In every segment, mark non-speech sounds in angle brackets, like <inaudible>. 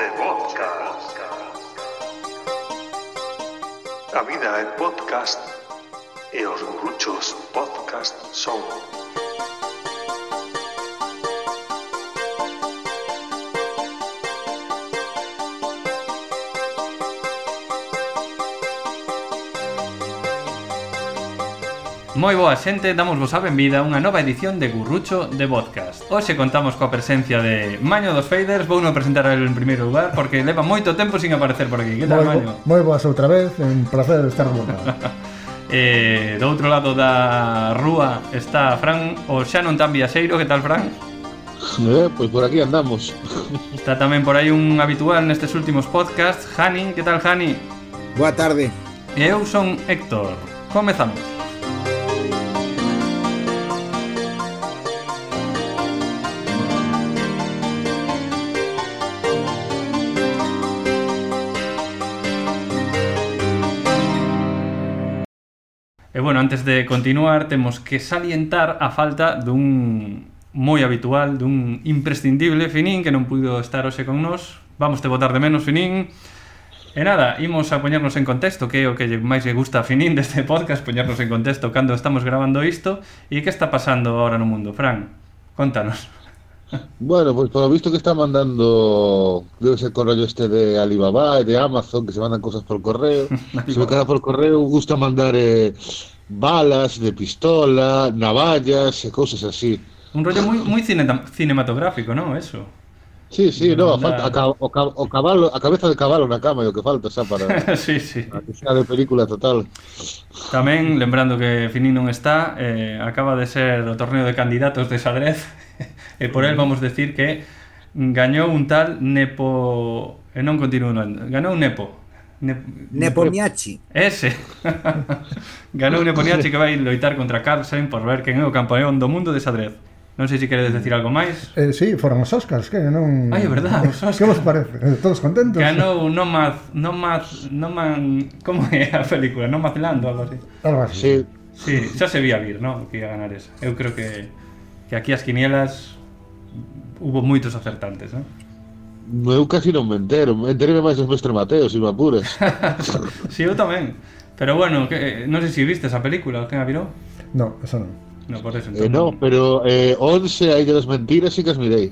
de podcast. A vida é podcast e os gurruchos podcast son. Moi boa xente, damos vos a benvida a unha nova edición de Gurrucho de Podcast. Hoxe contamos coa presencia de Maño dos Faders. Vou non presentar en primeiro lugar porque leva moito tempo sin aparecer por aquí. Que tal, moi, Maño? Moi boas outra vez, un placer estar de volta. <laughs> eh, do outro lado da rúa está Fran O xa non tan viaxeiro, que tal, Fran? Eh, pois por aquí andamos. <laughs> Está tamén por aí un habitual nestes últimos podcasts. Jani, que tal, Jani? Boa tarde. Eu son Héctor. Comezamos. E bueno, antes de continuar, temos que salientar a falta dun moi habitual, dun imprescindible Finín, que non puido estar hoxe con nós. Vamos te botar de menos, Finín. E nada, imos a poñernos en contexto que é o que máis lle gusta a Finín deste <laughs> podcast, poñernos en contexto cando estamos grabando isto e que está pasando agora no mundo. Fran, contanos. Bueno, pues por lo visto que está mandando, debe ser correo este de Alibaba, de Amazon, que se mandan cosas por correo. <laughs> si me queda por correo, gusta mandar eh, balas de pistola, navallas, eh, cosas así. Un rollo muy, muy cine cinematográfico, ¿no? Eso. Sí, sí, no, falta, a, cab o caballo, a, cabeza de caballo na cama, o que falta, xa, para, <laughs> sí, sí. para que sea de película total. Tamén, lembrando que Fini non está, eh, acaba de ser o torneo de candidatos de Sadrez <laughs> e por el vamos decir que gañou un tal Nepo... e non continuo non, ganou un Nepo. Nep Neponiachi Ese. <laughs> Ganou Neponiachi que vai loitar contra Carlsen Por ver quen é o campeón do mundo de xadrez. Non sei se queredes decir algo máis. Eh, Si, sí, foron os Oscars que non... Ai, é verdad, os Oscars Que vos parece? Todos contentos? Ganou Nomad Nomad Noman... Como é a película? Nomadland ou algo así. Algo así. Sí, sí xa se vía vir, non? Que ia ganar esa. Eu creo que, que aquí as quinielas hubo moitos acertantes, ¿no? eu casi non me entero, entereme máis dos mestre Mateo, se me apuras. <laughs> sí, eu tamén. Pero bueno, que, non sei se viste esa película, que a virou? No, eso non. No, por eso. Eh, no, pero eh, 11 aí de las mentiras sí que as mirei.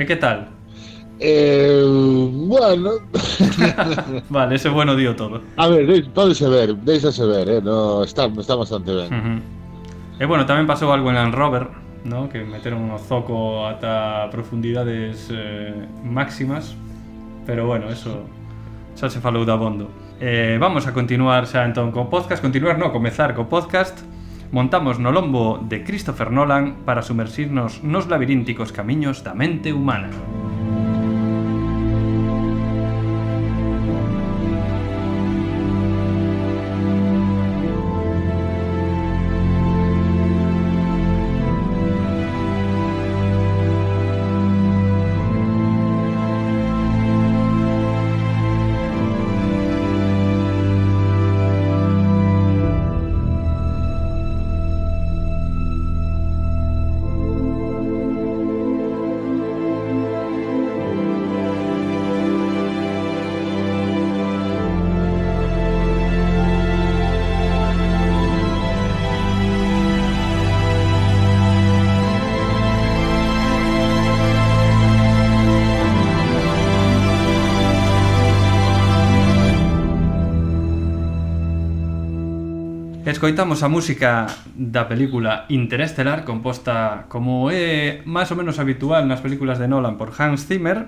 E que tal? Eh, bueno, <laughs> Vale, ese bueno dio todo. a ver, de- pódese ver, deixase ver, eh, no, está, está bastante ben. Uh -huh. E bueno, tamén pasou algo en Land Rover, ¿no? que meteron o zoco ata profundidades eh, máximas, pero bueno, eso xa se falou da bondo. Eh, vamos a continuar xa entón co podcast, continuar no, comezar co podcast. Montamos no lombo de Christopher Nolan para sumersirnos nos labirínticos camiños da mente humana. Música Escoitamos a música da película Interestelar composta como é máis ou menos habitual nas películas de Nolan por Hans Zimmer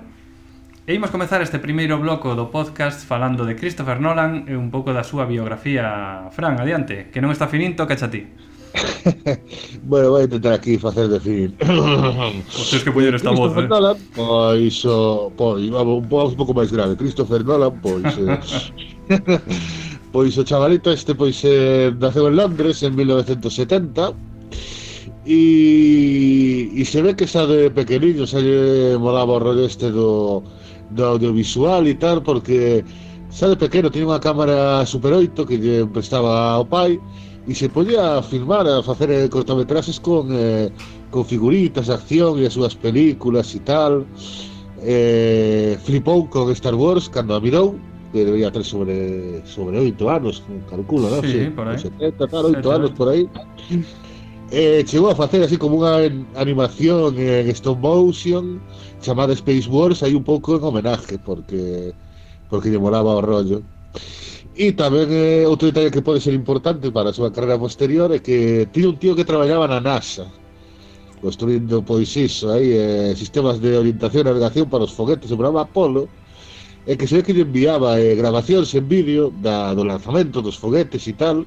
E imos comezar este primeiro bloco do podcast falando de Christopher Nolan e un pouco da súa biografía Fran, adiante, que non está fininto, cacha ti <laughs> bueno, vou intentar aquí facer definir. <coughs> Tens que poñer esta voz, eh? Nolan, pois, oh, pois, vamos, un pouco máis grave. Christopher Nolan, pois, eh, <laughs> Pois o chavalito este pois eh, naceu en Londres en 1970 e, e se ve que xa de pequeniño xa lle molaba o rollo este do, do audiovisual e tal porque xa de pequeno tiña unha cámara Super 8 que lle prestaba ao pai e se podía filmar a facer eh, cortometraxes con, eh, con figuritas, acción e as súas películas e tal. Eh, flipou con Star Wars cando a mirou. Que debería ter sobre sobre 8 anos, calculo, non? Sí, por aí. 70, claro, 8 Sete anos por aí. Eh, chegou a facer así como unha animación en stop motion chamada Space Wars aí un pouco en homenaje porque porque lle molaba o rollo. E tamén eh, outro detalle que pode ser importante para a súa carreira posterior é que tiña un tío que traballaba na NASA construindo pois iso aí eh, sistemas de orientación e navegación para os foguetes do programa Apolo e que se ve que lle enviaba eh, grabacións en vídeo da, do lanzamento dos foguetes e tal,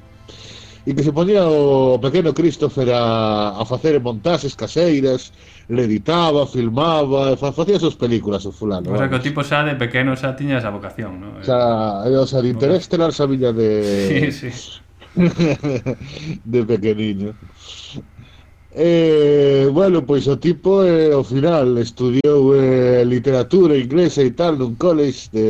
e que se ponía o pequeno Christopher a, a facer montaxes caseiras, le editaba, filmaba, fa, facía esas películas o fulano. O sea, que o tipo xa de pequeno xa tiña esa vocación, non? Xa, eh, o sea, de interés telar xa viña de... Sí, sí. <laughs> de pequeniño. Eh, bueno, pois o tipo eh, ao final estudiou eh, literatura inglesa e tal nun college de,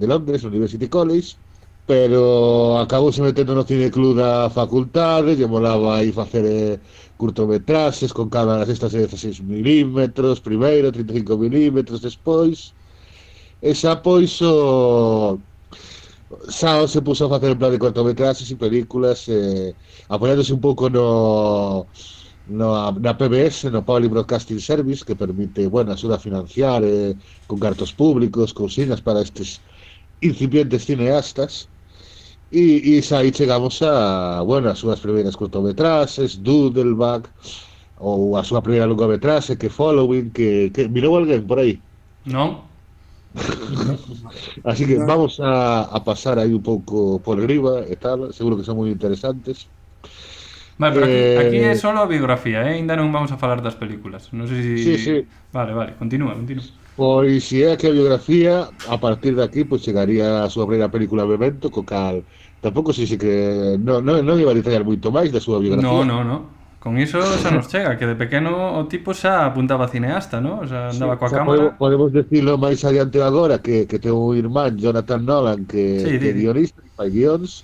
de Londres, University College pero acabou se metendo no cine club da facultade, lle molaba aí facer eh, curtometraxes con cámaras estas de 16 milímetros primeiro, 35 milímetros despois e xa pois o xa se puso a facer en plan de cortometraxes e películas eh, apoiándose un pouco no no, na PBS, no Public Broadcasting Service, que permite, bueno, axuda financiar eh, con cartos públicos, cousinas para estes incipientes cineastas. E, e xa aí chegamos a, bueno, as súas primeiras cortometraxes, Doodleback, ou a súa primeira longometraxe, que Following, que, que mirou alguén por aí. Non? <laughs> Así que vamos a, a pasar aí un pouco por riba e tal, seguro que son moi interesantes. Vale, pero aquí, eh... aquí é só a biografía, eh? ainda non vamos a falar das películas. Non sei se... Si... Sí, sí. Vale, vale, continúa, continúa. Pois se é que a biografía, a partir de aquí, pois chegaría a súa primeira película Memento, co cal tampouco sei se que non, non, non iba a detallar moito máis da súa biografía. Non, non, non. Con iso xa nos chega, que de pequeno o tipo xa apuntaba cineasta, non? O sea, andaba sí, coa cámara. Podemos, podemos decirlo máis adiante agora que, que teu irmán Jonathan Nolan que, sí, que di. guionista e fai guións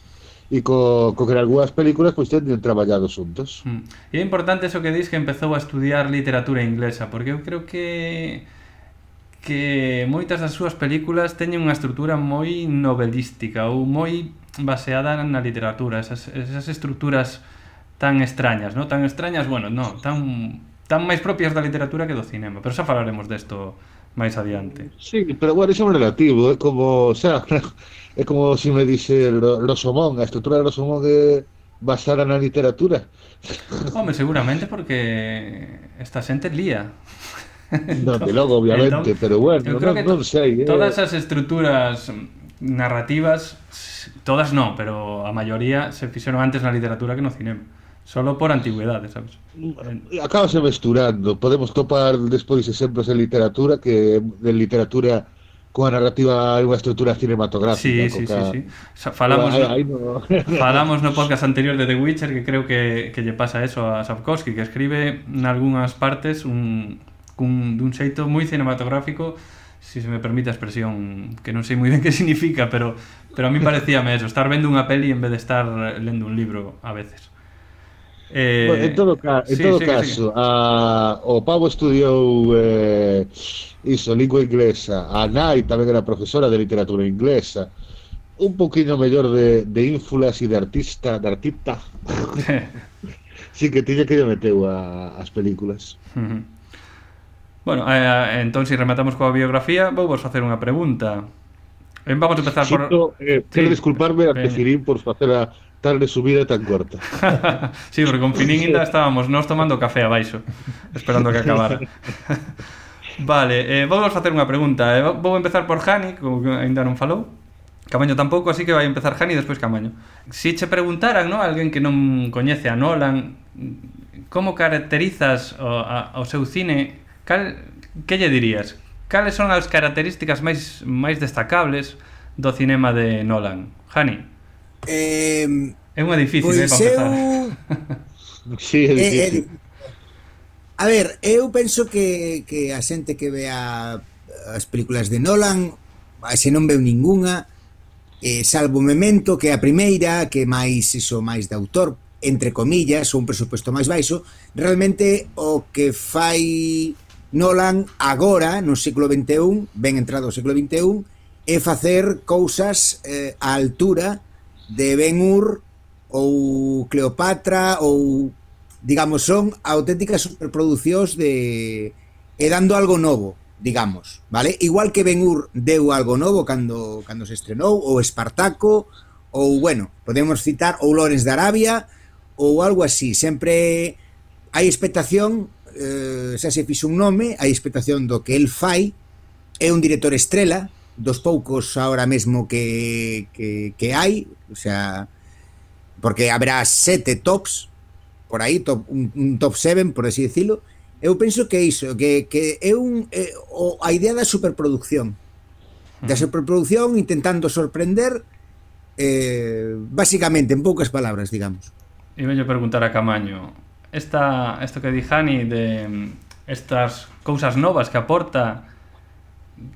e co, co que algunhas películas pois teñen traballado xuntos. Mm. E é importante eso que dis que empezou a estudiar literatura inglesa, porque eu creo que que moitas das súas películas teñen unha estrutura moi novelística ou moi baseada na literatura, esas, esas estruturas tan extrañas, no? Tan extrañas, bueno, no, tan tan máis propias da literatura que do cinema, pero xa falaremos desto máis adiante. Sí, pero bueno, iso é relativo, é como, xa, é <laughs> como se si me lo Rosomón, a estrutura de Rosomón é basada na literatura. <laughs> Home, seguramente porque esta xente lía. Entón, Donde logo, obviamente, pero bueno, non, non sei. Eh. Todas as estruturas narrativas, todas non, pero a maioría se fixeron antes na literatura que no cinema solo por antigüedade, sabes? Acabase mesturando, podemos topar despois exemplos en literatura que de literatura coa narrativa e unha estrutura cinematográfica. Sí, sí, coca... sí, sí. Falamos, ah, no, no. <laughs> falamos no podcast anterior de The Witcher que creo que, que lle pasa eso a Sapkowski, que escribe nalgúnas partes un, cun, dun xeito moi cinematográfico si se me permite a expresión que non sei moi ben <laughs> que significa, pero pero a mí parecíame eso, estar vendo unha peli en vez de estar lendo un libro a veces. Eh, bueno, en todo, ca en sí, todo sí, caso, sí. A, o Pavo estudiou eh, iso, lingua inglesa, a Nai tamén era profesora de literatura inglesa, un poquinho mellor de, de ínfulas e de artista, de artista, <laughs> sí que tiña que lle meteu a, as películas. Bueno, eh, eh entón, se si rematamos coa biografía, vou vos facer unha pregunta. Eh, vamos a empezar Xito, por... Eh, quero disculparme a que por facer a tarde subida tan corta. <laughs> sí, porque con Finín ainda estábamos nós tomando café abaixo, esperando que acabara. <laughs> vale, eh, vou vos facer unha pregunta. Eh, vou empezar por Jani, que ainda non falou. Camaño tampouco, así que vai empezar Jani e despois Camaño. Si che preguntaran, no, alguén que non coñece a Nolan, como caracterizas o, a, o seu cine, cal, que lle dirías? Cales son as características máis máis destacables do cinema de Nolan? Jani. Eh, é unha difícil, Poiseu... eh, para <laughs> sí, é eh, difícil. Eh, é, a ver, eu penso que, que a xente que vea as películas de Nolan, se non veu ningunha, eh, salvo Memento, que é a primeira, que máis iso máis de autor, entre comillas, ou un presupuesto máis baixo, realmente o que fai Nolan agora, no século XXI, ben entrado o século XXI, é facer cousas eh, á altura de Ben Hur ou Cleopatra ou digamos son auténticas superproducións de e dando algo novo, digamos, vale? Igual que Ben Hur deu algo novo cando cando se estrenou ou Espartaco ou bueno, podemos citar ou Lawrence de Arabia ou algo así, sempre hai expectación eh, xa se fixo un nome, hai expectación do que el fai, é un director estrela, dos poucos ahora mesmo que, que, que hai, o sea, porque habrá sete tops, por aí, top, un, un top seven, por así decirlo, eu penso que é iso, que, que é un, é, o, a idea da superproducción, da hmm. superproducción intentando sorprender, eh, básicamente, en poucas palabras, digamos. E yo preguntar a Camaño, esta, esto que di Jani de mm, estas cousas novas que aporta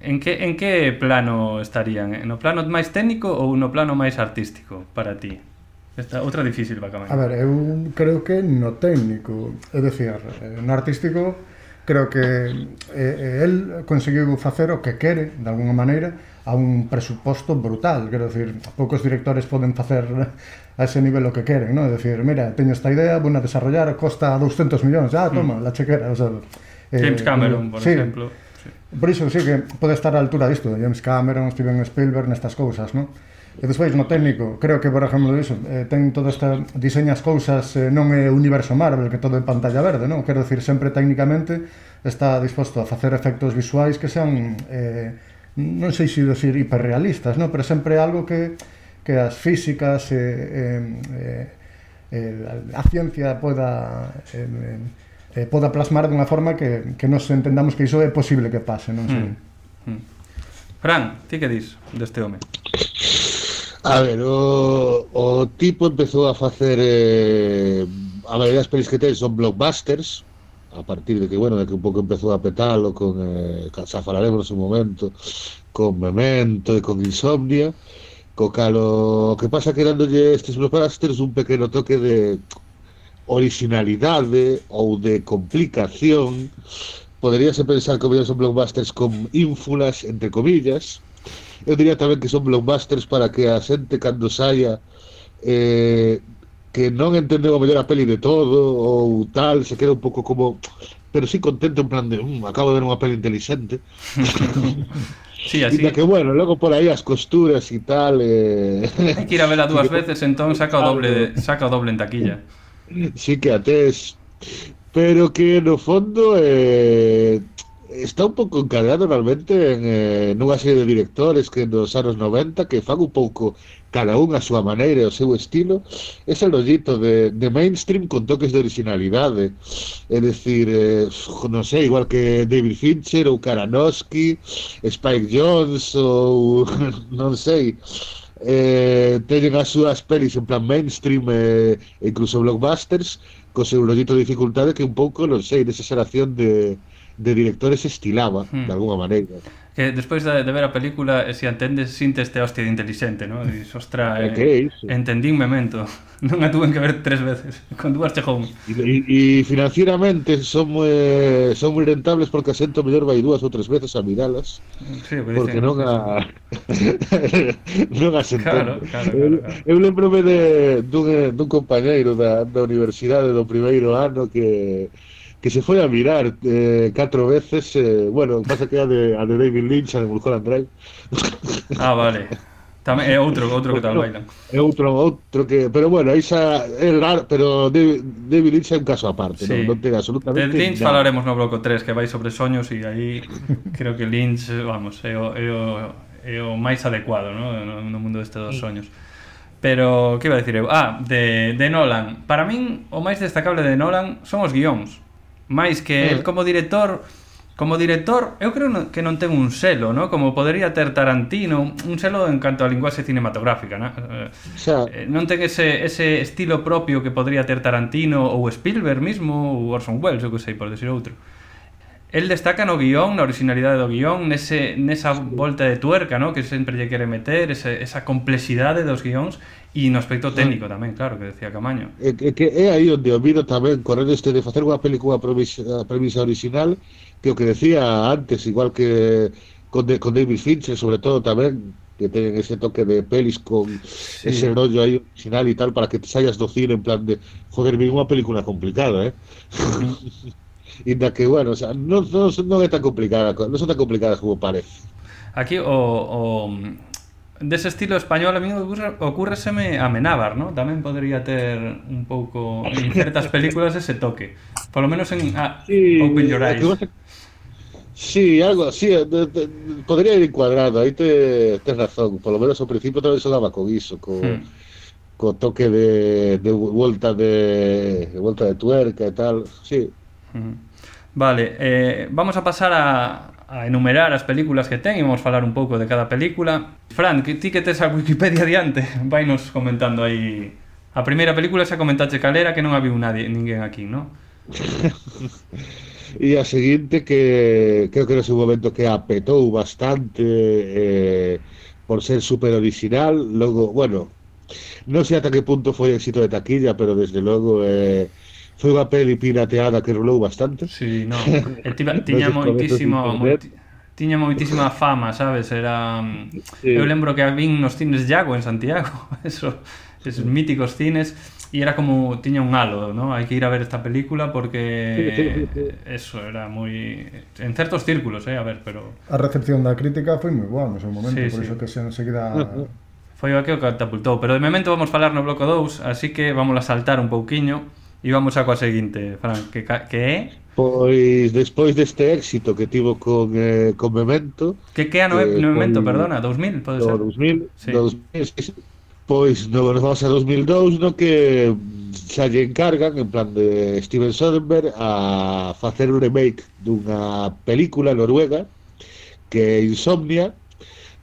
En que, en que plano estarían? No plano máis técnico ou no plano máis artístico para ti? Esta outra difícil, va A ver, eu creo que no técnico, é dicir, eh, no artístico creo que eh, eh, el conseguiu facer o que quere, de alguna maneira, a un presuposto brutal, quero decir, poucos directores poden facer a ese nivel o que queren, no? É dicir, mira, teño esta idea, vou a desarrollar, costa 200 millóns, ah, toma, mm. la chequera, o sea, eh, James Cameron, por sí, exemplo Sí. Por iso, sí que pode estar a altura disto, James Cameron, Steven Spielberg, nestas cousas, non? E despois no técnico, creo que por exemplo iso, eh, ten toda esta... diseñas cousas, eh, non é universo Marvel, que todo é pantalla verde, non? Quero decir, sempre técnicamente está disposto a facer efectos visuais que sean eh, non sei se dicir decir hiperrealistas, non? Pero sempre algo que que as físicas eh, eh, eh, a ciencia poda eh, eh eh, poda plasmar dunha forma que, que nos entendamos que iso é posible que pase, non sei. Mm. Mm. Fran, ti que dis deste home? A ver, o, o tipo empezou a facer eh, a maioría das pelis que ten son blockbusters a partir de que, bueno, de que un pouco empezou a petalo con, eh, xa falaremos un momento con Memento e con Insomnia co calo, o que pasa que dándolle estes blockbusters un pequeno toque de originalidade ou de complicación poderíase pensar que son blockbusters con ínfulas, entre comillas. Eu diría tamén que son blockbusters para que a xente cando saia eh, que non entendeu a mellor a peli de todo ou tal, se queda un pouco como pero sí contento en plan de um, acabo de ver unha peli inteligente <laughs> Sí, así. que bueno, logo por aí as costuras e tal eh... Hai que ir a verla dúas <laughs> veces, entón saca o doble, saca o doble en taquilla sí que atés pero que no fondo eh, está un pouco encargado realmente en, eh, nunha serie de directores que nos anos 90 que fan un pouco cada un a súa maneira e o seu estilo. Ese rollito de, de mainstream con toques de originalidade. É dicir, eh, non sei, igual que David Fincher ou Karanowski Spike Jones ou <laughs> non sei eh, teñen as súas pelis en plan mainstream e eh, incluso blockbusters co seu rollito de dificultade que un pouco, non sei, desa xeración de, de directores estilaba, hmm. de alguna maneira. Que despois de, de ver a película, se si entendes, sintes te hostia de inteligente, non? Dis, ostra, eh, que entendín memento. <laughs> non a tuven que ver tres veces. <laughs> Con dúas chegou. E financieramente son moi son moi rentables porque asento mellor vai dúas ou tres veces a miralas. Sí, pues porque dicen, non a <laughs> non a. Claro, claro, claro, claro. Eu, eu lembrome de dun, eh, dun compañeiro da, da universidade do primeiro ano que que se foi a mirar eh, catro veces, eh, bueno, pasa que a de, a de David Lynch, a de Mulholland Drive. Ah, vale. Tamén é outro, outro que tal bailan. É outro, outro que, pero bueno, aí xa é raro, pero David Lynch é un caso aparte, sí. non, non ten absolutamente De Lynch nada. falaremos no bloco 3 que vai sobre soños e aí creo que Lynch, vamos, é o, é o, é o máis adecuado, ¿no? No, no mundo deste dos soños. Pero que iba a decir eu? Ah, de de Nolan. Para min o máis destacable de Nolan son os guións. Máis que el eh. como director, Como director, eu creo que non ten un selo, ¿no? como podería ter Tarantino, un selo en canto a linguaxe cinematográfica. ¿no? Eh, Xa. Eh, non ten ese, ese estilo propio que podría ter Tarantino ou Spielberg mismo ou Orson Welles, eu que sei, por decir outro. El destaca no guión, na originalidade do guión, nese, nesa volta de tuerca ¿no? que sempre lle quere meter, ese, esa complexidade dos guións e no aspecto técnico tamén, claro, que decía Camaño. É, é que é aí onde o miro tamén correr este de facer unha película premisa, premisa original que o que decía antes, igual que con, de, con David Fincher, sobre todo tamén que ten ese toque de pelis con sí. ese rollo aí original e tal para que te saias do cine en plan de joder, vi unha película complicada, eh? Inda <laughs> que, bueno, o sea, non, non, non é tan complicada, non son tan complicadas como parece. Aquí o, o dese estilo español a mí ocurre, ocurreseme a Menábar, ¿no? Tamén podría ter un pouco en certas películas ese toque. Por lo menos en ah, Sí, Open Your Eyes. Sí, algo así. Eh, de, de, podría ir encuadrado, aí te, tienes razón. Por lo menos ao principio tamén sonaba con iso, co, hmm. co toque de, de vuelta de, de vuelta de tuerca e tal. Sí. Hmm. Vale, eh, vamos a pasar a, a enumerar as películas que ten e vamos falar un pouco de cada película. Fran, que ti que tes a Wikipedia diante, <laughs> vai nos comentando aí. A primeira película xa comentache calera que non había viu nadie, ninguén aquí, non? <laughs> E a seguinte que creo que era un momento que apetou bastante eh, por ser super original, logo, bueno, non sei ata que punto foi éxito de taquilla, pero desde logo eh, foi unha peli pirateada que rolou bastante. Sí, no, <laughs> tiña moitísimo tiña moitísima fama, sabes? Era sí. eu lembro que a vin nos cines Iago en Santiago, <laughs> eso, esos míticos cines E era como, tiña un halo, ¿no? Hai que ir a ver esta película porque sí, sí, sí. eso era moi en certos círculos, eh, a ver, pero a recepción da crítica foi moi boa no seu momento, sí, por sí. iso que se enseguida foi o que o catapultou, pero de momento vamos falar no bloco 2, así que vamos a saltar un pouquiño e vamos a coa seguinte, Fran, que que é Pois despois deste éxito que tivo con, eh, con Memento Que que ano é eh, Memento, con... perdona, 2000, pode ser? 2000, sí. 2000, sí, sí Pois no, nos vamos a 2002 no que mm, xa lle encargan en plan de Steven Soderbergh a facer un remake dunha película noruega que é Insomnia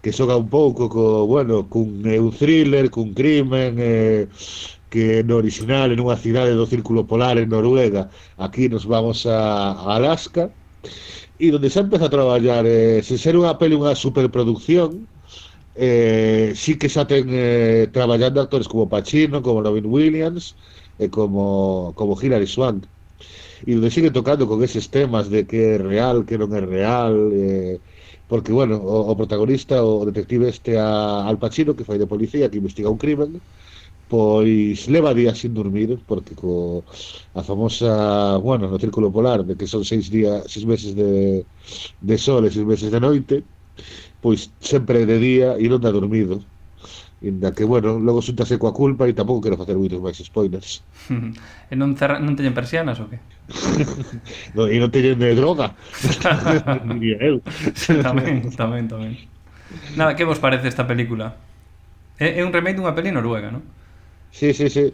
que xoga un pouco co, bueno, cun eh, un thriller, cun crimen eh, que no original en unha cidade do Círculo Polar en Noruega. Aquí nos vamos a, a Alaska e donde xa empeza a traballar eh, se ser unha peli unha superproducción eh, sí que xa ten eh, traballando actores como Pacino, como Robin Williams e eh, como, como Hilary Swank. E onde sigue tocando con eses temas de que é real, que non é real eh, porque, bueno, o, o protagonista o detective este a, Al Pacino que fai de policía, que investiga un crimen pois leva días sin dormir porque co a famosa, bueno, no círculo polar de que son seis días, seis meses de, de sol e seis meses de noite pois sempre de día e non da dormido Inda que, bueno, logo xuntase coa culpa e tampouco quero facer moitos máis spoilers. <laughs> e non, cerra... non teñen persianas ou que? <laughs> no, e non teñen de droga. <laughs> Diría eu. Tamén, tamén, tamén. Nada, que vos parece esta película? É, é un remake dunha peli noruega, non? Sí, sí, sí.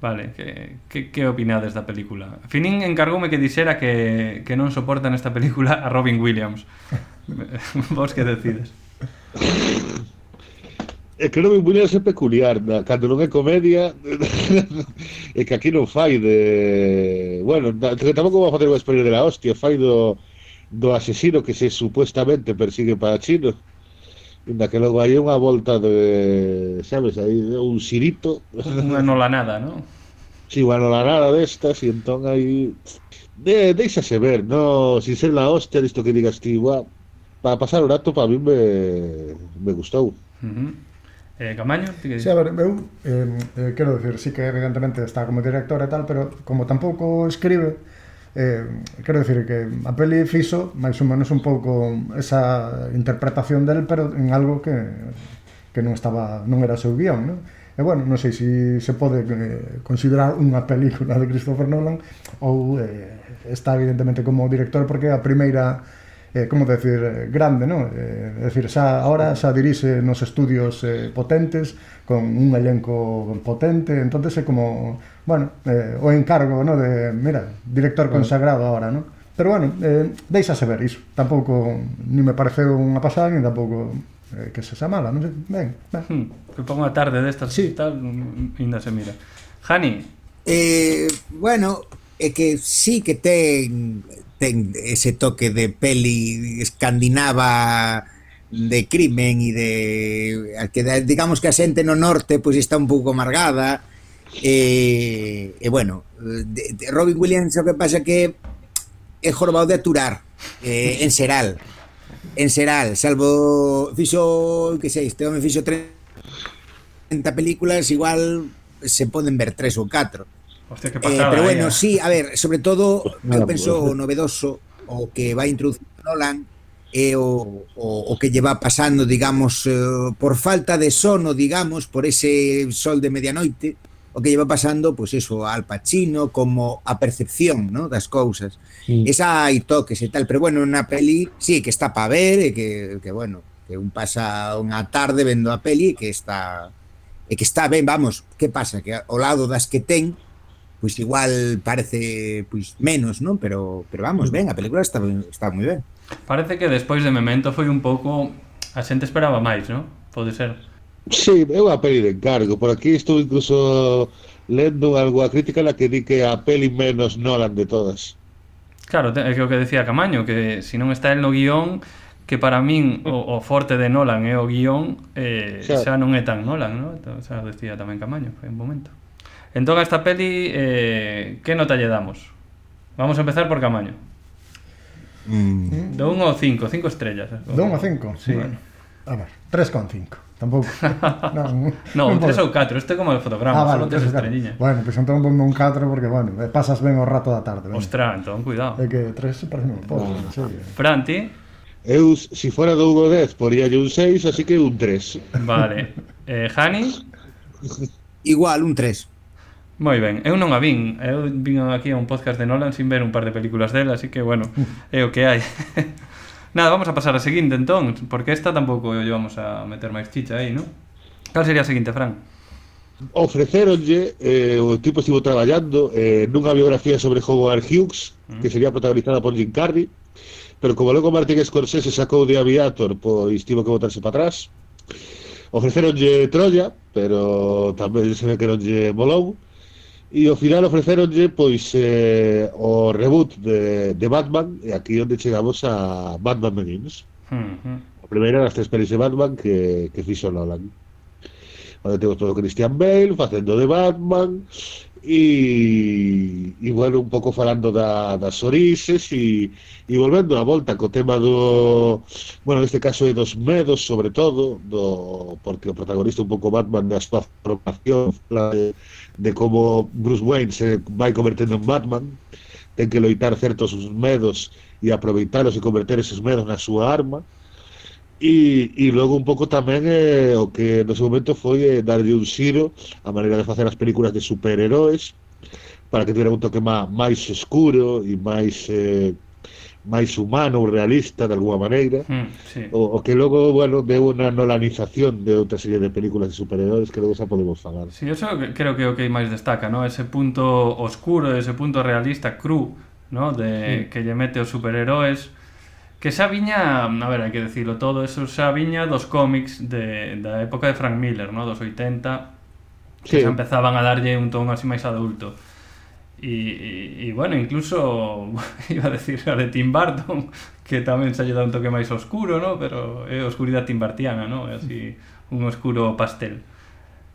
Vale, que, que, que opinades da película? Finin encargoume que dixera que, que non soportan esta película a Robin Williams <laughs> Vos que decides. É que non me muller é peculiar, na, cando non é comedia, <laughs> é que aquí non fai de... Bueno, na, tampouco vou facer unha experiencia de la hostia, fai do, do asesino que se supuestamente persigue para chino, na que logo hai unha volta de, sabes, hai un xirito. Unha nolanada, non? Si, sí, unha nolanada destas, e entón hai... De, deixase ver, no, sin ser la hostia, disto que digas ti, guau, para pasar o rato, para mí me, me gustou. Uh -huh. Eh, Camaño, ti que... Sí, a ver, eu eh, eh, quero dicir, sí que evidentemente está como director e tal, pero como tampouco escribe, eh, quero dicir que a peli fixo máis ou menos un pouco esa interpretación del, pero en algo que, que non estaba non era seu guión, non? E bueno, non sei se si se pode eh, considerar unha película de Christopher Nolan ou eh, está evidentemente como director porque a primeira eh, como decir, eh, grande, ¿no? Eh, é dicir, xa, ahora xa dirixe nos estudios eh, potentes, con un elenco potente, entonces é como, bueno, eh, o encargo, ¿no? De, mira, director consagrado ahora, ¿no? Pero bueno, eh, deixase ver iso. Tampouco ni me pareceu unha pasada, ni tampouco eh, que se mala, non sei. Ben, ben. Hmm, que pongo a tarde destas sí. tal, ainda se mira. Jani. Eh, bueno, é que sí que ten ese toque de peli escandinava de crimen e de que digamos que a no norte pois está un pouco amargada e, bueno Robin Williams o que pasa que é jorobado de aturar eh, en Seral en Seral, salvo fixo, que sei, este home fixo 30 películas, igual se poden ver tres ou catro. Hostia, qué eh, pasada, eh, pero bueno, ella. sí, a ver, sobre todo, eu penso o novedoso, o que vai introducir Nolan, é o, o, o que lleva pasando, digamos, eh, por falta de sono, digamos, por ese sol de medianoite, o que lleva pasando, pois pues eso, al Pacino, como a percepción ¿no? das cousas. Sí. Esa hai toques e tal, pero bueno, unha peli, sí, que está para ver, e que, que bueno, que un pasa unha tarde vendo a peli que está e que está ben, vamos, que pasa? Que ao lado das que ten, pois igual parece pois menos, non? Pero pero vamos, ben, a película está está moi ben. Parece que despois de Memento foi un pouco a xente esperaba máis, non? Pode ser. Sí, é unha peli de encargo. Por aquí estou incluso lendo algo a crítica na que di que a peli menos Nolan de todas. Claro, é que o que decía Camaño, que se si non está el no guión, que para min o, o forte de Nolan é o guión, eh, xa. xa non é tan Nolan, non? O xa decía tamén Camaño, foi un momento. Entón, a esta peli, eh, que nota lle damos? Vamos a empezar por Camaño. Mm. De 1 ao 5, 5 estrellas. De 1 a 5? Sí. Bueno. A ver, 3,5. Tampouco. <laughs> non, no, non, un 3 ou 4, este é como o fotograma, ah, vale, solo tres estrelliñas. Bueno, pois pues, entón ponme un 4 porque, bueno, eh, pasas ben o rato da tarde. Ben. Ostras, entón, cuidado. É que 3 parece un pouco. No. Fran, ti? Eu, se si fora do 1 10, poríalle un 6, así que un 3. Vale. Eh, Jani? Igual, un 3. Moi ben, eu non a vin, eu vin aquí a un podcast de Nolan sin ver un par de películas dela, así que bueno, é o que hai. <laughs> Nada, vamos a pasar a seguinte entón, porque esta tampouco lle vamos a meter máis chicha aí, non? Cal sería a seguinte, Fran? Ofreceronlle eh, o tipo estivo traballando eh, nunha biografía sobre Howard Hughes, mm. que sería protagonizada por Jim Carrey, pero como logo Martin Scorsese sacou de Aviator, pois tivo que botarse para atrás. Ofreceronlle Troya, pero tamén se ve que non lle molou. E ao final ofreceronlle pois eh, o reboot de, de Batman e aquí onde chegamos a Batman Begins. Uh -huh. A primeira das tres pelis de Batman que, que fixo Nolan. Onde temos todo Christian Bale facendo de Batman e, e bueno, un pouco falando da, das orixes e, e volvendo a volta co tema do bueno, neste caso é dos medos sobre todo do, porque o protagonista un pouco Batman da súa formación fala de de como Bruce Wayne se vai convertendo en Batman ten que loitar certos medos e aproveitalos e converter esos medos na súa arma. E, e logo un pouco tamén eh, o que no seu momento foi eh, un xiro a maneira de facer as películas de superheróis para que tivera un toque má, máis escuro e máis eh, máis humano, realista, de alguma maneira, mm, sí. o, o que logo, bueno, deu unha nolanización de outra serie de películas de superheróis que logo xa podemos falar. Sí, eso creo que é o que máis destaca, ¿no? ese punto oscuro, ese punto realista, cru, ¿no? de sí. que lle mete os superheróis, que xa viña, a ver, hai que decirlo todo, eso xa viña dos cómics de, da época de Frank Miller, ¿no? dos 80, que sí. xa empezaban a darlle un ton así máis adulto. Y, y, y, bueno, incluso <laughs> iba a decir a de Tim Burton, que tamén se lle dá un toque máis oscuro, ¿no? pero é oscuridade timbartiana, ¿no? é así un oscuro pastel.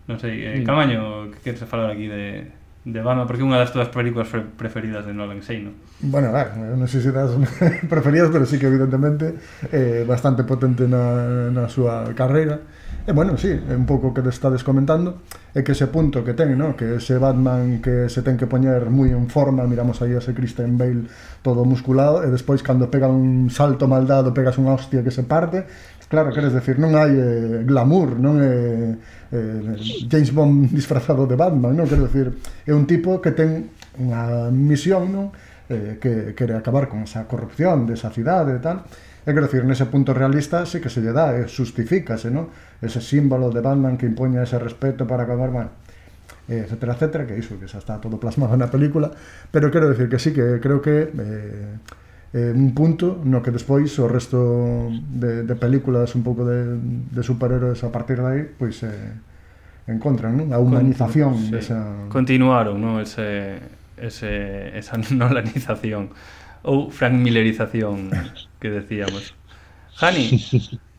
Non sei, eh. Mm. Camaño, que queres falar aquí de, de Batman? Porque é unha das túas películas pre preferidas de Nolan, sei, non? Bueno, a ver, non sei se das <laughs> preferidas, pero sí que evidentemente eh, bastante potente na, na súa carreira E, bueno, sí, é un pouco que estades comentando É que ese punto que ten, no? que ese Batman que se ten que poñer moi en forma Miramos aí ese Christian Bale todo musculado E despois, cando pega un salto mal dado Pegas unha hostia que se parte Claro, queres decir, non hai eh, glamour, non é eh, James Bond <laughs> disfrazado de Batman, non? Quero decir, é un tipo que ten unha misión, non? Eh, que quere acabar con esa corrupción desa cidade e tal, É que decir, nese punto realista sí que se lle dá, e justifícase, non? Ese símbolo de Batman que impoña ese respeto para acabar, bueno, eh, etcétera, etcétera, que iso, que xa está todo plasmado na película, pero quero decir que sí, que creo que eh, eh, un punto no que despois o resto de, de películas un pouco de, de superhéroes a partir de aí pois eh, encontran non? a humanización Continu, sí. desa... continuaron non? Ese, ese, esa <laughs> nolanización ou Frank Millerización que decíamos. Jani. <laughs>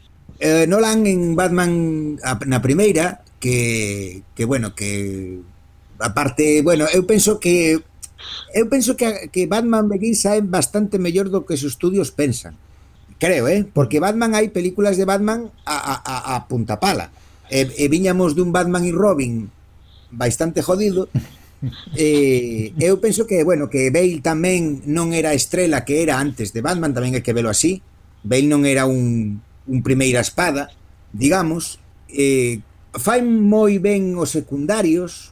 Eh, Nolan en Batman na primeira que que bueno, que aparte, bueno, eu penso que eu penso que que Batman Begins é bastante mellor do que os estudios pensan. Creo, eh, porque Batman hai películas de Batman a a a, a punta pala. E, e viñamos dun Batman e Robin bastante jodido eh, eu penso que, bueno, que Bale tamén non era a estrela que era antes de Batman, tamén hai que velo así. Bale non era un, un primeira espada, digamos. Eh, fai moi ben os secundarios,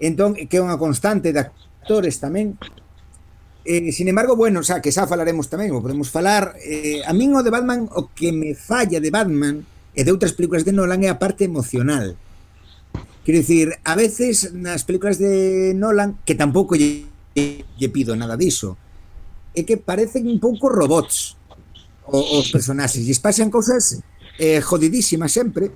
entón que é unha constante de actores tamén. Eh, sin embargo, bueno, xa, que xa falaremos tamén, o podemos falar. Eh, a min o de Batman, o que me falla de Batman e de outras películas de Nolan é a parte emocional Quero dicir, a veces nas películas de Nolan, que tampouco lle, lle pido nada diso, é que parecen un pouco robots os, os personaxes. e pasan cousas eh, jodidísimas sempre,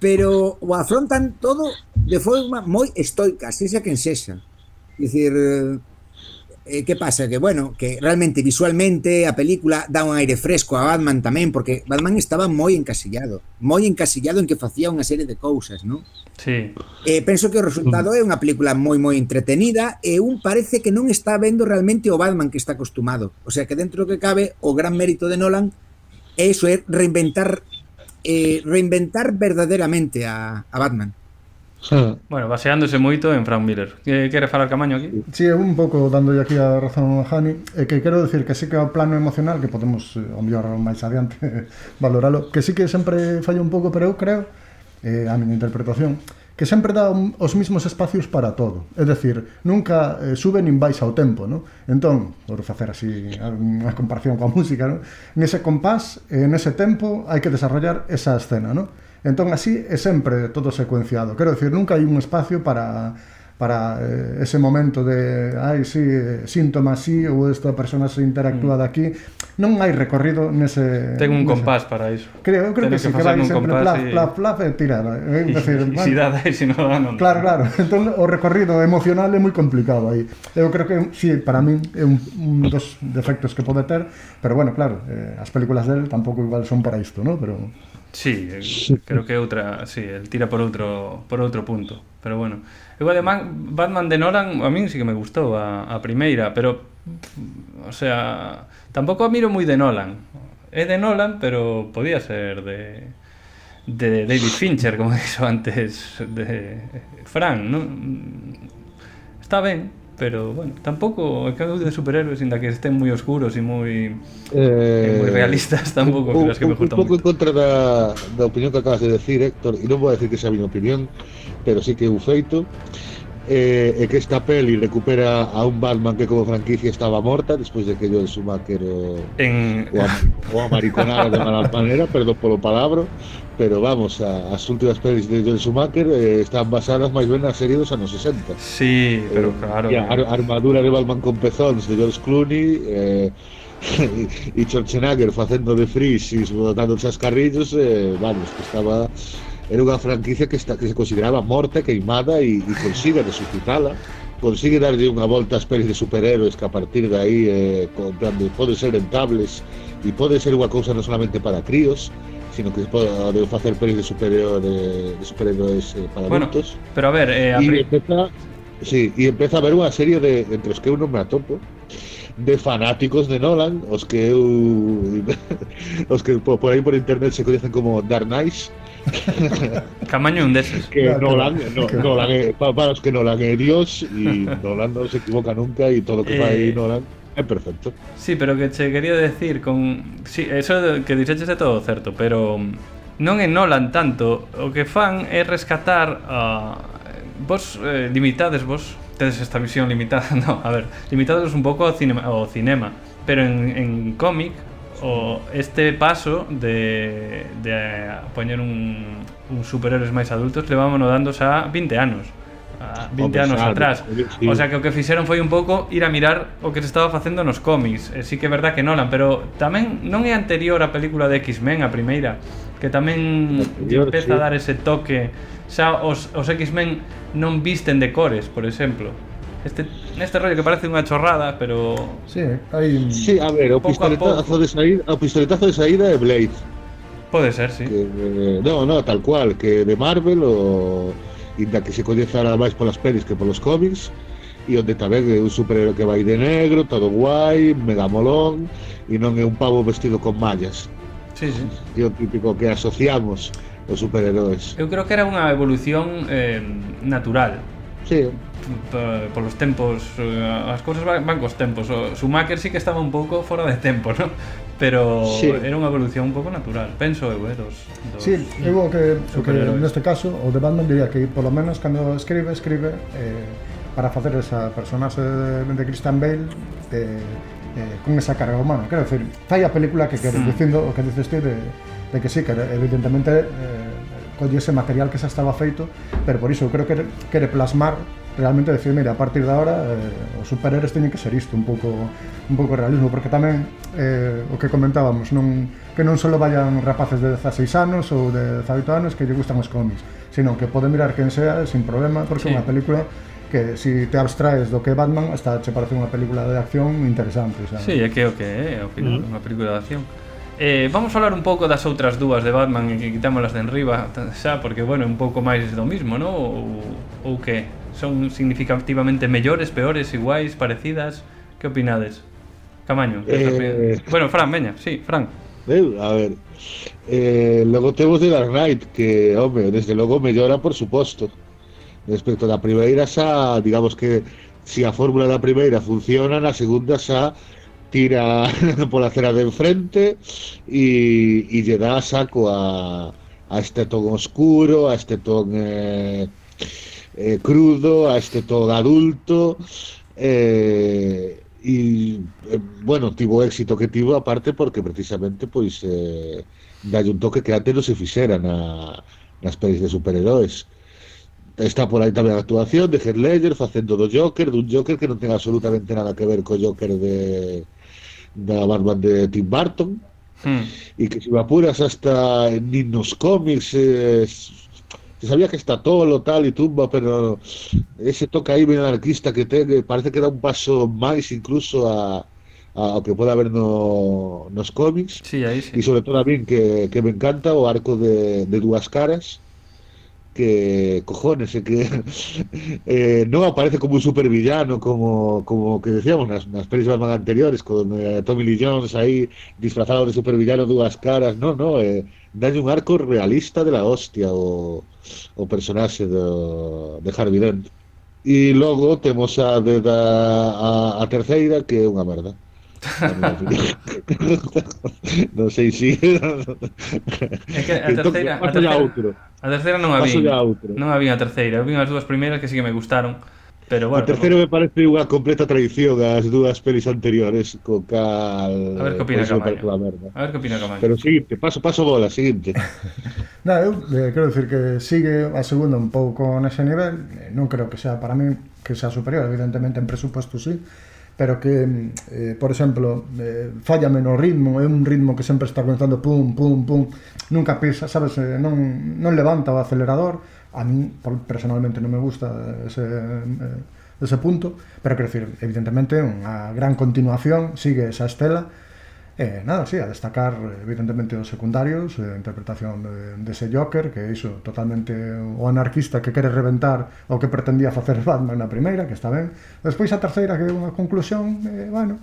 pero o afrontan todo de forma moi estoica, sexa quen sexa. Dicir, eh, eh, que pasa? Que, bueno, que realmente visualmente a película dá un aire fresco a Batman tamén, porque Batman estaba moi encasillado, moi encasillado en que facía unha serie de cousas, non? Sí. Eh, penso que o resultado mm. é unha película moi moi entretenida e un parece que non está vendo realmente o Batman que está acostumado. O sea, que dentro que cabe o gran mérito de Nolan é iso, é reinventar eh, reinventar verdadeiramente a, a Batman. Bueno, baseándose moito en Frank Miller. Que quere falar Camaño aquí? Si, sí, un pouco dándolle aquí a razón a Jani, é que quero decir que sí que o plano emocional que podemos eh, o mellor máis adiante <laughs> valoralo, que sí que sempre falla un pouco, pero eu creo eh, a miña interpretación que sempre dá os mismos espacios para todo. É dicir, nunca eh, sube nin baixa o tempo, non? Entón, por facer así unha comparación coa música, non? Nese compás, eh, nese tempo, hai que desarrollar esa escena, non? Entón, así é sempre todo secuenciado. Quero dicir, nunca hai un espacio para para eh, ese momento de ai, si, sí, síntoma sí, ou esta persona se interactúa mm. de daqui non hai recorrido nese ten un nese. compás para iso creo, eu creo que, que, que, que vai sempre plaf, y... plaf, plaf e tirar eh? e, decir, e, bueno, si dá, e si non dá, non claro, claro, entón o recorrido emocional é moi complicado aí eu creo que, si, sí, para min é un, un dos defectos que pode ter pero bueno, claro, eh, as películas del tampouco igual son para isto, non? pero Eh, sí, creo que outra, sí, el tira por outro por outro punto, pero bueno. Eu además Batman de Nolan a min sí que me gustou a, a primeira, pero o sea, tampouco a miro moi de Nolan. É de Nolan, pero podía ser de de David Fincher, como <laughs> dixo antes de Fran, ¿no? Está ben, pero bueno, tampouco é que de superhéroes ainda que estén moi oscuros e moi eh, moi realistas tampouco un, que, que me gusta un pouco en contra da, da opinión que acabas de decir Héctor e non vou decir que sea a miña opinión pero sí que é un feito eh, e que esta peli recupera a un Batman que como franquicia estaba morta despois de que Joel Schumacher o, en... o, am, o amariconara de mala manera, perdón polo palabro pero vamos, a, as últimas pelis de Joel Schumacher eh, están basadas máis ben na serie dos anos 60. Sí, pero eh, claro. Eh, ar armadura de Batman con pezóns de George Clooney, eh, <laughs> e Schwarzenegger facendo de Freeze e botando chascarrillos, eh, vamos, que estaba era unha franquicia que, está, que se consideraba morta, queimada e, e consigue resucitala consigue darlle unha volta ás pelis de superhéroes que a partir de aí eh, comprando, pode ser rentables e pode ser unha cousa non solamente para críos sino que pode facer pelis de superhéroes de superhéroes eh, para Bueno, adultos pero a ver, eh, y empeza, sí, y empieza a haber unha serie de, entre os que eu non me atopo, de fanáticos de Nolan, os que eu, <laughs> os que por, por aí por internet se coñecen como Dark Knights, <laughs> Camaño un deses. que Claro, Nolan, no, claro. Nolan para os que Nolan é Dios e <laughs> Nolan non se equivoca nunca e todo o que fai Eh, Nolan É perfecto. Sí, pero que che quería decir con... Sí, eso que dixeches é todo certo, pero mm, non é Nolan tanto. O que fan é rescatar a... Uh, vos eh, limitades vos tedes esta visión limitada, <laughs> no, a ver, limitados un pouco ao cinema, ao cinema pero en, en cómic o este paso de, de poñer un, un superhéroes máis adultos levámonos dando xa 20 anos Ah, 20 anos atrás. O sea que o que fixeron foi un pouco ir a mirar o que se estaba facendo nos cómics. E sí que é verdad que Nolan, pero tamén non é anterior a película de X-Men, a primeira, que tamén anterior, empeza sí. a dar ese toque. Xa os, os X-Men non visten de cores, por exemplo. Este, este rollo que parece unha chorrada, pero... Sí, hai... Sí, a ver, o pistoletazo, pouco... de saída, o pistoletazo de saída é Blade. Pode ser, sí. Que, eh, no, no, tal cual, que de Marvel o inda que se coñezara máis polas pelis que polos cómics e onde tamén é un superhéroe que vai de negro, todo guai, mega molón e non é un pavo vestido con mallas. Sí, sí. É o típico que asociamos os superheróis. Eu creo que era unha evolución eh, natural. Sí. Eh, polos tempos, eh, as cousas van, van cos tempos. O Schumacher sí que estaba un pouco fora de tempo, non? pero sí. era unha evolución un pouco natural, penso eu, eh, dos, dos Sí, eu o que, o que neste caso, o de Batman diría que polo menos cando escribe, escribe eh, para facer esa personaxe de Christian Bale eh, eh, con esa carga humana. Quero decir, fai a película que quero, sí. Hmm. dicindo o que dices ti de, de que sí, que eh, evidentemente eh, colle ese material que xa estaba feito, pero por iso eu creo que quere plasmar realmente decir, mira, a partir de ahora eh, os superhéroes teñen que ser isto, un pouco un pouco realismo, porque tamén eh, o que comentábamos, non que non só vayan rapaces de 16 anos ou de 18 anos que lle gustan os cómics, sino que poden mirar quen sea sin problema, porque sí. é unha película que si te abstraes do que Batman hasta che parece unha película de acción interesante, xa. Sí, é que o que é, ao final, mm. unha película de acción. Eh, vamos falar un pouco das outras dúas de Batman e que quitámolas de enriba xa, porque, bueno, é un pouco máis do mismo, non? Ou, ou que? Son significativamente mellores, peores, iguais, parecidas? Que opinades? Camaño. Eh. Bueno, Fran, veña, sí, Fran. Eh, A ver, eh, logo temos de Dark Knight que, home, desde logo mellora por suposto respecto da primeira xa, digamos que si a fórmula da primeira funciona na segunda xa tira <laughs> pola cera de enfrente e, e lle dá saco a, a este ton oscuro, a este ton eh, eh, crudo a este todo adulto eh, e eh, bueno, tivo o éxito que tivo aparte porque precisamente pois eh, dalle un toque que antes non se fixera na, nas pelis de superheróis está por aí tamén a actuación de Heath Ledger facendo do Joker dun Joker que non ten absolutamente nada que ver co Joker de da Batman de Tim Burton hmm. e que se me apuras hasta nin nos cómics eh, se sabía que está tolo tal e tumba pero ese toque aí ben anarquista que ten eh, parece que dá un paso máis incluso a, que pode haber no, nos cómics Sí, aí sí. e sobre todo a min que, que me encanta o arco de, de dúas caras que cojones, que eh, no aparece como un supervillano, como, como que decíamos nas, nas pelis Batman anteriores, con eh, Tommy Lee Jones aí disfrazado de supervillano dúas caras, non, non, eh, dalle un arco realista de la hostia o, o personaxe do, de Harvey Dent. E logo temos a, de, da, a, a terceira que é unha merda non sei si É que a terceira, a terceira, a terceira non a vi. Non a vi a terceira, eu vi as dúas primeiras que sí que me gustaron. Pero bueno, o terceiro como... me parece unha completa traición ás dúas pelis anteriores co cal A ver que opina Camaño. A ver que opina Camaño. Pero seguinte, paso paso bola, seguinte. <laughs> Na, eu eh, quero dicir que sigue a segunda un pouco nese nivel, eh, non creo que sea para mí que sea superior, evidentemente en presupuesto sí, pero que, mm, eh, por exemplo, eh, falla menos ritmo, é un ritmo que sempre está contando pum, pum, pum, nunca pisa, sabes, eh, non, non levanta o acelerador, a mí personalmente non me gusta ese, eh, ese punto, pero quero dicir, evidentemente, unha gran continuación, sigue esa estela, Eh, nada, sí, a destacar evidentemente os secundarios, eh, a eh, interpretación de, dese de Joker, que iso totalmente o anarquista que quere reventar o que pretendía facer <laughs> Batman na primeira, que está ben. Despois a terceira que é unha conclusión, eh, bueno,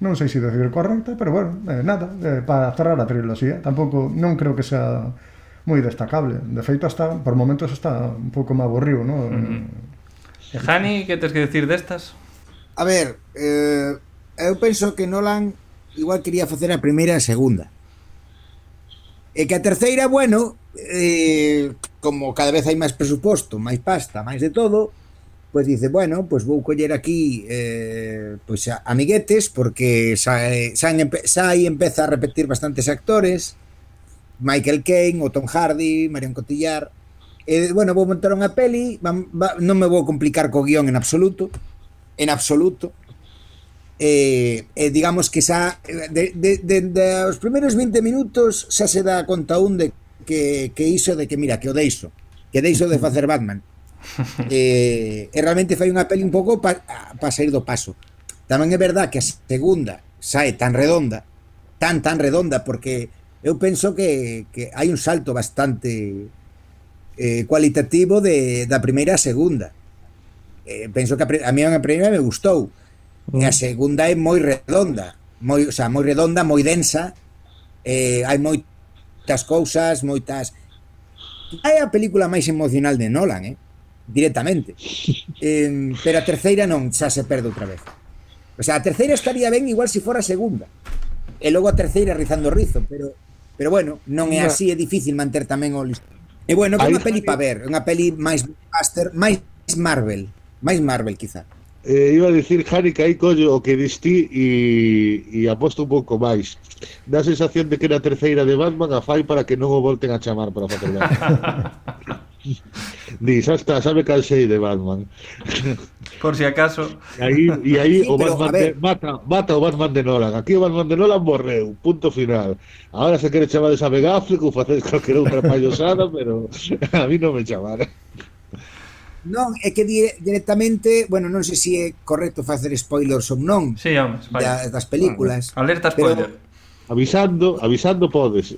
non sei se decir correcta, pero bueno, eh, nada, eh, para cerrar a triloxía, tampouco non creo que sea moi destacable. De feito, hasta por momentos está un pouco máis aburrido, ¿no? Uh. Eh, Jani, eh, que tes que decir destas? A ver, eh, eu penso que Nolan igual quería facer a primeira e a segunda. E que a terceira, bueno, eh, como cada vez hai máis presuposto, máis pasta, máis de todo, pois dice, bueno, pois vou coller aquí eh, pois a, amiguetes, porque xa, xa, eh, empe, aí empeza a repetir bastantes actores, Michael Caine, o Tom Hardy, Marion Cotillard, e, bueno, vou montar unha peli, va, va, non me vou complicar co guión en absoluto, en absoluto, eh, eh, digamos que xa de, de, de, de os primeiros 20 minutos xa se dá conta un de que, que iso de que mira, que o deixo que deixo de facer Batman. <laughs> Eh, e realmente fai unha peli un pouco para pa sair do paso. Tamén é verdad que a segunda sae tan redonda tan tan redonda porque eu penso que, que hai un salto bastante eh, cualitativo de, da primeira a segunda. Eh, penso que a, a mí a primeira me gustou E a segunda é moi redonda, moi, o sea, moi redonda, moi densa, eh, hai moitas cousas, moitas... É a película máis emocional de Nolan, eh? directamente. <laughs> Eh, pero a terceira non, xa se perde outra vez. O sea, a terceira estaría ben igual se si fora a segunda. E logo a terceira rizando rizo, pero pero bueno, non é así, é difícil manter tamén o listo. E bueno, que é unha peli para ver, unha peli máis blockbuster, máis Marvel, máis Marvel quizá eh, iba a dicir Jani que aí collo o que distí e, e aposto un pouco máis. Dá sensación de que na terceira de Batman a fai para que non o volten a chamar para facer Batman. <laughs> hasta, xa me cansei de Batman. <laughs> Por si acaso. Aí, E aí sí, o Batman de, mata, mata o Batman de Nolan. Aquí o Batman de Nolan morreu, punto final. Ahora se quere chamar esa Megaflic ou facer calquera outra payosada Pero <laughs> a mí non me chamara Non, é que dire, directamente, bueno, non sei se si é correcto facer spoilers ou non. Sí, vamos, da, das películas. Ah, alerta spoiler. Pero, avisando, avisando podes.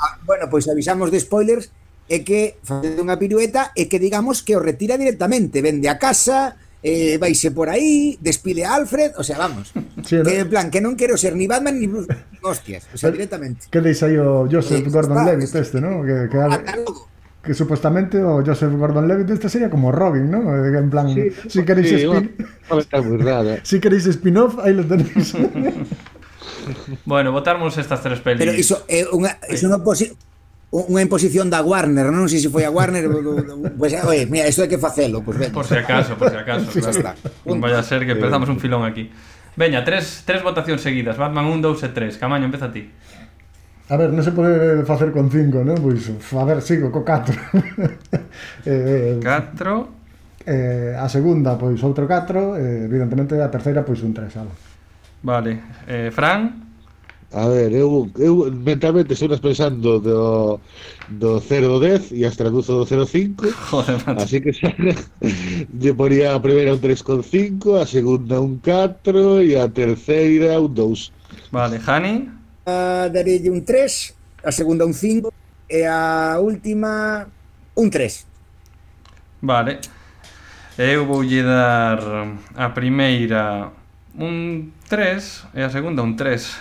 Ah, bueno, pois pues avisamos de spoilers é que facendo unha pirueta é que digamos que o retira directamente, vende a casa, eh, vaise por aí, despide a Alfred, o sea, vamos. Sí, ¿no? que en plan, que non quero ser ni Batman ni Bruce, hostias, o sea, directamente. Que deis aí o Joseph eh, Gordon-Levitt este, ¿no? Que, que... Ah, Logo que supostamente o Joseph Gordon-Levitt desta sería como Robin, ¿no? Eh, en plan, sí, si queréis sí, spin... Bueno, <laughs> si queréis spin-off, aí lo tenéis. <laughs> bueno, votarmos estas tres pelis. Pero iso é eh, unha iso non posi unha imposición da Warner, non sei se foi a Warner, pois pues, oye, mira, isto hai que facelo, pois pues, venga. Por si acaso, por si acaso, sí, claro. Non Vaya a ser que empezamos un filón aquí. Veña, tres, tres votacións seguidas, Batman 1, 2 e 3. Camaño, empeza ti. A ver, non se pode facer con cinco, non? Pois, a ver, sigo co 4. <laughs> eh, eh 4. Eh, a segunda, pois, outro 4. Eh, evidentemente, a terceira, pois, un 3, algo. Vale. Eh, Fran? A ver, eu, eu mentalmente estou pensando do, do 0-10 e as traduzo do 0 ao 5 Joder, así que xa <laughs> lle ponía a primeira un 3,5 a segunda un 4 e a terceira un 2 Vale, Jani? Eh, darelle un 3, a segunda un 5 e a última un 3. Vale. Eu voulle dar a primeira un 3 e a segunda un 3.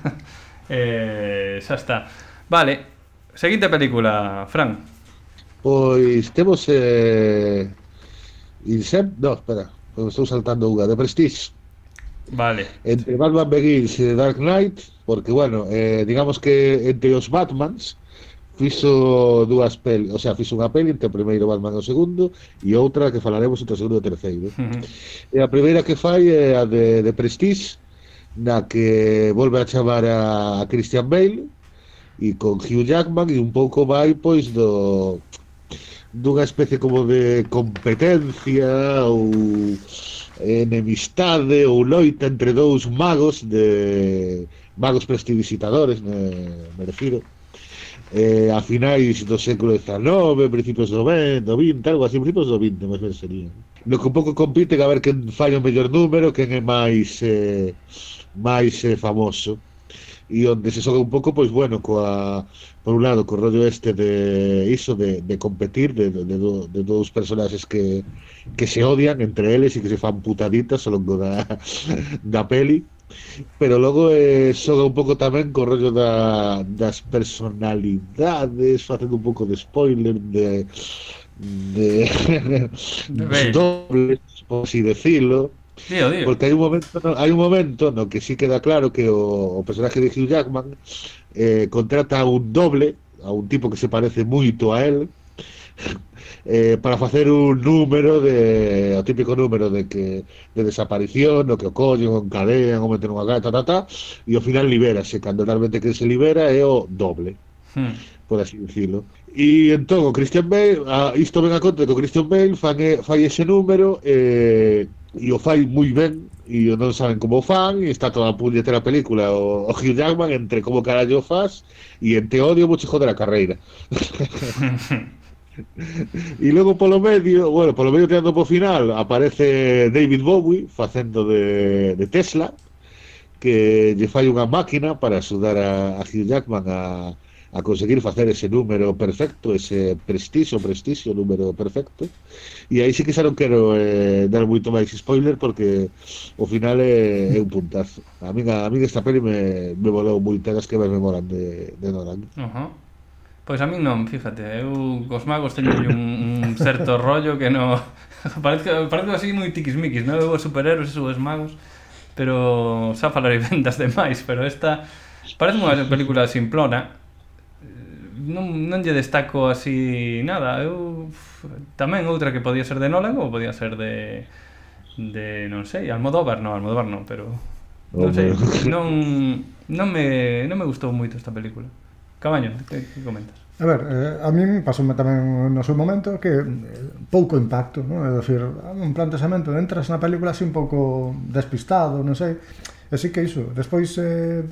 <laughs> eh, xa está. Vale. Seguinte película, Fran. Pois temos eh Incept, no, espera, pois estou saltando unha, de Prestige. Vale. Entre Batman Begins e The Dark Knight, porque, bueno, eh, digamos que entre os Batmans fixo dúas peli, o sea, fixo unha peli entre o primeiro Batman e o segundo e outra que falaremos entre o segundo e o terceiro. <laughs> Uh -huh. E a primeira que fai é a de, de Prestige, na que volve a chamar a Christian Bale e con Hugh Jackman e un pouco vai pois do dunha especie como de competencia ou enemistade ou loita entre dous magos de magos prestidigitadores me, me refiro eh, a finais do século XIX principios do 20, do 20 algo así principios do 20 máis ben sería. No que un pouco compiten a ver quen fai o mellor número quen é máis eh, máis eh, famoso e onde se xoga un pouco pois bueno, coa por un lado co rollo este de iso de, de competir de, de, de, do, de dous personaxes que que se odian entre eles e que se fan putaditas ao longo da, <laughs> da peli. Pero logo eh, xoga un pouco tamén co rollo da, das personalidades facendo un pouco de spoiler de de, <laughs> de dobles por así decirlo Dío, dío. Porque hai un momento, no, hai un momento no que sí queda claro que o, o personaje de Hugh Jackman eh, contrata a un doble, a un tipo que se parece moito a él, <laughs> eh, para facer un número de o típico número de que de desaparición, no que o collen, o encadean, o meten unha gata, ta, ta, e ao final libérase, cando realmente que se libera é o doble. Hmm. por así dicirlo. E entón o Christian Bale, ah, a, isto ven a conta que o Christian Bale fan, fai ese número eh, e o fai moi ben e non saben como fan e está toda a puñetera película o, o Hugh Jackman entre como carallo faz e entre odio vou joder a carreira. <laughs> E logo polo medio, bueno, polo medio tirando po final, aparece David Bowie facendo de, de Tesla, que lle fai unha máquina para axudar a, a Hugh Jackman a, a conseguir facer ese número perfecto, ese prestixo, prestixio, número perfecto. E aí sí que xa non quero eh, dar moito máis spoiler porque o final é, é un puntazo. A min, a min esta peli me, me volou das que me memoran de, de Nolan. Uh -huh. Pois a min non, fíjate, eu cos magos teño un, un certo rollo que non... <laughs> parece, parece así moi tiquismiquis, non? Eu os superhéroes e os magos, pero xa falarei vendas demais, pero esta parece unha película simplona, non, non lle destaco así nada. Eu tamén outra que podía ser de Nolan ou podía ser de de non sei, Almodóvar, non, Almodóvar non, pero oh, non sei, <laughs> non non me non me gustou moito esta película. Cabaño, que, que comentas? A ver, eh, a min pasoume tamén no seu momento que eh, pouco impacto, non? É dicir, un planteamento, entras na película así un pouco despistado, non sei. E sí que iso, despois eh,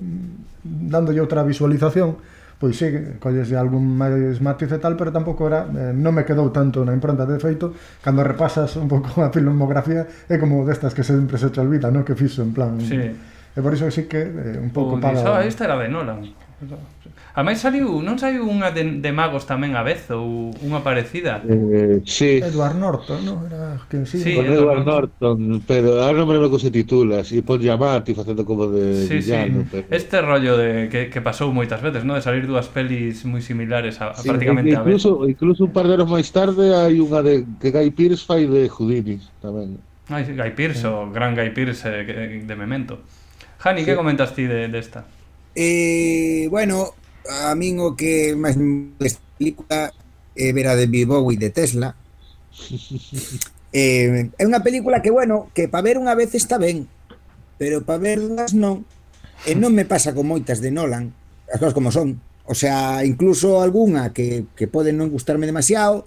dándolle outra visualización, pois sí, de algún máis matiz e tal, pero tampouco era, eh, non me quedou tanto na impronta de feito, cando repasas un pouco <laughs> a filmografía, é como destas que sempre se te olvida, non? Que fixo, en plan... Sí. E por iso sí que eh, un pouco pois, para... Esa, ah, esta era de Nolan. A máis saliu, non saiu unha de, de magos tamén a vez ou unha parecida? Eh, sí. Edward Norton, non? Era quen sí. sí Edward, Edward Norton. Pero ahora non me lembro que se titula, si pon llamarte facendo como de sí, villano, sí. Pero... Este rollo de que, que pasou moitas veces, non? De salir dúas pelis moi similares a, sí, prácticamente e, incluso, a vez. Incluso un par de anos máis tarde hai unha de que Guy Pearce fai de Houdini tamén. Ai, Guy Pearce, sí. o gran Guy Pearce eh, de Memento. Jani, sí. que comentas ti de, de esta? Eh, bueno, a min o que máis desta película é ver a de Bowie de Tesla. <laughs> eh, é unha película que, bueno, que para ver unha vez está ben, pero para verlas non. E non me pasa con moitas de Nolan, as cousas como son. O sea, incluso algunha que, que pode non gustarme demasiado,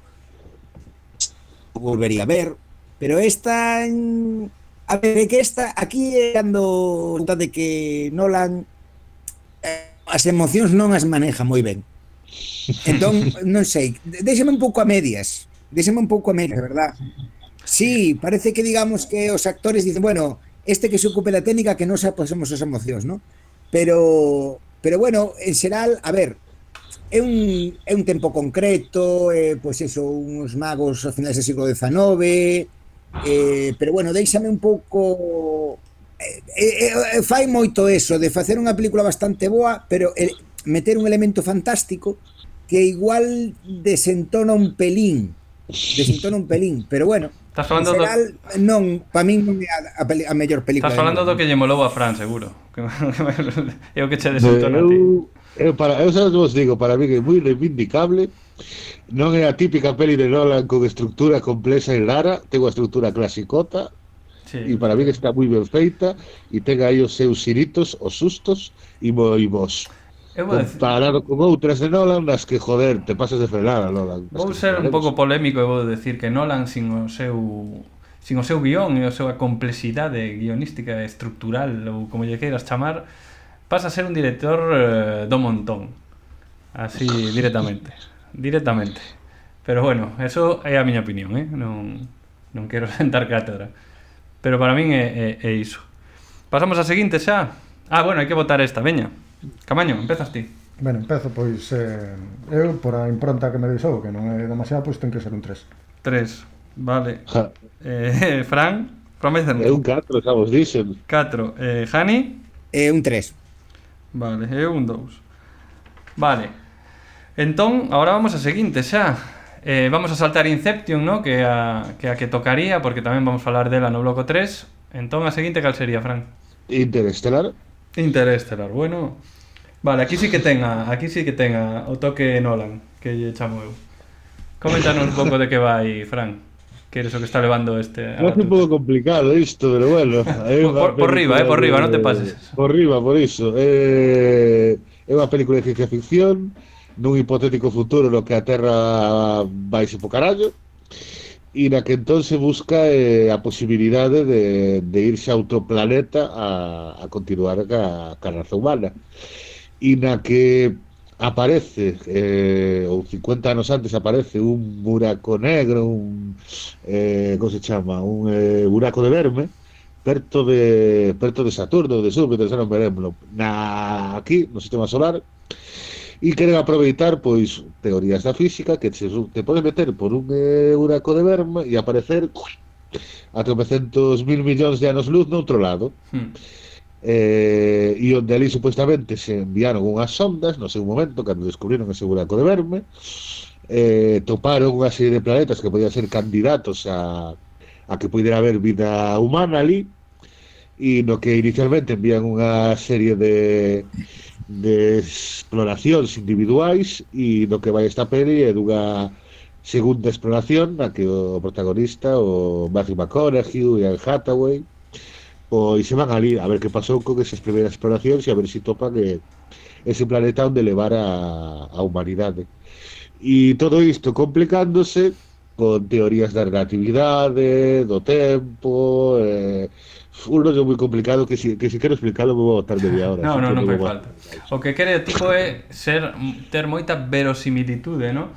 volvería a ver, pero esta en... a ver, que esta aquí é cando de que Nolan eh, as emocións non as maneja moi ben. Entón, <laughs> non sei, déxeme un pouco a medias, déxeme un pouco a medias, verdad? Sí, parece que digamos que os actores dicen, bueno, este que se ocupe da técnica que non se aposemos as emocións, non? Pero, pero bueno, en xeral, a ver, é un, é un tempo concreto, eh, pois eso, uns magos a finais do siglo XIX, eh, pero bueno, déixame un pouco Eh eh, eh, eh, fai moito eso de facer unha película bastante boa, pero el, meter un elemento fantástico que igual desentona un pelín, desentona un pelín, pero bueno, Estás falando en xeral, do... non, para min non é a, a, a mellor película. Estás falando do que lle molou a Fran, seguro. <laughs> é o que che desentona a ti. Eu, para, eu xa vos digo, para mí que é moi reivindicable Non é a típica peli de Nolan con estructura complexa e rara Ten unha estructura clasicota Sí. E para mí está moi ben feita e ten aí os seus xiritos, os sustos e Eu Comparado decir... con outras de Nolan nas que, joder, te pasas de frenada, Nolan. Vou ser un pouco polémico e vou decir que Nolan sin o seu sin o seu guión e a súa complexidade guionística e estructural ou como lle queiras chamar, pasa a ser un director eh, do montón. Así <laughs> directamente. directamente. Pero bueno, eso é a miña opinión, eh? Non non quero <laughs> sentar cátedra. Pero para min é, é, é iso. Pasamos a seguinte xa. Ah, bueno, hai que votar esta, veña. Camaño, empezas ti. Ben, empezo, pois, eh, eu, por a impronta que me deixou, que non é demasiado, pois ten que ser un 3. 3, vale. Ja. Eh, <laughs> Fran, Fran É un 4, xa vos dixen. 4. Eh, Jani? É un 3. Vale, é un 2. Vale. Entón, agora vamos a seguinte xa. Eh, vamos a saltar Inception, ¿no? Que a, que a que tocaría, porque tamén vamos a falar dela no bloco 3. Entón, a seguinte cal sería, Fran? Interestelar. Interestelar, bueno. Vale, aquí sí que tenga, aquí sí que tenga o toque Nolan, que lle chamo eu. Coméntanos un pouco de que vai, Fran. Que eres o que está levando este... É un pouco complicado isto, pero bueno. por, por riba, eh, por riba, de... non te pases. Por riba, por iso. Eh, é unha película de ciencia ficción, nun hipotético futuro no que a Terra vai para carallo e na que entón se busca eh, a posibilidade de, de irse a outro planeta a, a continuar ca, ca raza humana. E na que aparece eh, ou 50 anos antes aparece un buraco negro un eh, como se chama? Un eh, buraco de verme perto de perto de Saturno de Súpiter, xa non veremoslo na, aquí no sistema solar e queren aproveitar pois teorías da física que te, te podes meter por un eh, buraco de verma e aparecer ui, a mil millóns de anos luz noutro lado. Hmm. Eh, e onde ali supuestamente se enviaron unhas sondas no seu momento cando descubriron ese buraco de verme eh, toparon unha serie de planetas que podían ser candidatos a, a que pudera haber vida humana ali e no que inicialmente envían unha serie de de exploracións individuais e do que vai esta peli é dunha segunda exploración na que o protagonista, o Matthew McConaughey e Anne Hathaway pois se van ali a ver que pasou con esas primeiras exploracións e a ver se si topan eh, ese planeta onde levar a, a humanidade. E todo isto complicándose con teorías da relatividade, do tempo, eh, un rollo moi complicado que si, que si quero explicarlo vou botar media hora. No, no, non, non fai falta. O que quere o tipo é ser ter moita verosimilitude, non?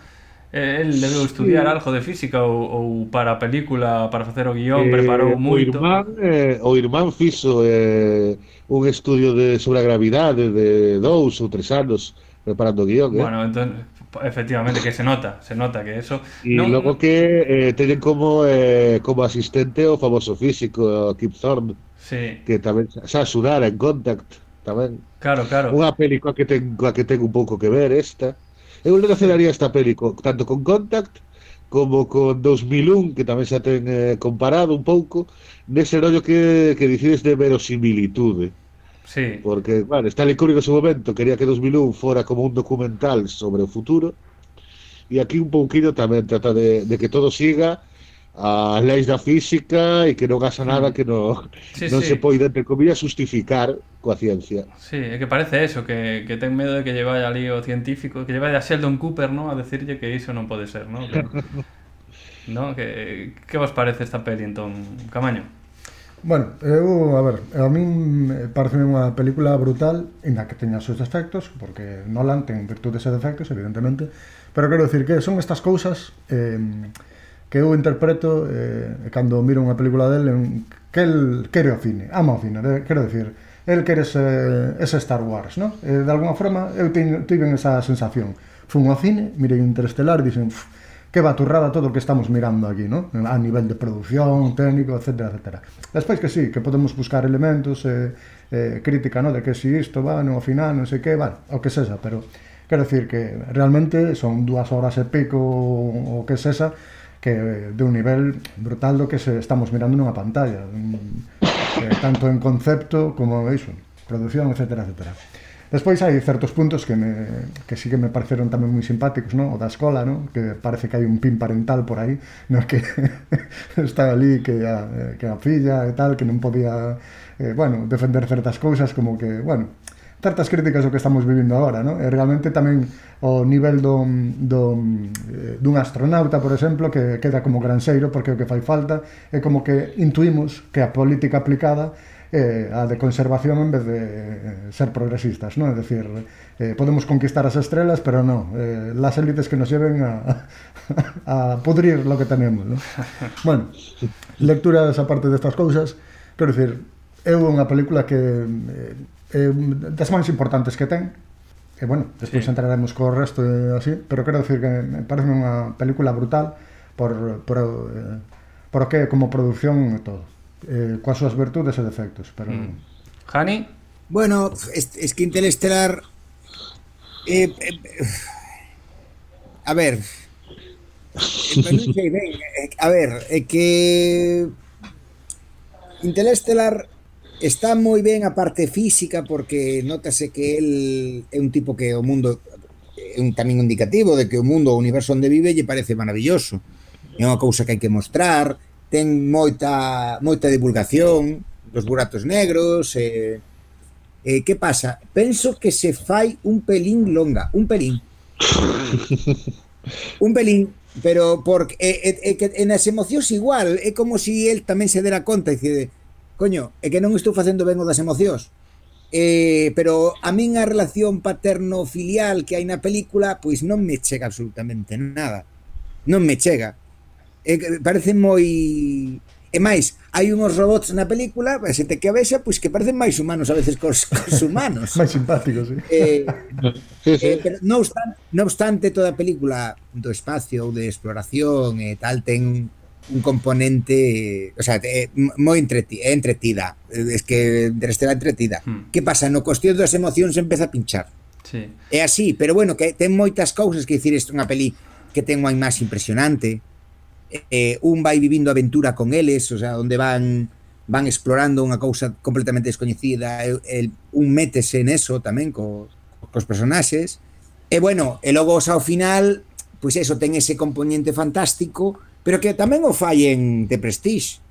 El eh, debeu estudiar sí. algo de física ou, ou para a película, para facer o guión, eh, preparou moito. O irmán, eh, o irmán fixo eh, un estudio de sobre a gravidade de dous ou tres anos preparando o guión. Eh? Bueno, entón, Efectivamente, que se nota, se nota que eso. Y no, luego que eh, tienen como, eh, como asistente o famoso físico, Kip Thorne. Sí. Que tamén xa axudara en Contact tamén. Claro, claro. Unha película que ten coa que ten un pouco que ver esta. Eu relacionaría esta película tanto con Contact como con 2001, que tamén xa ten eh, comparado un pouco, nese rollo que, que dicides de verosimilitude. Eh. Sí. Porque, claro, Stanley Kubrick en su momento quería que 2001 fora como un documental sobre o futuro e aquí un pouquinho tamén trata de, de que todo siga as leis da física e que non gasa nada mm. que non, sí, non sí. se poida, entre comillas, justificar coa ciencia. Sí, é que parece eso, que, que ten medo de que llevai ali o científico, que llevai a Sheldon Cooper, ¿no? a decirlle que iso non pode ser, ¿no? Que, ¿no? <laughs> Que, que vos parece esta peli, entón, Camaño? Bueno, eu, a ver, a min eh, parece unha película brutal inda que teña os seus defectos, porque Nolan ten virtudes e defectos, evidentemente, pero quero dicir que son estas cousas eh, que eu interpreto eh, cando miro unha película del en, que el quere o cine, ama o cine, de, quero dicir, el quere ese, ese Star Wars, no? Eh, de alguna forma, eu teño, tiven esa sensación. Fun ao cine, mirei Interestelar e dixen, que baturrada todo o que estamos mirando aquí, ¿no? a nivel de producción, técnico, etcétera, etcétera. Despois que sí, que podemos buscar elementos, eh, eh, crítica, ¿no? de que si isto va, no, ao final, non sei que, vale, o que sexa, pero quero decir que realmente son dúas horas e pico o que sexa, que eh, de un nivel brutal do que se estamos mirando nunha pantalla, un, eh, tanto en concepto como iso, producción, etcétera, etcétera. Despois hai certos puntos que, me, que sí que me pareceron tamén moi simpáticos, ¿no? O da escola, ¿no? Que parece que hai un pin parental por aí, no Que <laughs> está ali que a, que a filla e tal, que non podía, eh, bueno, defender certas cousas, como que, bueno, certas críticas do que estamos vivindo agora, ¿no? E realmente tamén o nivel do, do, eh, dun astronauta, por exemplo, que queda como granseiro porque é o que fai falta, é como que intuimos que a política aplicada eh, a de conservación en vez de eh, ser progresistas, ¿no? Es decir, eh, podemos conquistar as estrelas, pero no, eh, las élites que nos lleven a, <laughs> a pudrir lo que tenemos, ¿no? <laughs> Bueno, lecturas aparte destas cousas, quero dicir, é unha película que eh, das máis importantes que ten, e bueno, despois sí. entraremos co resto e así, pero quero dicir que me parece unha película brutal por, por, eh, por que como producción e todo eh, coas súas virtudes e defectos, pero mm. Jani? Bueno, es, es que Interestelar eh, eh, a ver, eh, sei ben, eh, a ver, é que Interestelar está moi ben a parte física porque notase que el é un tipo que o mundo é un tamén indicativo de que o mundo, o universo onde vive lle parece maravilloso. É unha cousa que hai que mostrar, ten moita moita divulgación dos buratos negros e eh, eh, que pasa? Penso que se fai un pelín longa, un pelín. <laughs> un pelín, pero porque é, é, é que as emocións igual, é como se si el tamén se dera conta e dice, coño, é que non estou facendo ben o das emocións. Eh, pero a min a relación paterno-filial que hai na película, pois non me chega absolutamente nada. Non me chega eh, parecen moi E máis, hai unos robots na película, a xente que a vexa, pois que parecen máis humanos a veces cos, cos <laughs> humanos. máis simpáticos, sí. Eh, <laughs> sí, sí. Eh, pero non obstante, non obstante, toda a película do espacio ou de exploración e eh, tal ten un componente, o sea, é moi entreti, é entretida, es que Interestelar entretida. Hmm. Que pasa? No cuestión das emocións empeza a pinchar. Sí. É así, pero bueno, que ten moitas cousas que dicir isto unha peli que ten unha imaxe impresionante, eh, un vai vivindo aventura con eles, o sea, onde van van explorando unha cousa completamente descoñecida, el, el, un métese neso tamén co, cos personaxes. E bueno, e logo ao final, pois eso ten ese componente fantástico, pero que tamén o fai en The Prestige.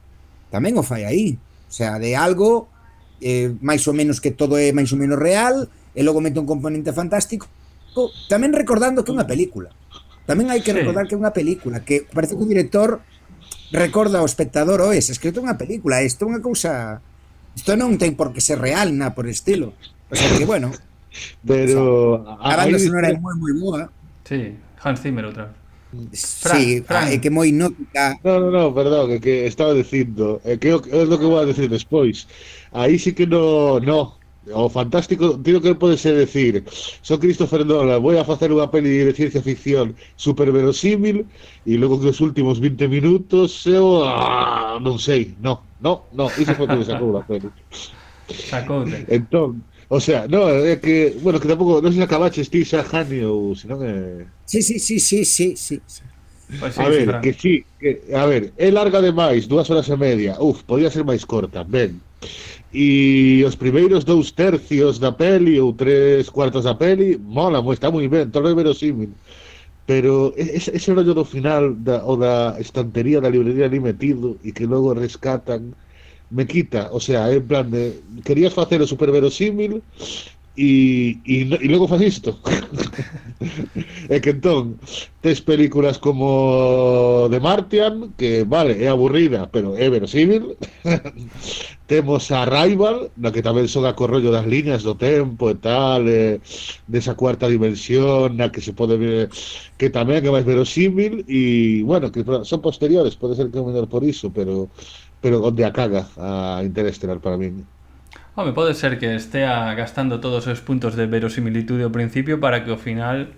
Tamén o fai aí. O sea, de algo eh, máis ou menos que todo é máis ou menos real, e logo mete un componente fantástico, tamén recordando que é unha película. Tamén hai que recordar que é unha película que parece que o director recorda ao espectador, "Oe, se escrito unha película, isto é unha cousa isto non ten por que ser real na por estilo". O sea que bueno. Pero a banda sonora é moi moi boa. Sí, Hans Zimmer outra vez. Fran, sí, Fran. é que moi nótica. No, no, no, perdón, é que estaba dicindo, é eh, que é o que vou a decir despois. Aí sí que no, no, o fantástico, tiro que pode ser decir son Christopher Nolan, vou a facer unha peli de ciencia ficción super verosímil e logo que os últimos 20 minutos eu ah, non sei, no, no, no, iso foi que sacou a peli. Sacoute. Entón, O sea, no, é que, bueno, que tampouco, non sei se acabaches ti xa Hani ou senón é... Sí, sí, sí, sí, sí, sí. Pues sí, a ver, sí, que sí, que, a ver, é larga demais, dúas horas e media. Uf, podía ser máis corta, ben. E os primeiros dous tercios da peli ou tres cuartos da peli mola, está moi ben, todo é verosímil. Pero ese, ese rollo do final da, o da estantería da librería ali metido e que logo rescatan me quita, o sea, en plan de querías facer o super verosímil e, e, e logo faz isto. <laughs> É que entón tes películas como The Martian, que vale, é aburrida, pero é verosímil. <laughs> Temos a Rival, na que tamén son a corrollo das liñas do tempo e tal, e, desa cuarta dimensión, na que se pode ver que tamén é máis verosímil e, bueno, que son posteriores, pode ser que é menor por iso, pero pero onde a caga a Interestelar para min. Home, pode ser que estea gastando todos os puntos de verosimilitude ao principio para que ao final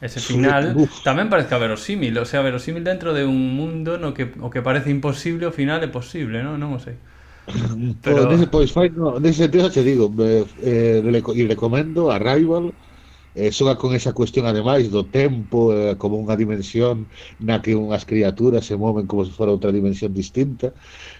ese final Uf. tamén parezca verosímil, o sea, verosímil dentro de un mundo no que o que parece imposible o final é posible, non? Non o sei. Pero nese pois fai, no, nese sentido te digo, me, eh, e recomendo a Rival eh, xoga con esa cuestión ademais do tempo eh, como unha dimensión na que unhas criaturas se moven como se fora outra dimensión distinta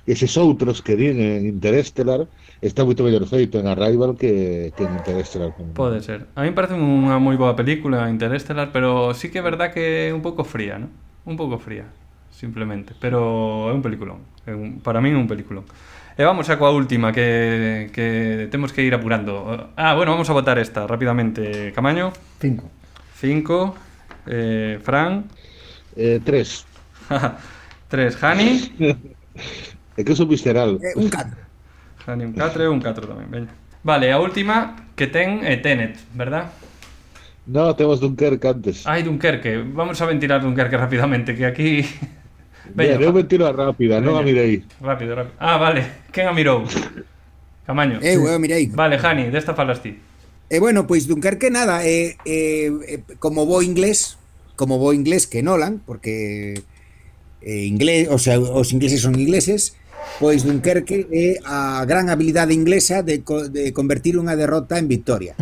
eses outros que din en Interestelar está moito mellor feito en Arrival que, que en Interestelar Pode ser. A mí parece unha moi boa película Interestelar, pero sí que é verdad que é un pouco fría, ¿no? Un pouco fría, simplemente, pero é un peliculón. É un, para min é un peliculón. E vamos a coa última que, que temos que ir apurando. Ah, bueno, vamos a votar esta rapidamente. Camaño, Cinco. 5. Eh, Fran, eh, tres <laughs> 3. Hani. <laughs> é que son visceral Eh, un Xa ni un 4 e un 4 tamén, veña. Vale, a última que ten é Tenet, verdad? No, temos Dunkerque antes. Ai, Dunkerque. Vamos a ventilar Dunkerque rapidamente, que aquí... Veña, Bien, eu ventilo a rápida, non a mirei. Rápido, rápido. Ah, vale. Quen a mirou? Camaño. Eh, eu, eu mirei. Vale, Jani, desta falas ti. E eh, bueno, pois Dunkerque nada, eh, eh, eh, como bo inglés, como bo inglés que Nolan, porque eh, inglés, o sea, os ingleses son ingleses, pois Dunkerque é a gran habilidade inglesa de, co de convertir unha derrota en victoria.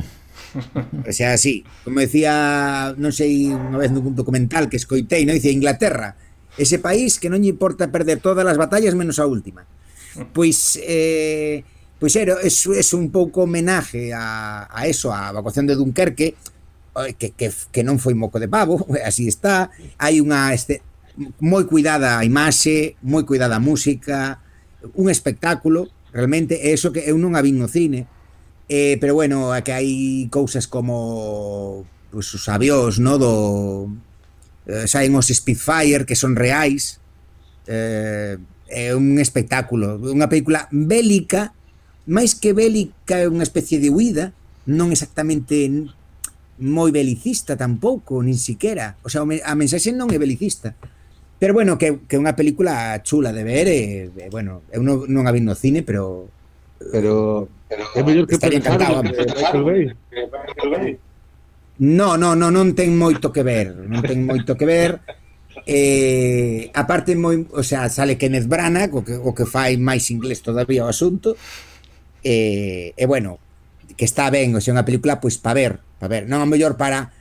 O sea, así, como decía, non sei, unha vez nun documental que escoitei, non dice Inglaterra, ese país que non lle importa perder todas as batallas menos a última. Pois eh, pois era, es, es un pouco homenaje a, a eso, a evacuación de Dunkerque, eh, que, que, que non foi moco de pavo, <laughs> así está, hai unha este, moi cuidada a imaxe, moi cuidada a música, un espectáculo, realmente, é eso que eu non a vin no cine, eh, pero bueno, que hai cousas como pues, os avións, no, do eh, saen os Spitfire que son reais. Eh, é un espectáculo, unha película bélica, máis que bélica é unha especie de huida, non exactamente moi belicista tampouco, nin siquiera. O sea, a mensaxe non é belicista. Pero bueno, que, que é unha película chula de ver e, e bueno, eu non, non a vi no cine, pero pero, é mellor que pensar que, que Michael Bay. Michael Bay. No, no, no, non ten moito que ver, non ten moito que ver. Eh, aparte moi, o sea, sale Kenneth Branagh, o que, o que fai máis inglés todavía o asunto. Eh, e eh, bueno, que está ben, o sea, unha película pois pues, para ver, para ver, non a mellor para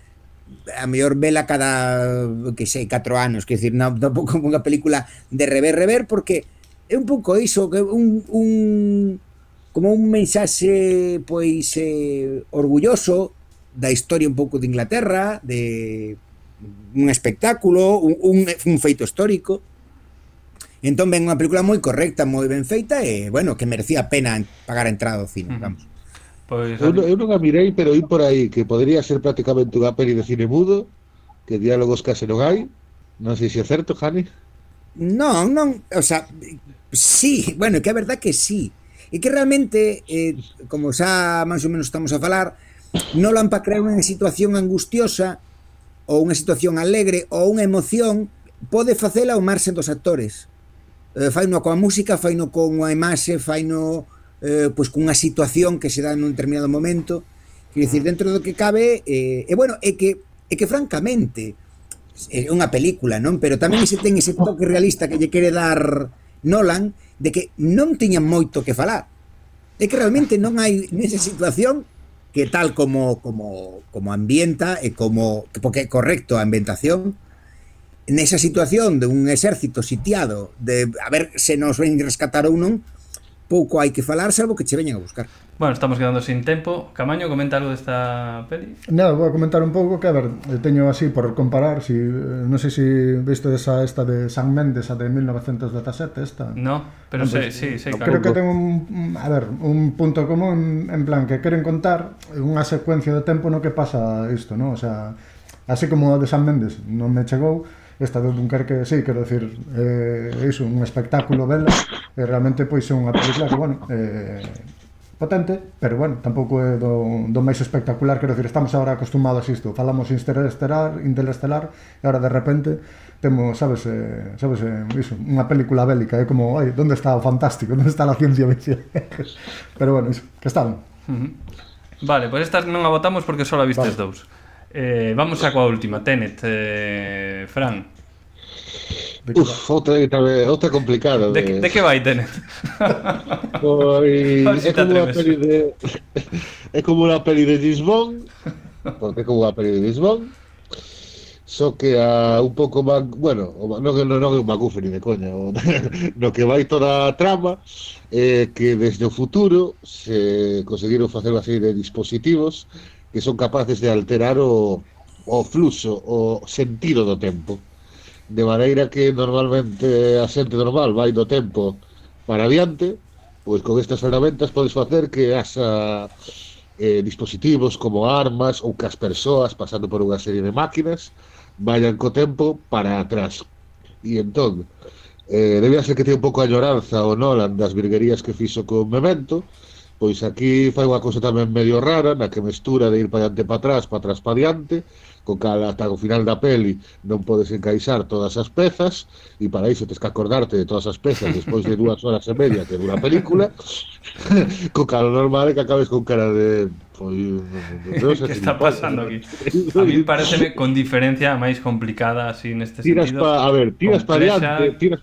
a mellor vela cada, que sei, 4 anos, que decir, non, tampouco <laughs> unha película de rever rever porque é un pouco iso, que un, un como un mensaxe pois eh, orgulloso da historia un pouco de Inglaterra, de un espectáculo, un, un, un feito histórico. Entón ven unha película moi correcta, moi ben feita e, bueno, que merecía a pena pagar a entrada ao cine, mm. vamos. Pois, eu, eu non a mirei, pero ir por aí que podría ser prácticamente unha peli de cine mudo, que diálogos case non hai. Non sei se é certo, Jani. Non, non, o sea, sí, bueno, que a verdad que sí. E que realmente, eh, como xa máis ou menos estamos a falar, Nolan para crear unha situación angustiosa ou unha situación alegre ou unha emoción pode facela ao marxen dos actores. Eh, faino coa música, faino con a imaxe, faino eh, pois cunha situación que se dá nun determinado momento. Quer dicir, dentro do que cabe, eh, e bueno, é que é que francamente é unha película, non? Pero tamén se ten ese toque realista que lle quere dar Nolan de que non tiñan moito que falar. É que realmente non hai nesa situación que tal como como como ambienta e como porque é correcto a ambientación nesa situación de un exército sitiado de a ver se nos ven rescatar ou non pouco hai que falar salvo que che veñan a buscar. Bueno, estamos quedando sin tempo. Camaño, comenta algo desta peli? Nada, vou a comentar un pouco que, a ver, teño así por comparar, si, eh, non sei se si viste esa, esta de San Méndez, a de 1917, esta. No, pero Antes, sei, sí, sei. Claro. Creo que ten un, a ver, un punto común en plan que queren contar unha secuencia de tempo no que pasa isto, no? O sea, así como a de San Méndez non me chegou, esta do Dunkerque, sí, quero decir, eh, iso, un espectáculo vela, e realmente pois é unha película que, bueno, eh, potente, pero bueno, tampouco é do, do máis espectacular, quero decir, estamos agora acostumados a isto, falamos interestelar, interestelar, e agora de repente temos, sabes, eh, sabes, eh, iso, unha película bélica, é eh, como, ai, onde está o fantástico, onde está a ciencia ficción? <laughs> pero bueno, iso, que está ben. Uh -huh. Vale, pois pues estas non a votamos porque só a vistes vale. dous. Eh, vamos a coa última, Tenet, eh, Fran. Uf, outra, outra complicada. De, de, de que vai, Tenet? <laughs> Pois, é como unha peli de... É como unha peli de Lisbon, porque é como unha peli de Lisbon, só que a un pouco máis, bueno, non que non, non é un magufo ni de coña, o, <laughs> no que vai toda a trama é eh, que desde o futuro se conseguiron facer unha serie de dispositivos que son capaces de alterar o, o fluxo, o sentido do tempo. De maneira que normalmente a xente normal vai do tempo para adiante, pois con estas ferramentas podes facer que haxa eh, dispositivos como armas ou que as persoas pasando por unha serie de máquinas vayan co tempo para atrás. E entón, eh, debía ser que ten un pouco a lloranza o Nolan das virguerías que fixo con Memento, Pois aquí fai unha cousa tamén medio rara, na que mestura de ir para diante para atrás, para atrás para diante, co cal ata o final da peli non podes encaixar todas as pezas e para iso tens que acordarte de todas as pezas despois de <laughs> dúas horas e media que dura a película, <laughs> co cal normal é que acabes con cara de <laughs> se está pasando ¿no? aquí? A mí pareceme con diferencia a máis complicada así neste tiras sentido. pa, a ver, tiras para adiante, tiras,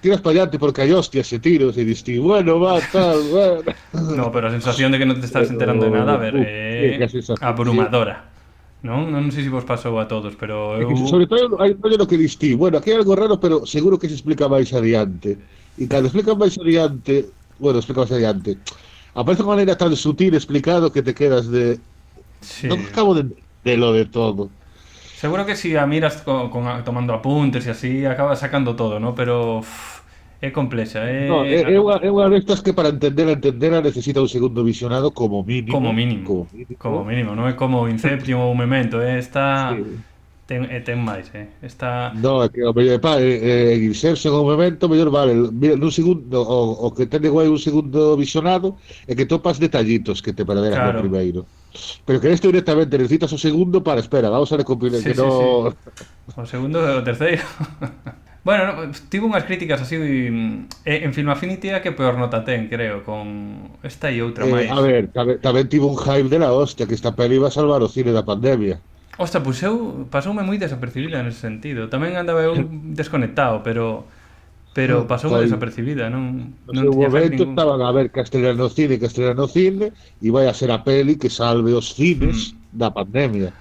tiras para porque hai hostias e tiros e diste, bueno, va, tal, <laughs> bueno. No, pero a sensación de que non te estás enterando de nada, a ver, é que sensación, abrumadora. Non, non sei se vos pasou a todos, pero eu... sobre todo hai rollo no que distí, bueno, aquí hai algo raro, pero seguro que se explica máis adiante. E cando explican máis adiante, bueno, explica máis adiante, aparece unha maneira tan sutil explicado que te quedas de... Sí. Non acabo de, de lo de todo. Seguro que si a miras con, con, tomando apuntes e así, acabas sacando todo, ¿no? Pero é complexa, é... No, unha, é unha destas que para entender a entender necesita un segundo visionado como mínimo. Como mínimo. Como mínimo. Como mínimo, non é como Inception ou Memento, é esta... Sí. ten, e ten máis, eh? Está... No, é que o mellor, pá, eh, eh, Inception, o momento, mellor vale, mira, nun segundo, o, o que ten igual un segundo visionado, é que topas detallitos que te perderas claro. no primeiro. Pero que esto directamente necesitas o segundo para, espera, vamos a recompilar sí, que sí, no... Sí. O segundo e o terceiro. <laughs> bueno, no, tivo unhas críticas así mm, en Film Affinity a que peor nota ten, creo, con esta e outra eh, máis. A ver, tamén, tamén tivo un hype de la hostia que esta peli iba a salvar o cine da pandemia. Osta, pois eu pasoume moi desapercibida nese sentido. Tamén andaba eu <laughs> desconectado, pero pero pasoume moi desapercibida, non non no tiña momento ningún... estaban a ver Castellano Cine, Castellano Cine e vai a ser a peli que salve os cines mm. da pandemia.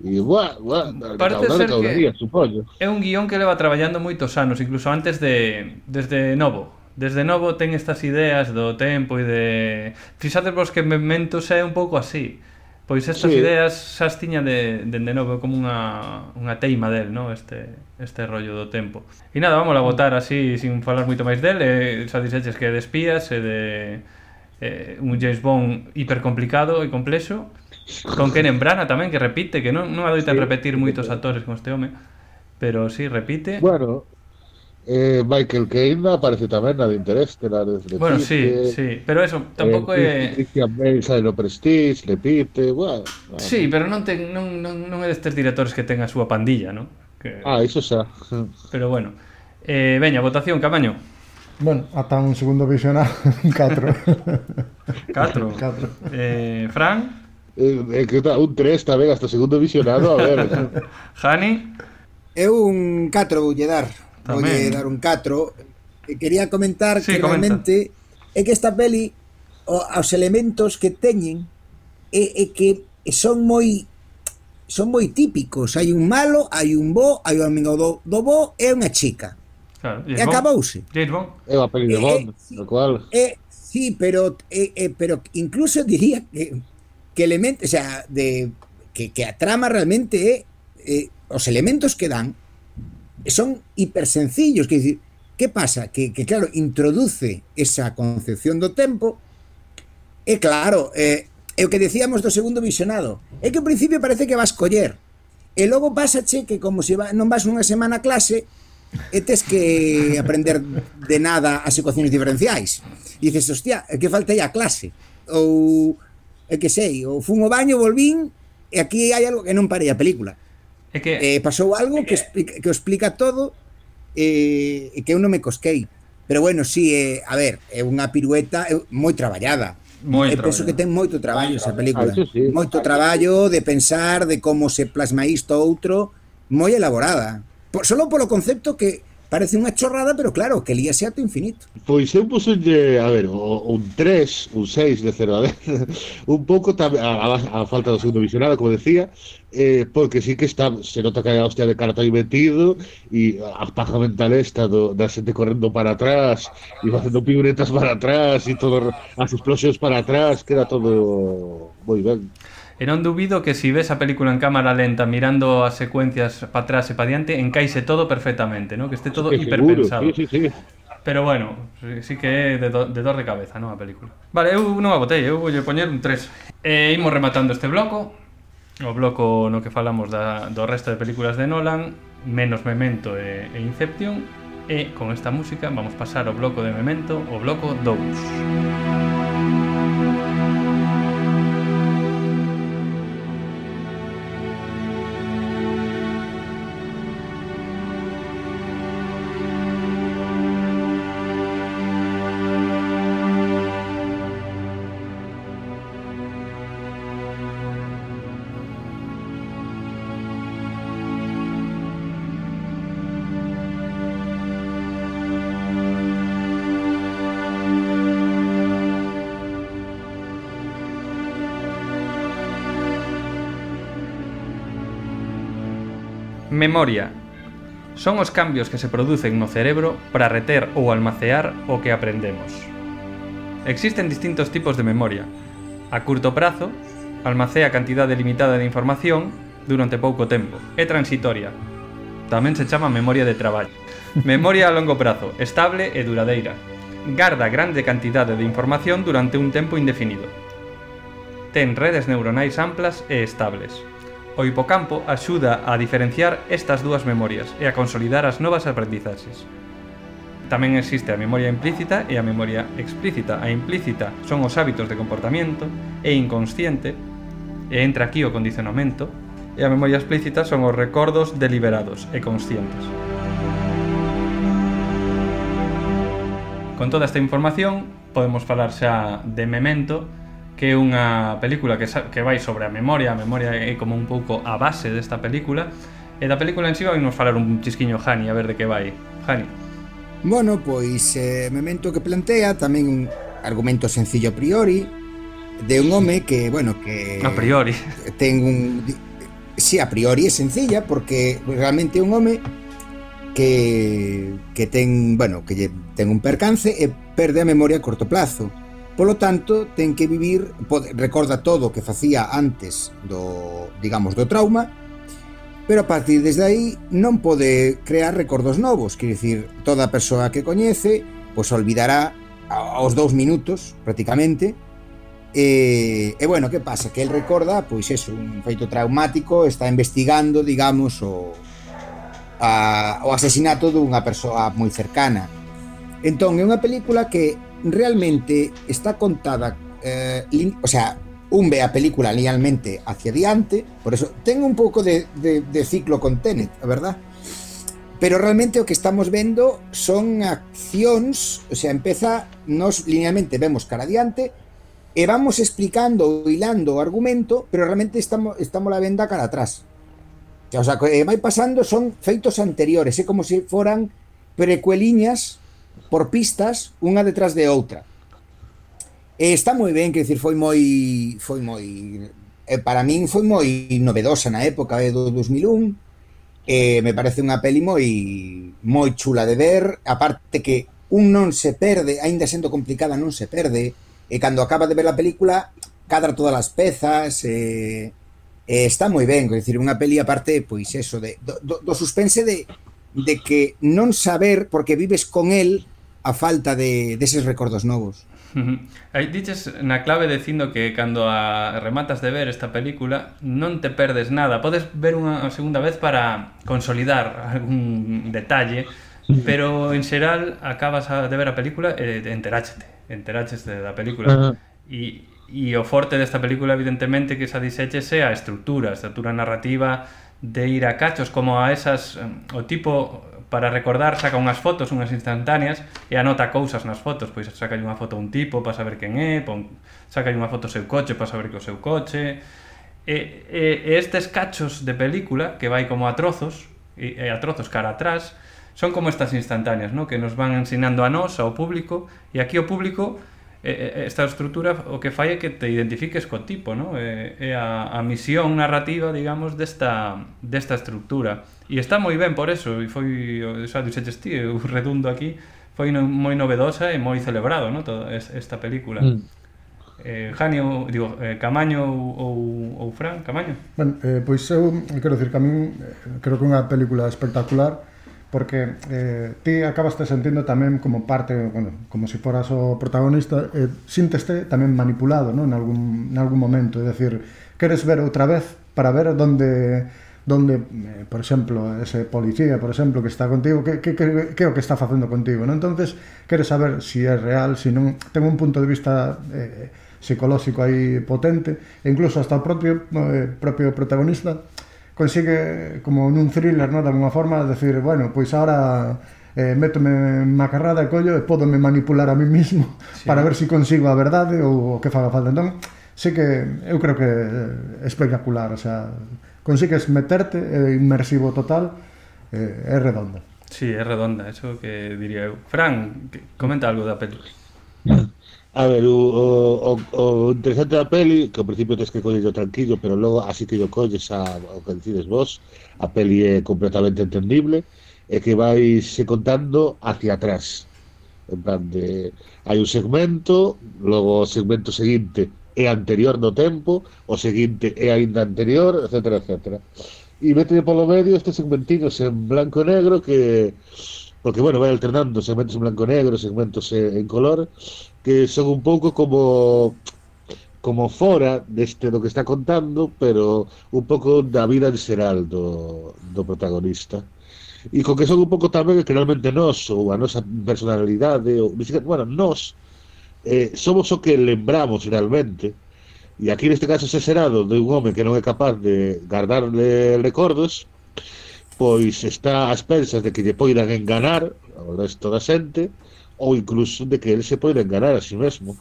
E buá, buá, Parece ser que día, supoño. é un guión que leva traballando moitos anos, incluso antes de desde novo. Desde novo ten estas ideas do tempo e de... Fixadevos que Mementos é un pouco así. Pois estas sí. ideas xa as tiña de, de, de novo como unha, unha teima del, no? este, este rollo do tempo. E nada, vamos a botar así, sin falar moito máis del, e, xa dixeches que é de espías, e de eh, un James Bond hipercomplicado e complexo, con Kenneth Brana tamén, que repite, que non, non adoita sí, repetir moitos actores con este home, pero sí, repite. Bueno, Eh, Michael Caine aparece tamén na de Interestelar de Bueno, Lepite, sí, sí, pero eso tampouco eh, é Christian Bale sai no Prestige, Lepite, bueno. Sí, pero non ten non, non, non é destes directores que ten a súa pandilla, non? Que... Ah, iso xa. Pero bueno. Eh, veña, votación, Camaño. Bueno, ata un segundo visionado, 4. 4. 4. Eh, Fran? Eh, eh que un 3 tamén hasta segundo visionado, a ver. <laughs> Jani? Eu un 4 voulle dar. Tamén. Olle dar un 4. E eh, quería comentar sí, que comenta. realmente é que esta peli o, os elementos que teñen é, é que son moi son moi típicos. Hai un malo, hai un bo, hai un amigo do, do bo e unha chica. Claro, e acabouse. É unha peli de Bond, eh, no cual. Eh, sí, pero eh, eh, pero incluso <laughs> diría que que elementos, o sea, de que, que a trama realmente é eh, os elementos que dan son hipersencillos, que dicir, que pasa? Que, que claro, introduce esa concepción do tempo e claro, eh, é o que decíamos do segundo visionado, é que ao principio parece que vas coller, e logo pasache que como se va, non vas unha semana a clase e tes que aprender de nada as ecuacións diferenciais. E dices, hostia, é que faltei a clase. Ou, é que sei, ou fun ao baño, volvín, e aquí hai algo que non parei a película. É que... Eh, pasou algo que, explica, que o explica todo eh e que eu non me cosquei. Pero bueno, sí, eh, a ver, é unha pirueta moi traballada. Moi e penso que ten moito traballo esa ah, película. Ah, sí. Moito traballo de pensar de como se plasma isto outro, moi elaborada. Por, solo polo concepto que parece unha chorrada, pero claro, que lía sea infinito. Pois eu pusolle, a ver, un 3, un 6 de 0 a 10, <laughs> un pouco a, a, a falta do segundo visionado, como decía, eh, porque sí que está, se nota que hai a hostia de carta aí metido e a paja mental esta do, da xente correndo para atrás e facendo piruetas para atrás e todo as explosións para atrás queda todo moi ben E non dubido que se si ves a película en cámara lenta mirando as secuencias para atrás e para diante, encaixe todo perfectamente, ¿no? que este todo es que hiperpensado. Seguro, sí, sí, sí. Pero bueno, sí que é de, do, de dor de cabeza, non a película. Vale, eu non a botei, eu voulle poñer un 3. E imos rematando este bloco o bloco no que falamos da, do resto de películas de Nolan, menos Memento e, e Inception, e con esta música vamos pasar ao bloco de Memento, o bloco 2. Memoria. Son os cambios que se producen no cerebro para reter ou almacear o que aprendemos. Existen distintos tipos de memoria. A curto prazo, almacea cantidade limitada de información durante pouco tempo. É transitoria. Tamén se chama memoria de traballo. <laughs> Memoria a longo prazo, estable e duradeira. Garda grande cantidade de información durante un tempo indefinido. Ten redes neuronais amplas e estables O hipocampo axuda a diferenciar estas dúas memorias e a consolidar as novas aprendizaxes. Tamén existe a memoria implícita e a memoria explícita. A implícita son os hábitos de comportamiento e inconsciente, e entra aquí o condicionamento, e a memoria explícita son os recordos deliberados e conscientes. Con toda esta información, podemos falar xa de memento, que é unha película que, que vai sobre a memoria, a memoria é como un pouco a base desta película, e da película en si sí vai nos falar un chisquiño Jani, a ver de que vai. Jani. Bueno, pois eh, memento que plantea tamén un argumento sencillo a priori de un home que, bueno, que... A priori. Ten un... Sí, a priori é sencilla porque realmente é un home que, que ten, bueno, que ten un percance e perde a memoria a corto plazo Polo tanto, ten que vivir, pode, recorda todo o que facía antes do, digamos, do trauma, pero a partir desde aí non pode crear recordos novos, quer dicir, toda a persoa que coñece, pois olvidará aos dous minutos, prácticamente, E, e bueno, que pasa? Que el recorda, pois eso, un feito traumático, está investigando, digamos, o, a, o asesinato dunha persoa moi cercana. Entón, é unha película que realmente está contada, eh, o sea, un ve a película linealmente hacia diante, por eso ten un pouco de, de, de ciclo con Tenet, a verdad? Pero realmente o que estamos vendo son accións, o sea, empeza, nos linealmente vemos cara adelante, e vamos explicando, hilando o argumento, pero realmente estamos, estamos la venda cara atrás. O sea, que eh, vai pasando son feitos anteriores, é como se si foran precueliñas por pistas unha detrás de outra. E está moi ben, que decir, foi moi foi moi e para min foi moi novedosa na época eh, do 2001. Eh, me parece unha peli moi moi chula de ver, aparte que un non se perde, aínda sendo complicada non se perde, e cando acaba de ver a película cadra todas as pezas, eh, eh, está moi ben, quer dicir, unha peli aparte, pois eso, de, do, do suspense de, de que non saber, porque vives con el, a falta de deses recordos novos. Aí diches na clave dicindo que cando a rematas de ver esta película non te perdes nada. Podes ver unha segunda vez para consolidar <laughs> algún detalle, pero en xeral acabas de ver a película e enteráchete, enteraches da película. E, e o forte desta película evidentemente que xa é a estrutura, a estrutura narrativa de ir a cachos como a esas o tipo para recordar saca unhas fotos, unhas instantáneas e anota cousas nas fotos, pois saca unha foto a un tipo para saber quen é, pon, saca unha foto ao seu coche para saber que o seu coche. E, e, e estes cachos de película que vai como a trozos, e, e a trozos cara atrás, son como estas instantáneas, ¿no? que nos van ensinando a nós, ao público, e aquí o público esta estrutura o que fai é que te identifiques co tipo, ¿no? É, é a, a misión narrativa, digamos, desta, desta estrutura. E está moi ben por eso, e foi, xa dixetes ti, o redundo aquí, foi no, moi novedosa e moi celebrado, no? Toda esta película. Mm. Eh, Janio, digo, eh, Camaño ou, ou Fran, Camaño? Ben, eh, pois eu quero dicir que a min eh, creo que é unha película espectacular porque eh, ti acabas te sentindo tamén como parte, bueno, como se si foras o protagonista, eh, sinteste tamén manipulado, non? En algún, en algún momento, é dicir, queres ver outra vez para ver onde donde, eh, por exemplo, ese policía, por exemplo, que está contigo, que, que, que, que é o que está facendo contigo, non? entonces queres saber se si é real, se si non... Ten un punto de vista eh, psicolóxico aí potente, e incluso hasta o propio, eh, propio protagonista consigue, como nun thriller, non? de alguma forma, decir, bueno, pois agora ahora eh, métome na carrada e collo e podome manipular a mí mismo sí. para ver se si consigo a verdade ou o que faga falta. Entón, sei que eu creo que é espectacular, o sea, consigues meterte, é inmersivo total, é, é redonda. Sí, é redonda, eso que diría eu. Fran, comenta algo da peli. A ver, o, o, o interesante da peli, que ao principio tens que collerlo tranquilo, pero logo así que lo colles a, o que decides vos, a peli é completamente entendible, é que vais contando hacia atrás. En plan de, hai un segmento, logo o segmento seguinte é anterior no tempo, o seguinte é aínda anterior, etc, etc. E mete polo medio estes segmentinos en blanco e negro que porque, bueno, vai alternando segmentos en blanco e negro, segmentos en color, que son un pouco como como fora deste do que está contando, pero un pouco da vida en xeral do, do protagonista. E con que son un pouco tamén que realmente nós, ou a nosa personalidade, ou, bueno, nós, eh, somos o que lembramos realmente e aquí neste caso se serado de un home que non é capaz de guardarle recordos pois está ás pensas de que lle poidan enganar ao resto da xente ou incluso de que ele se poida enganar a si sí mesmo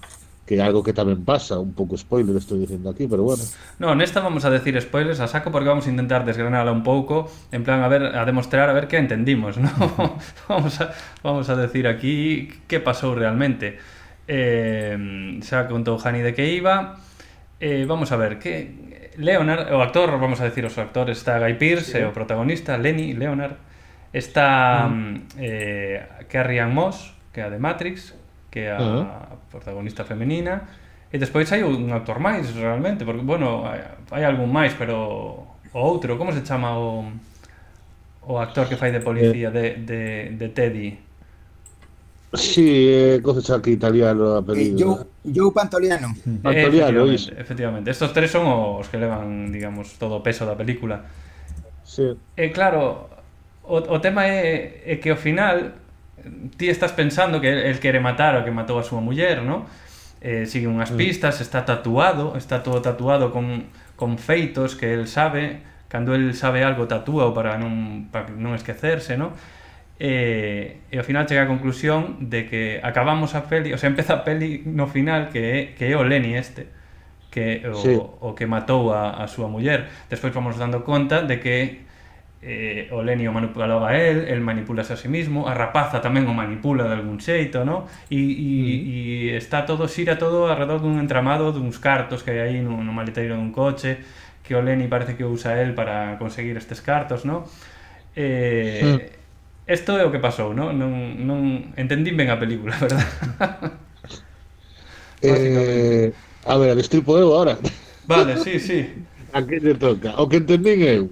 que é algo que tamén pasa, un pouco spoiler estou dicendo aquí, pero bueno. No, nesta vamos a decir spoilers a saco porque vamos a intentar desgranala un pouco, en plan a ver a demostrar a ver que entendimos, ¿no? <laughs> vamos a vamos a decir aquí que pasou realmente. Eh, xa contou Jani de que iba. Eh, vamos a ver, que Leonard, o actor, vamos a decir os actores, está Guy Pearce, sí. o protagonista, Lenny, Leonard, está uh -huh. eh, Carrie Ann Moss, que é a de Matrix, que é a uh -huh. protagonista femenina, e despois hai un actor máis, realmente, porque, bueno, hai, hai algún máis, pero o outro, como se chama o, o actor que fai de policía eh. de, de, de Teddy? Sí, eh, que italiano apelido. Eh, Joe, Joe, Pantoliano. Pantoliano, eh, efectivamente, efectivamente, Estos tres son os que levan, digamos, todo o peso da película. Sí. E eh, claro, o, o tema é, é que ao final ti estás pensando que el quere matar o que matou a súa muller, ¿no? Eh, sigue unhas pistas, está tatuado, está todo tatuado con, con feitos que el sabe, cando el sabe algo tatúa para non, para non esquecerse, ¿no? E, e ao final chega a conclusión de que acabamos a peli, o sea, empeza a peli no final que é, que é o Lenny este que o, sí. o que matou a, a súa muller. Despois vamos dando conta de que eh, o Lenny o manipulaba a él, el manipulase a sí mismo, a rapaza tamén o manipula de algún xeito, no? E, e, mm. e está todo, xira todo alrededor dun entramado duns cartos que hai aí no, no maleteiro dun coche, que o Lenny parece que usa él para conseguir estes cartos, no? Eh, mm Isto é o que pasou, non? Non, non entendín ben a película, <laughs> verdad? eh, a ver, destripo eu agora. Vale, sí, sí. <laughs> A que lle toca? O que entendín eu.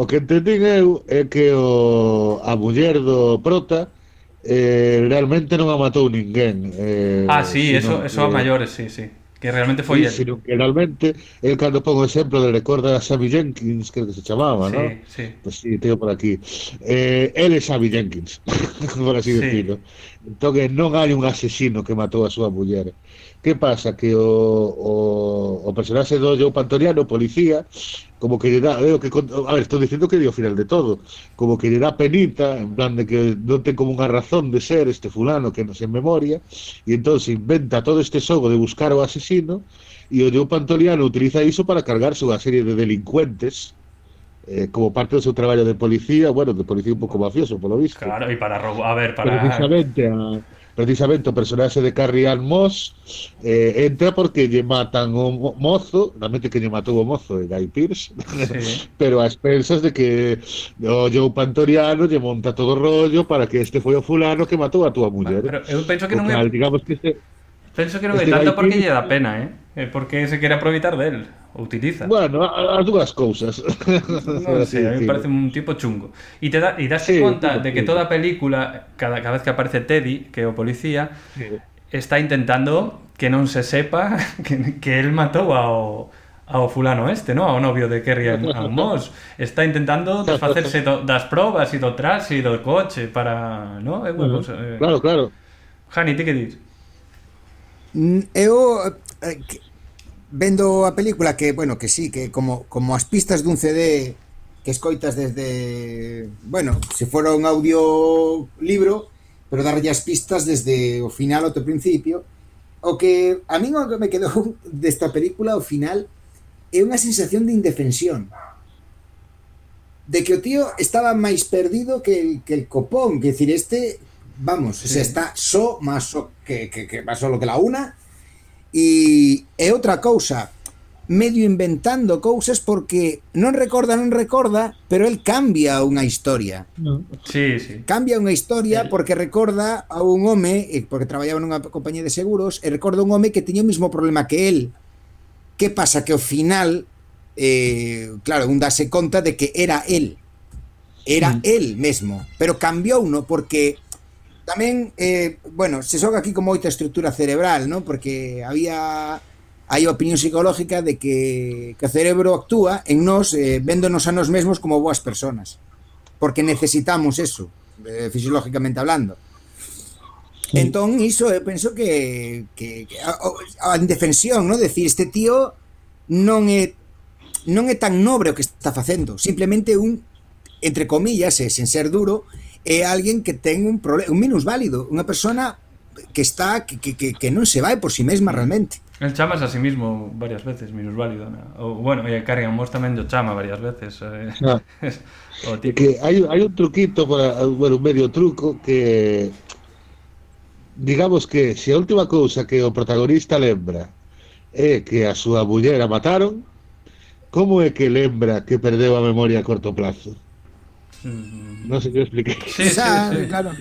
O que entendín eu é que o, a muller do prota eh, realmente non a matou ninguén. Eh, ah, sí, eso, eso a maiores, sí, sí que realmente foi sí, el. que realmente eu cando pongo o exemplo de recorda a Sammy Jenkins creo que se chamaba, sí, ¿no? Sí. Pues sí, teño por aquí eh, él é Sammy Jenkins <laughs> por así sí. decirlo entón non hai un asesino que matou a súa muller Que pasa? Que o, o, o personaxe do Joe Pantoriano, policía, como que lle dá, veo que a ver, estou dicindo que dio final de todo, como que lle dá penita, en plan de que non ten como unha razón de ser este fulano que non se memoria, e entón se inventa todo este xogo de buscar o asesino, e o Joe Pantoliano utiliza iso para cargarse unha serie de delincuentes eh, como parte do seu traballo de policía, bueno, de policía un pouco mafioso, polo visto. Claro, e para roubar, a ver, para... Precisamente a precisamente o personaxe de Carrián Moss eh, entra porque lle matan o mozo, realmente que lle matou o mozo de Guy Pearce, sí. <laughs> pero a expensas de que o Joe Pantoriano lle monta todo o rollo para que este foi o fulano que matou a túa muller. Pero eu penso que non é... Digamos que este, penso que non é tanto porque lle dá pena, eh? eh, porque se quere aproveitar del? Utiliza. Bueno, as dúas cousas. <laughs> Non sei, a mí parece un tipo chungo. E te da, e das sí, conta de que toda a película, cada, cada vez que aparece Teddy, que é o policía, sí. está intentando que non se sepa <laughs> que, que él matou ao, ao fulano este, no? ao novio de Kerry Moss. Está intentando desfacerse do, das probas e do traxe e do coche para... No? É unha cousa, eh. Claro, claro. Jani, ti mm, eh, que dis? Eu vendo a película que, bueno, que sí, que como, como as pistas dun CD que escoitas desde, bueno, se fora un audio libro, pero darlle as pistas desde o final ao principio, o que a mí o que me quedou <laughs> desta película ao final é unha sensación de indefensión. De que o tío estaba máis perdido que el, que el copón, que decir, este vamos, sí. o sea, está só so, máis so, que, que, que máis solo que la una E, e outra cousa, medio inventando cousas porque non recorda, non recorda, pero el cambia unha historia. Sí, sí. Cambia unha historia el... porque recorda a un home, eh, porque traballaba nunha compañía de seguros, e recorda un home que tiña o mismo problema que el. Que pasa que ao final, eh, claro, un dase conta de que era el. Era mm. el mesmo, pero cambiou, no porque tamén eh, bueno, se xoga aquí con moita estrutura cerebral, ¿no? Porque había hai opinión psicológica de que, que o cerebro actúa en nós eh, véndonos a nós mesmos como boas personas porque necesitamos eso eh, fisiológicamente hablando sí. entón iso eu penso que, que, que a, a, indefensión no? decir, este tío non é non é tan nobre o que está facendo simplemente un, entre comillas, eh, sen ser duro é alguén que ten un problema, un minus válido, unha persona que está que, que, que non se vai por si sí mesma realmente. El chamas a sí mismo varias veces, minusválido. ¿no? O, bueno, e Carrion Moss tamén do chama varias veces. Eh. Ah. <laughs> o tipo. que hai, hai un truquito, para, bueno, un medio truco que digamos que se a última cousa que o protagonista lembra é que a súa muller a mataron, como é que lembra que perdeu a memoria a corto plazo? Non sei que expliquei. Sí, sí, sí. claro.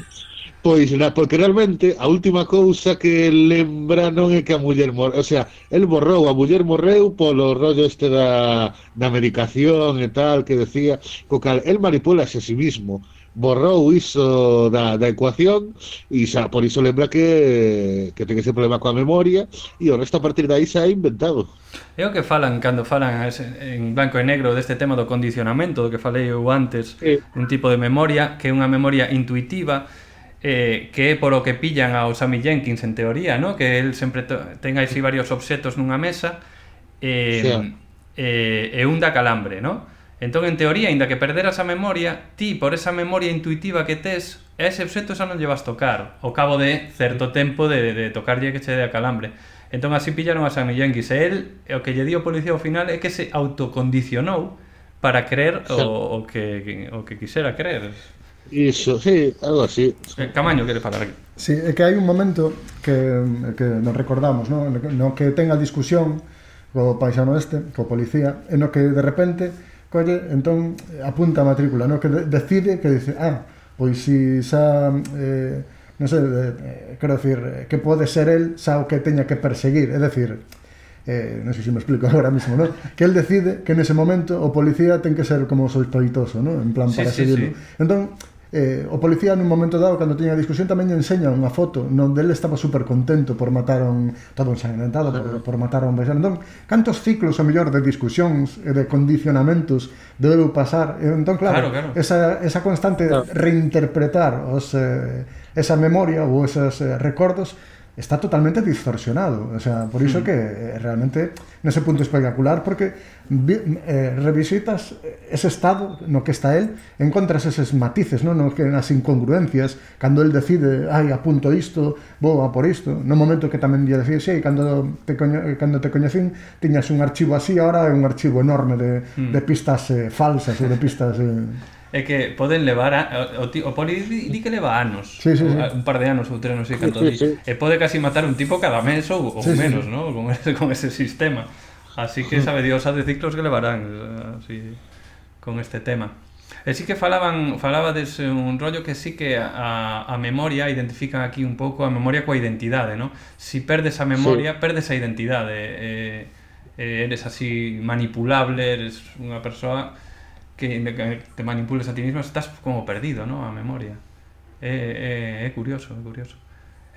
Pois, na, porque realmente a última cousa que lembra non é que a muller morreu, o sea, el borrou, a muller morreu polo rollo este da, da medicación e tal que decía, co cal, el manipula a sí mismo borrou iso da, da ecuación e xa por iso lembra que, que ten ese problema coa memoria e o resto a partir dai xa é inventado. É o que falan cando falan en blanco e negro deste tema do condicionamento do que falei eu antes, sí. un tipo de memoria que é unha memoria intuitiva eh, que é por o que pillan ao Sammy Jenkins en teoría, ¿no? que el sempre ten aí varios obxetos nunha mesa eh, sí. eh, e un da calambre, ¿no? Entón, en teoría, aínda que perderas a memoria, ti, por esa memoria intuitiva que tes, ese obxecto xa non lle vas tocar, ao cabo de certo tempo de, de tocarlle que che dé a calambre. Entón, así pillaron a Sammy Jenkins. E el, o que lle dio o policía ao final é que se autocondicionou para creer o, o, que, o que quisera creer. Iso, sí, algo así. Eh, Camaño quere falar aquí. Sí, é que hai un momento que, que nos recordamos, no, no que ten a discusión co paisano este, co policía, en no que de repente colle, entón apunta a matrícula, no? que decide que dice, ah, pois si xa eh, non sei, eh, quero dicir, que pode ser el xa o que teña que perseguir, é dicir, eh, non sei se me explico <laughs> agora mesmo, no? que el decide que nese momento o policía ten que ser como sospeitoso, no? en plan sí, para sí, seguirlo. Sí. Entón, Eh, o policía nun momento dado cando teñen a discusión tamén lle enseña unha foto onde ele estaba super contento por matar a un todo ensangrentado por, por matar a un vexano entón, cantos ciclos o mellor de discusións e de condicionamentos debeu pasar entón claro, claro, claro. Esa, esa constante claro. reinterpretar os, eh, esa memoria ou esos eh, recordos está totalmente distorsionado. O sea, por iso sí. Hmm. que eh, realmente nese punto espectacular porque eh, revisitas ese estado no que está él, encontras eses matices, non? No que nas incongruencias, cando el decide, ai, apunto isto, vou a por isto, no momento que tamén lle decía, sí, cando te, coño, cando te coñecín, tiñas un archivo así, agora é un archivo enorme de, mm. de pistas eh, falsas ou de pistas... Eh, é que poden levar a, o, o, o poli di, di que leva anos sí, sí, sí. un par de anos ou tres, non sei canto sí, sí. e pode casi matar un tipo cada mes ou, ou sí, menos, sí. ¿no? con, ese, con ese sistema así que sabe Dios a de ciclos que levarán así, con este tema E sí que falaban, falabades eh, un rollo que sí que a, a memoria identifican aquí un pouco a memoria coa identidade, ¿no? Si perdes a memoria, sí. perdes a identidade. Eh, eh, eres así manipulable, eres unha persoa que te manipules a ti mismo, estás como perdido, ¿no? A memoria. É, é, é curioso, é curioso.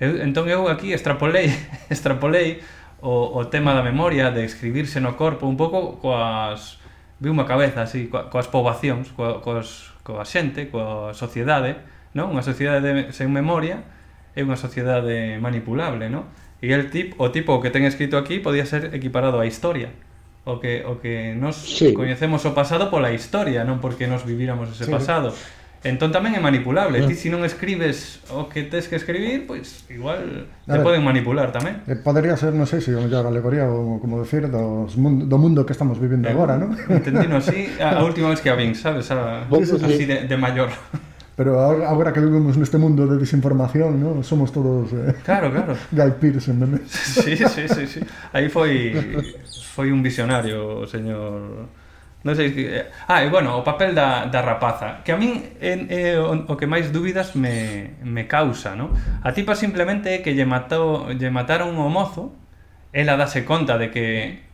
Eu, entón eu aquí extrapolei, <laughs> extrapolei o, o tema da memoria, de escribirse no corpo, un pouco coas... Vi unha cabeza así, coas, coas poboacións, coas, coas, coa xente, coa sociedade, non? Unha sociedade de, sen memoria é unha sociedade manipulable, non? E el tip, o tipo que ten escrito aquí podía ser equiparado á historia o que, o que nos sí. coñecemos o pasado pola historia, non porque nos viviramos ese sí. pasado. Entón tamén é manipulable. Ah. Ti, se si non escribes o que tes que escribir, pois pues, igual te ver, poden manipular tamén. Eh, podería ser, non sei, se o mellor alegoría ou como decir, dos mundo, do mundo que estamos vivindo eh, agora, non? Entendino así a, a última vez que a vin, sabes? A, así de, de maior. Pero ahora, ahora que vivimos neste mundo de desinformación, ¿no? somos todos eh, Claro, claro. <laughs> Guy Pearson, ¿no? Sí, sí, sí, sí. Aí foi foi un visionario o señor Non sei, eh, ah, e bueno, o papel da, da rapaza Que a min é, é o, o que máis dúbidas me, me causa, no? A tipa simplemente é que lle, matou, lle mataron o mozo Ela dase conta de que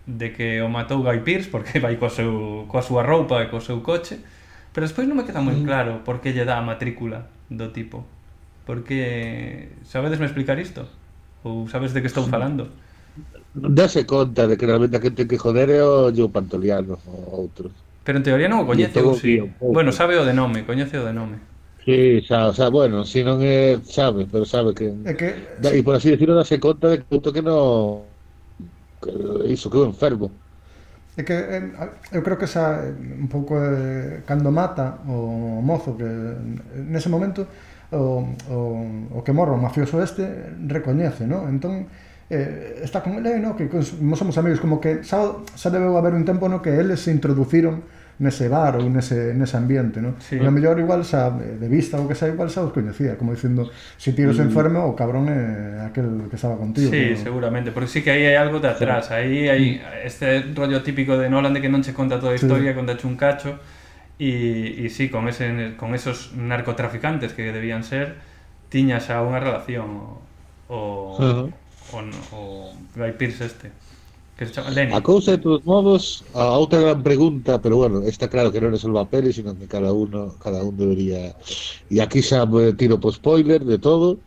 de que o matou Guy Pearce porque vai co seu, coa súa roupa e co seu coche Pero despois non me queda moi mm. claro por que lle dá a matrícula do tipo. Porque sabedes me explicar isto? Ou sabes de que estou falando? Dase conta de que realmente a que ten que joder é o Joe Pantoliano ou outro. Pero en teoría non o coñece, ou si... Bueno, sabe o de nome, coñece o de nome. Sí, xa, xa, bueno, si non é, sabe, pero sabe que... É que... Da, e por así decirlo, dase conta de que que non... Que, iso, que é enfermo. É que eh, eu creo que esa eh, un pouco eh, cando mata o mozo que eh, nese momento o, o, o que morro o mafioso este recoñece, ¿no? Entón eh, está con ele, ¿no? Que como somos amigos, como que xa, xa debeu haber un tempo no que eles se introduciron nese bar ou nese, nese ambiente, non? Sí. Pero a mellor igual xa de vista ou que xa igual xa os coñecía, como dicindo, se si tiros mm. enfermo, o cabrón é aquel que estaba contigo. Sí, pero... seguramente, porque sí que aí hai algo de atrás, aí hai este rollo típico de Nolan de que non che conta toda a historia, sí. contache un cacho, e, e sí, con, ese, con esos narcotraficantes que debían ser, tiña xa unha relación o, o, uh -huh. o, o Guy Pearce este. Que se chama Lenin. A cousa de todos modos, a outra gran pregunta, pero bueno, está claro que non é só a peli, sino que cada uno, cada un debería... E aquí xa tiro po spoiler de todo.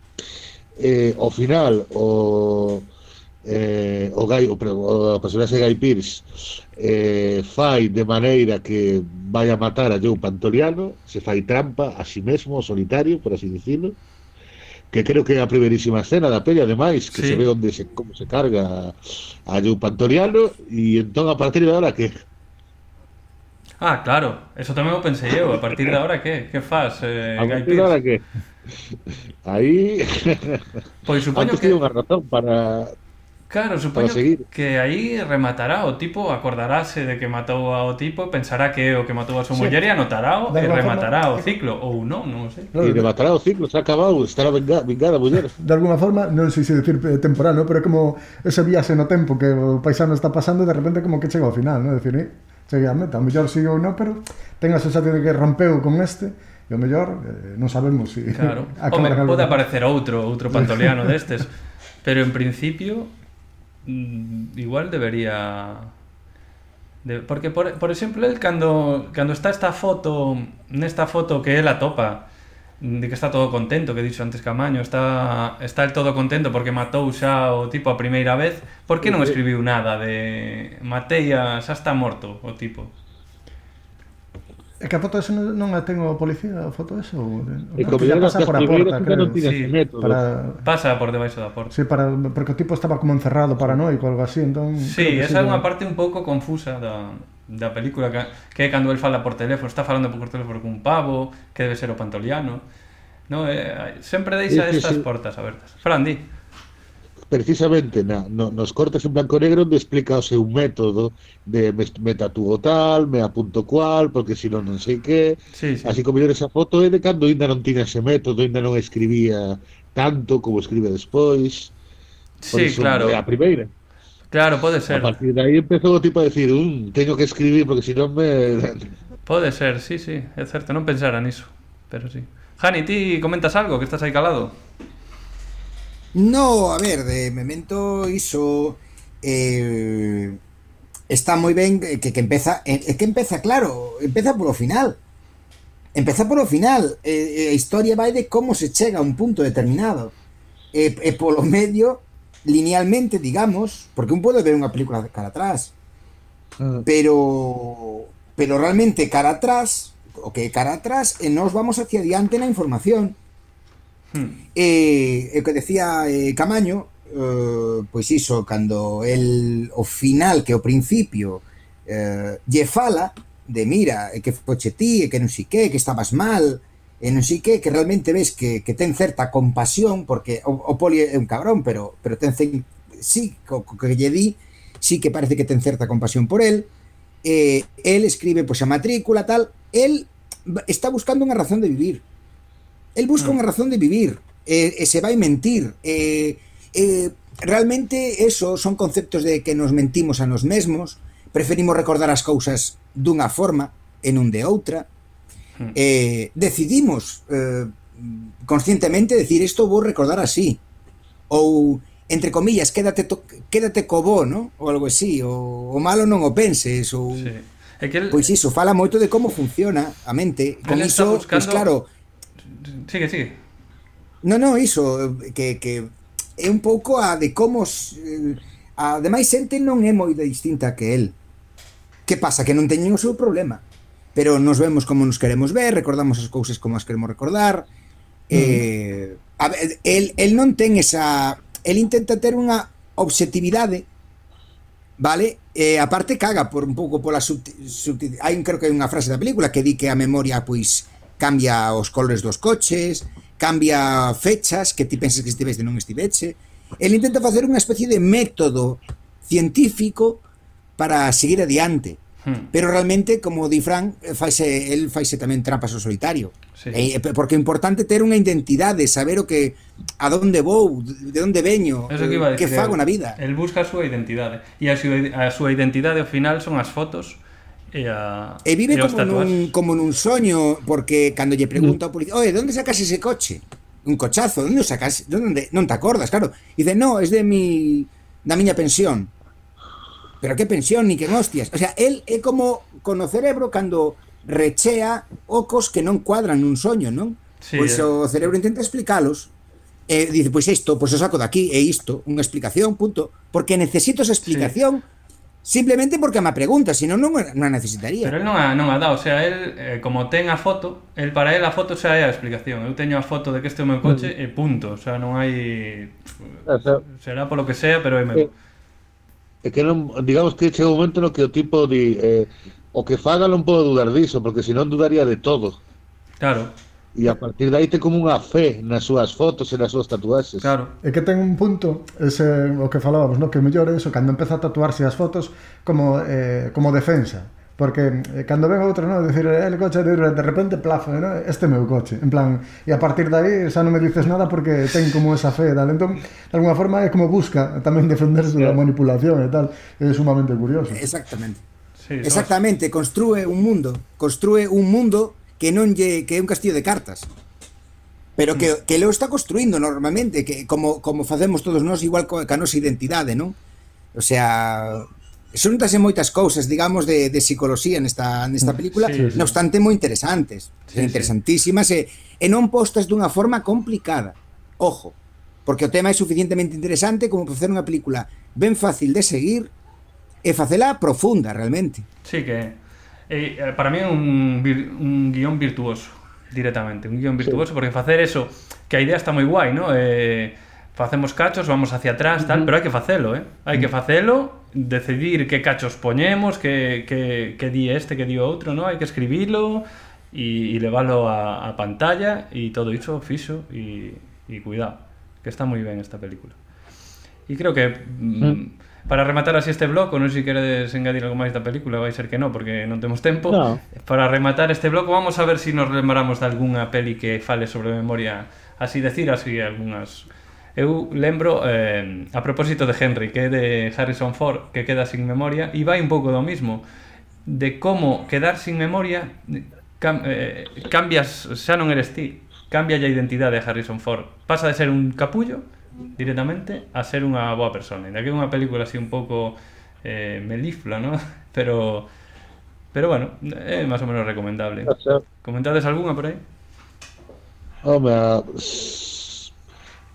Eh, ao final, o eh, o gai, o, o, o personaxe Guy Pearce eh, fai de maneira que vai a matar a Joe Pantoliano, se fai trampa a si sí mesmo, solitario, por así dicirlo, que creo que é a primerísima escena da peli, ademais, que sí. se ve onde se, como se carga a Joe Pantoriano, e entón a partir de ahora que... Ah, claro, eso tamén o pensei eu, a partir de ahora que? Que faz, eh, A partir de ahora <laughs> que? Aí... Pois supoño Antes que... unha razón para Claro, supoño que aí rematará o tipo, acordarase de que matou ao tipo, pensará que é o que matou a súa sí. muller e anotará e rematará forma... o ciclo, ou non, non sei. E rematará o ciclo, está acabado, estará vingada, vingada a muller. De alguna forma, non sei se decir eh, temporal, ¿no? pero como ese viaxe no tempo que o paisano está pasando, de repente como que chega ao final, ¿no? decir, eh, chega ah, a meta, o mellor sigue ou non, pero ten a sensación de que rompeu con este, e o mellor eh, non sabemos se... Si claro. <laughs> Home, pode aparecer outro, outro pantoliano destes, <laughs> pero en principio Mm, igual debería de, porque por, por exemplo el cando cando está esta foto nesta foto que ela topa de que está todo contento que dixo antes Camaño está está el todo contento porque matou xa o tipo a primeira vez por que non escribiu nada de matei a xa está morto o tipo? É que a foto esa non a ten o policía, a foto esa? Ou, e como que pasa por a porta, creo. Non sí, método. para... Pasa por debaixo da porta. Sí, para... porque o tipo estaba como encerrado paranoico, algo así, entón... Sí, esa é unha parte un pouco confusa da, da película, que, que é cando el fala por teléfono, está falando por teléfono cun pavo, que debe ser o pantoliano. No, eh, sempre deixa estas sí, sí. portas abertas. Fran, di precisamente na, no, nos cortes en blanco e negro onde explica o seu método de me, me tatúo tal, me apunto cual, porque si non non sei que. Sí, sí. Así como esa foto é de cando ainda non tiña ese método, ainda non escribía tanto como escribe despois. Por sí, claro. É a primeira. Claro, pode ser. A partir de aí empezou o tipo a decir, um, teño que escribir porque si non me... Pode ser, sí, sí, é certo, non pensara niso, pero sí. Jani, ti comentas algo, que estás aí calado? No, a ver, de Memento iso eh, está moi ben que, que empeza eh, é que empeza claro, empeza polo final. Empeza polo final, eh, a historia vai de como se chega a un punto determinado. E, eh, eh, polo medio linealmente, digamos, porque un pode ver unha película cara atrás. Mm. Pero pero realmente cara atrás, o que cara atrás e nos vamos hacia adiante na información. Hmm. E, e o que decía eh, Camaño, eh, pois iso, cando el o final que o principio eh, lle fala de mira, que foche ti, que non si que, que estabas mal, e non si que, que realmente ves que, que ten certa compasión, porque o, o poli é un cabrón, pero, pero ten, sí, co, co que lle di, sí que parece que ten certa compasión por el, eh, el escribe pois a matrícula, tal, el está buscando unha razón de vivir, El busca mm. una razón de vivir, eh, eh, se va a mentir. Eh, eh, realmente eso son conceptos de que nos mentimos a nos mesmos, preferimos recordar as cousas dunha forma e non de outra. Mm. Eh, decidimos eh, conscientemente decir isto vou recordar así ou entre comillas quédate to, quédate co bo, ¿no? ou algo así, o, o malo non o penses ou sí. É que el, pois iso fala moito de como funciona a mente, con iso, pois buscando... claro, Sigue, sigue. No, no, iso que, que é un pouco a de como eh, a demais xente non é moi distinta que el. Que pasa? Que non teñen o seu problema. Pero nos vemos como nos queremos ver, recordamos as cousas como as queremos recordar. Mm. Eh, a ver, el, el non ten esa... El intenta ter unha objetividade vale? E eh, aparte caga por un pouco pola sub, sub hai creo que hai unha frase da película que di que a memoria pois cambia os colores dos coches, cambia fechas que ti pensas que estiveste non estiveche. El intenta facer unha especie de método científico para seguir adiante. Hmm. Pero realmente, como di Fran, faise, el faise tamén trampas ao solitario. Sí. Eh, eh porque é importante ter unha identidade, saber o que a donde vou, de onde veño, Eso que, iba a eh, decir, que fago na vida. El busca a súa identidade. E a súa, a súa identidade ao final son as fotos E, a, e vive e como, nun, como nun soño Porque cando lle pregunta ao policía Oye, onde sacas ese coche? Un cochazo, onde o sacas? Donde, non te acordas, claro. E dice, no, es de mi da miña pensión. Pero que pensión, ni que hostias. O sea, él é como con o cerebro Cando rechea ocos que non cuadran nun soño, non? Sí, pois eh. o cerebro intenta explicalos E dice, pois isto, pois o saco daqui, E isto Unha explicación, punto. Porque necesito esa explicación sí Simplemente porque me pregunta, si non, non a necesitaría. Pero el non a, non a dá, o sea, el, eh, como ten a foto, el para él a foto xa é a explicación. Eu teño a foto de que este é o meu coche mm. e punto, o sea, non hai... Ah, Eso. Será polo que sea, pero é meu. É que non, digamos que chega un momento no que o tipo de... Eh, o que faga non podo dudar diso, porque senón dudaría de todo. Claro. E a partir de aí te como unha fe nas súas fotos e nas súas tatuaxes. Claro. É que ten un punto, ese, o que falábamos, no? que o mellor é eso, cando empeza a tatuarse as fotos como, eh, como defensa. Porque eh, cando ven outro, no? Decir, eh, el coche, de, de repente, plazo, eh, ¿no? este meu coche. En plan, e a partir de aí xa non me dices nada porque ten como esa fe tal. Entón, de alguna forma, é como busca tamén defenderse claro. da manipulación e tal. É sumamente curioso. Exactamente. Sí, Exactamente, construe un mundo. Construe un mundo que non lle que é un castillo de cartas. Pero que, que lo está construindo normalmente, que como, como facemos todos nós igual co, ca nosa identidade, non? O sea, xuntase moitas cousas, digamos, de, de psicoloxía nesta, nesta mm, película, sí, sí. non obstante moi interesantes, sí, interesantísimas, sí. E, e non postas dunha forma complicada. Ojo, porque o tema é suficientemente interesante como para facer unha película ben fácil de seguir e facela profunda realmente. Sí que eh, para mí é un, un guion virtuoso directamente, un guion virtuoso sí. porque facer eso, que a idea está moi guai, ¿no? Eh, facemos cachos, vamos hacia atrás, tal, uh -huh. pero hai que facelo, eh? Hai que facelo, decidir que cachos poñemos, que, que, que di este, que di outro, ¿no? Hai que escribilo e, e leválo a, a pantalla e todo iso fixo e, e cuidado, que está moi ben esta película. E creo que mm, Para rematar así este bloco, non sei se queredes engadir algo máis da película, vai ser que non, porque non temos tempo. No. Para rematar este bloco, vamos a ver se si nos lembramos de algunha peli que fale sobre memoria, así decir, así algunhas... Eu lembro, eh, a propósito de Henry, que é de Harrison Ford, que queda sin memoria, e vai un pouco do mismo, de como quedar sin memoria, cam, eh, cambias, xa non eres ti, cambia a identidade de Harrison Ford. Pasa de ser un capullo directamente a ser unha boa persona. Inda que é unha película así un pouco eh, melifla, ¿no? <laughs> Pero pero bueno, é máis ou menos recomendable. Comentades algunha por aí? Home, a...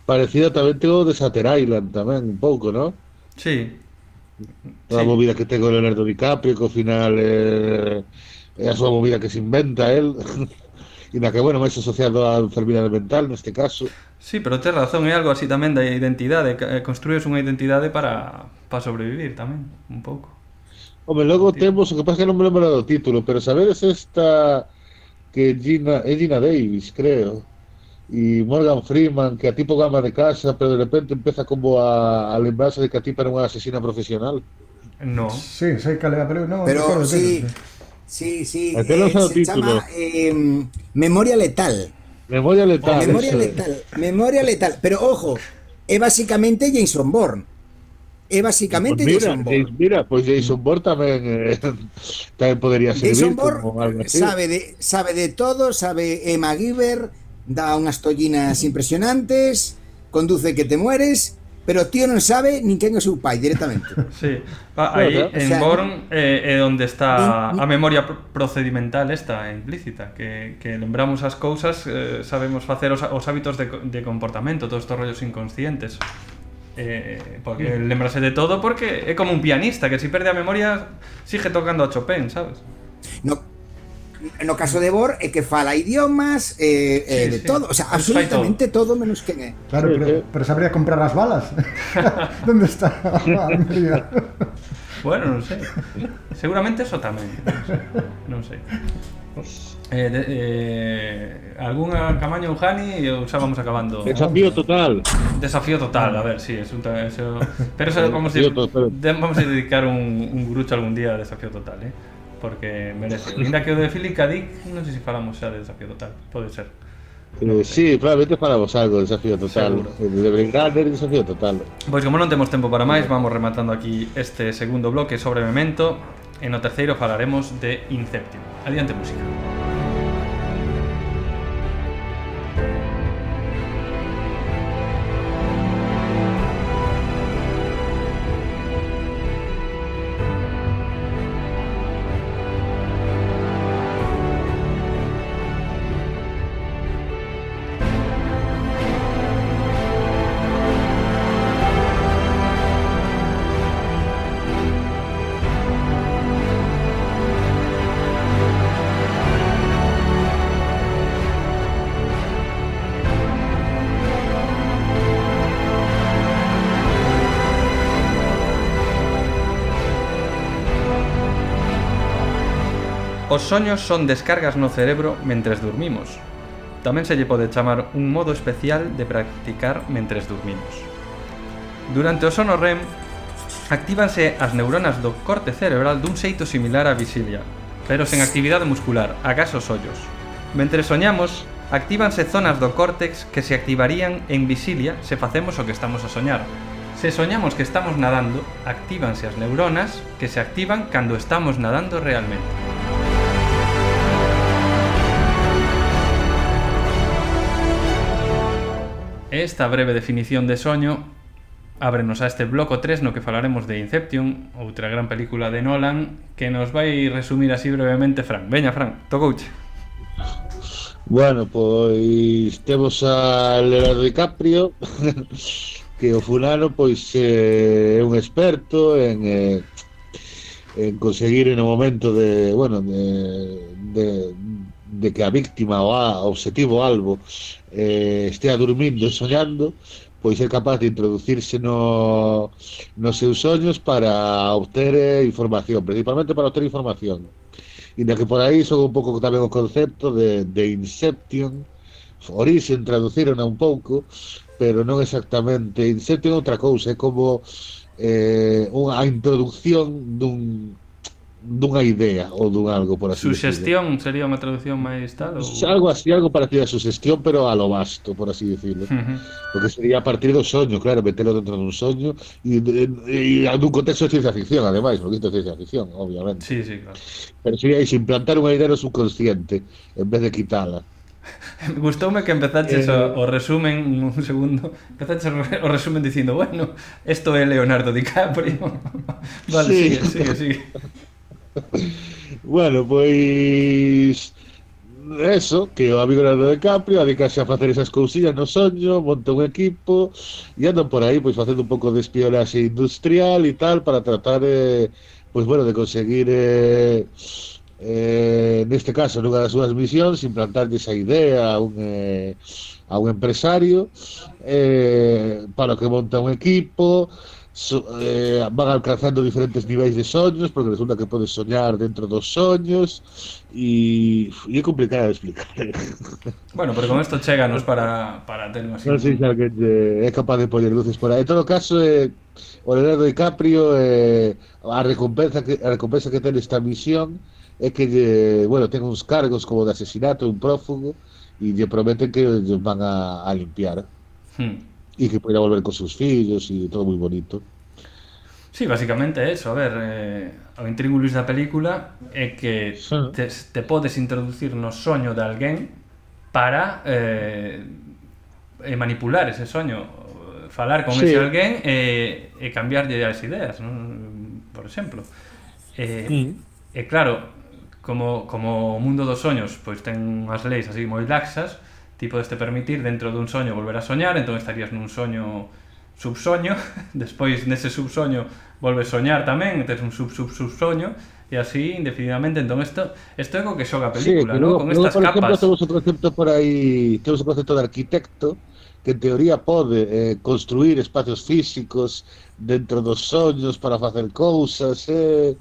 parecida tamén tengo de Sater Island tamén, un pouco, ¿no? Sí. Toda sí. movida que tengo Leonardo DiCaprio, que ao final eh, é a súa movida que se inventa el, <laughs> e na que, bueno, máis asociado á enfermidade mental, neste caso. Sí, pero tes razón, é algo así tamén da identidade, construyes unha identidade para, para sobrevivir tamén, un pouco. Home, logo sí. temos, o que pasa que non me lembro do título, pero sabedes esta que Gina, é Gina Davis, creo, y Morgan Freeman, que a tipo gama de casa, pero de repente empieza como a, a lembrarse de que a tipo era unha asesina profesional. No. Sí, sei que le pero no, pero no sí, sí, sí, eh, se chama eh, Memoria Letal. Memoria Letal. Memoria Letal, Memoria Letal, pero ojo, é basicamente Jason Bourne. É basicamente pues mira, Jason Bourne. Mira, pues Jason Bourne tamén eh, <laughs> tamén podería servir Jason Bourne sabe de sabe de todo, sabe Emma Giver, dá unhas tollinas impresionantes, conduce que te mueres, pero o tío non sabe nin quen é o seu pai directamente. <laughs> sí. Aí en o sea, Born eh, é eh, eh, onde está a memoria procedimental esta implícita, que, que lembramos as cousas, eh, sabemos facer os, os hábitos de, de comportamento, todos estos rollos inconscientes. Eh, porque lembrase de todo porque é como un pianista que si perde a memoria sigue tocando a Chopin, sabes? No, no caso de Bor é que fala idiomas eh, eh sí, eh, de sí. todo, o sea, absolutamente todo. menos que Claro, sí, pero, pero, sabría comprar las balas. <laughs> <laughs> ¿Dónde está? <laughs> bueno, no sé. Seguramente eso tamén. Non sé. Non sé. Eh, de, eh, algún camaño Ujani e xa vamos acabando. Desafío total. Desafío total, a ver, sí, es un eso, pero eso vamos a, vamos a dedicar un, un grucho algún día a desafío total, eh porque merece. Linda que o de Philip K. Dick, non sei se falamos xa de desafío total, pode ser. Eh, sí, probablemente falamos algo de desafío total. Seguro. De Bringader, desafío total. Pois como non temos tempo para máis, vamos rematando aquí este segundo bloque sobre Memento. E no terceiro falaremos de Inception. Adiante música. Música. soños son descargas no cerebro mentres dormimos. Tamén se lle pode chamar un modo especial de practicar mentres dormimos. Durante o sono REM, actívanse as neuronas do corte cerebral dun xeito similar á visilia, pero sen actividade muscular, agás os ollos. Mentre soñamos, actívanse zonas do córtex que se activarían en visilia se facemos o que estamos a soñar. Se soñamos que estamos nadando, actívanse as neuronas que se activan cando estamos nadando realmente. esta breve definición de soño ábrenos a este bloco 3 no que falaremos de Inception, outra gran película de Nolan, que nos vai resumir así brevemente Fran. Veña, Fran, tocouche. Bueno, pois temos a Leonardo DiCaprio <laughs> que o fulano pois eh, é un experto en eh, en conseguir en o momento de, bueno, de, de de que a víctima ou a objetivo algo eh, estea dormindo e soñando, pois é capaz de introducirse no, nos seus sonhos para obter eh, información, principalmente para obter información. E de que por aí son un pouco tamén o concepto de, de Inception, Orixen traduciron un pouco, pero non exactamente. Inception é outra cousa, é como eh, unha introducción dun dunha idea ou dun algo por así Sugestión decirlo. sería unha traducción máis tal? Ou... Algo así, algo parecido a sugestión, pero a lo vasto, por así decirlo. Uh -huh. Porque sería a partir do soño, claro, metelo dentro dun soño e, e, e nun contexto de ciencia ficción, ademais, porque isto é ciencia ficción, obviamente. Sí, sí, claro. Pero sería iso, implantar unha idea no subconsciente en vez de quitala. <laughs> Gustoume que empezaches eh... o, o resumen un segundo, empezaches o resumen dicindo, bueno, esto é Leonardo DiCaprio. <laughs> vale, sí. sigue, sigue, sigue. <laughs> bueno, pois eso, que o amigo Leonardo DiCaprio adicase a facer esas cousillas no soño, monta un equipo e andan por aí pois facendo un pouco de espionaxe industrial e tal para tratar eh, pois bueno, de conseguir eh, eh, neste caso nunha das súas misións implantarlle esa idea a un, eh, a un empresario eh, para que monta un equipo so, eh, van alcanzando diferentes niveis de soños porque resulta que podes soñar dentro dos soños e, e é complicado de explicar ¿eh? <laughs> Bueno, pero con isto cheganos para, para ter unha Non sei se alguén é eh, capaz de poñer luces por aí En todo caso, eh, o Leonardo DiCaprio eh, a recompensa que a recompensa que ten esta misión é que, eh, bueno, ten uns cargos como de asesinato, un prófugo e lle prometen que os van a, a limpiar. Hmm y que pudiera volver con sus fillos y todo muy bonito. Sí, basicamente eso. A ver, eh, o intríngulis da película é que te, te podes introducir no soño de alguén para eh, eh manipular ese soño, falar con sí. ese alguén eh, e, e cambiarlle as ideas, non? por exemplo. E, sí. e claro, como, como o mundo dos soños pois ten unhas leis así moi laxas, ti podes te permitir dentro dun soño volver a soñar, entón estarías nun soño subsoño, <laughs> despois nese subsoño volves soñar tamén, tes un sub sub subsoño e así indefinidamente. Entón isto isto é co que xoga a película, sí, ¿no? luego, Con luego, estas por ejemplo, capas. temos outro concepto por aí, temos o concepto de arquitecto que en teoría pode eh, construir espacios físicos dentro dos soños para facer cousas, eh,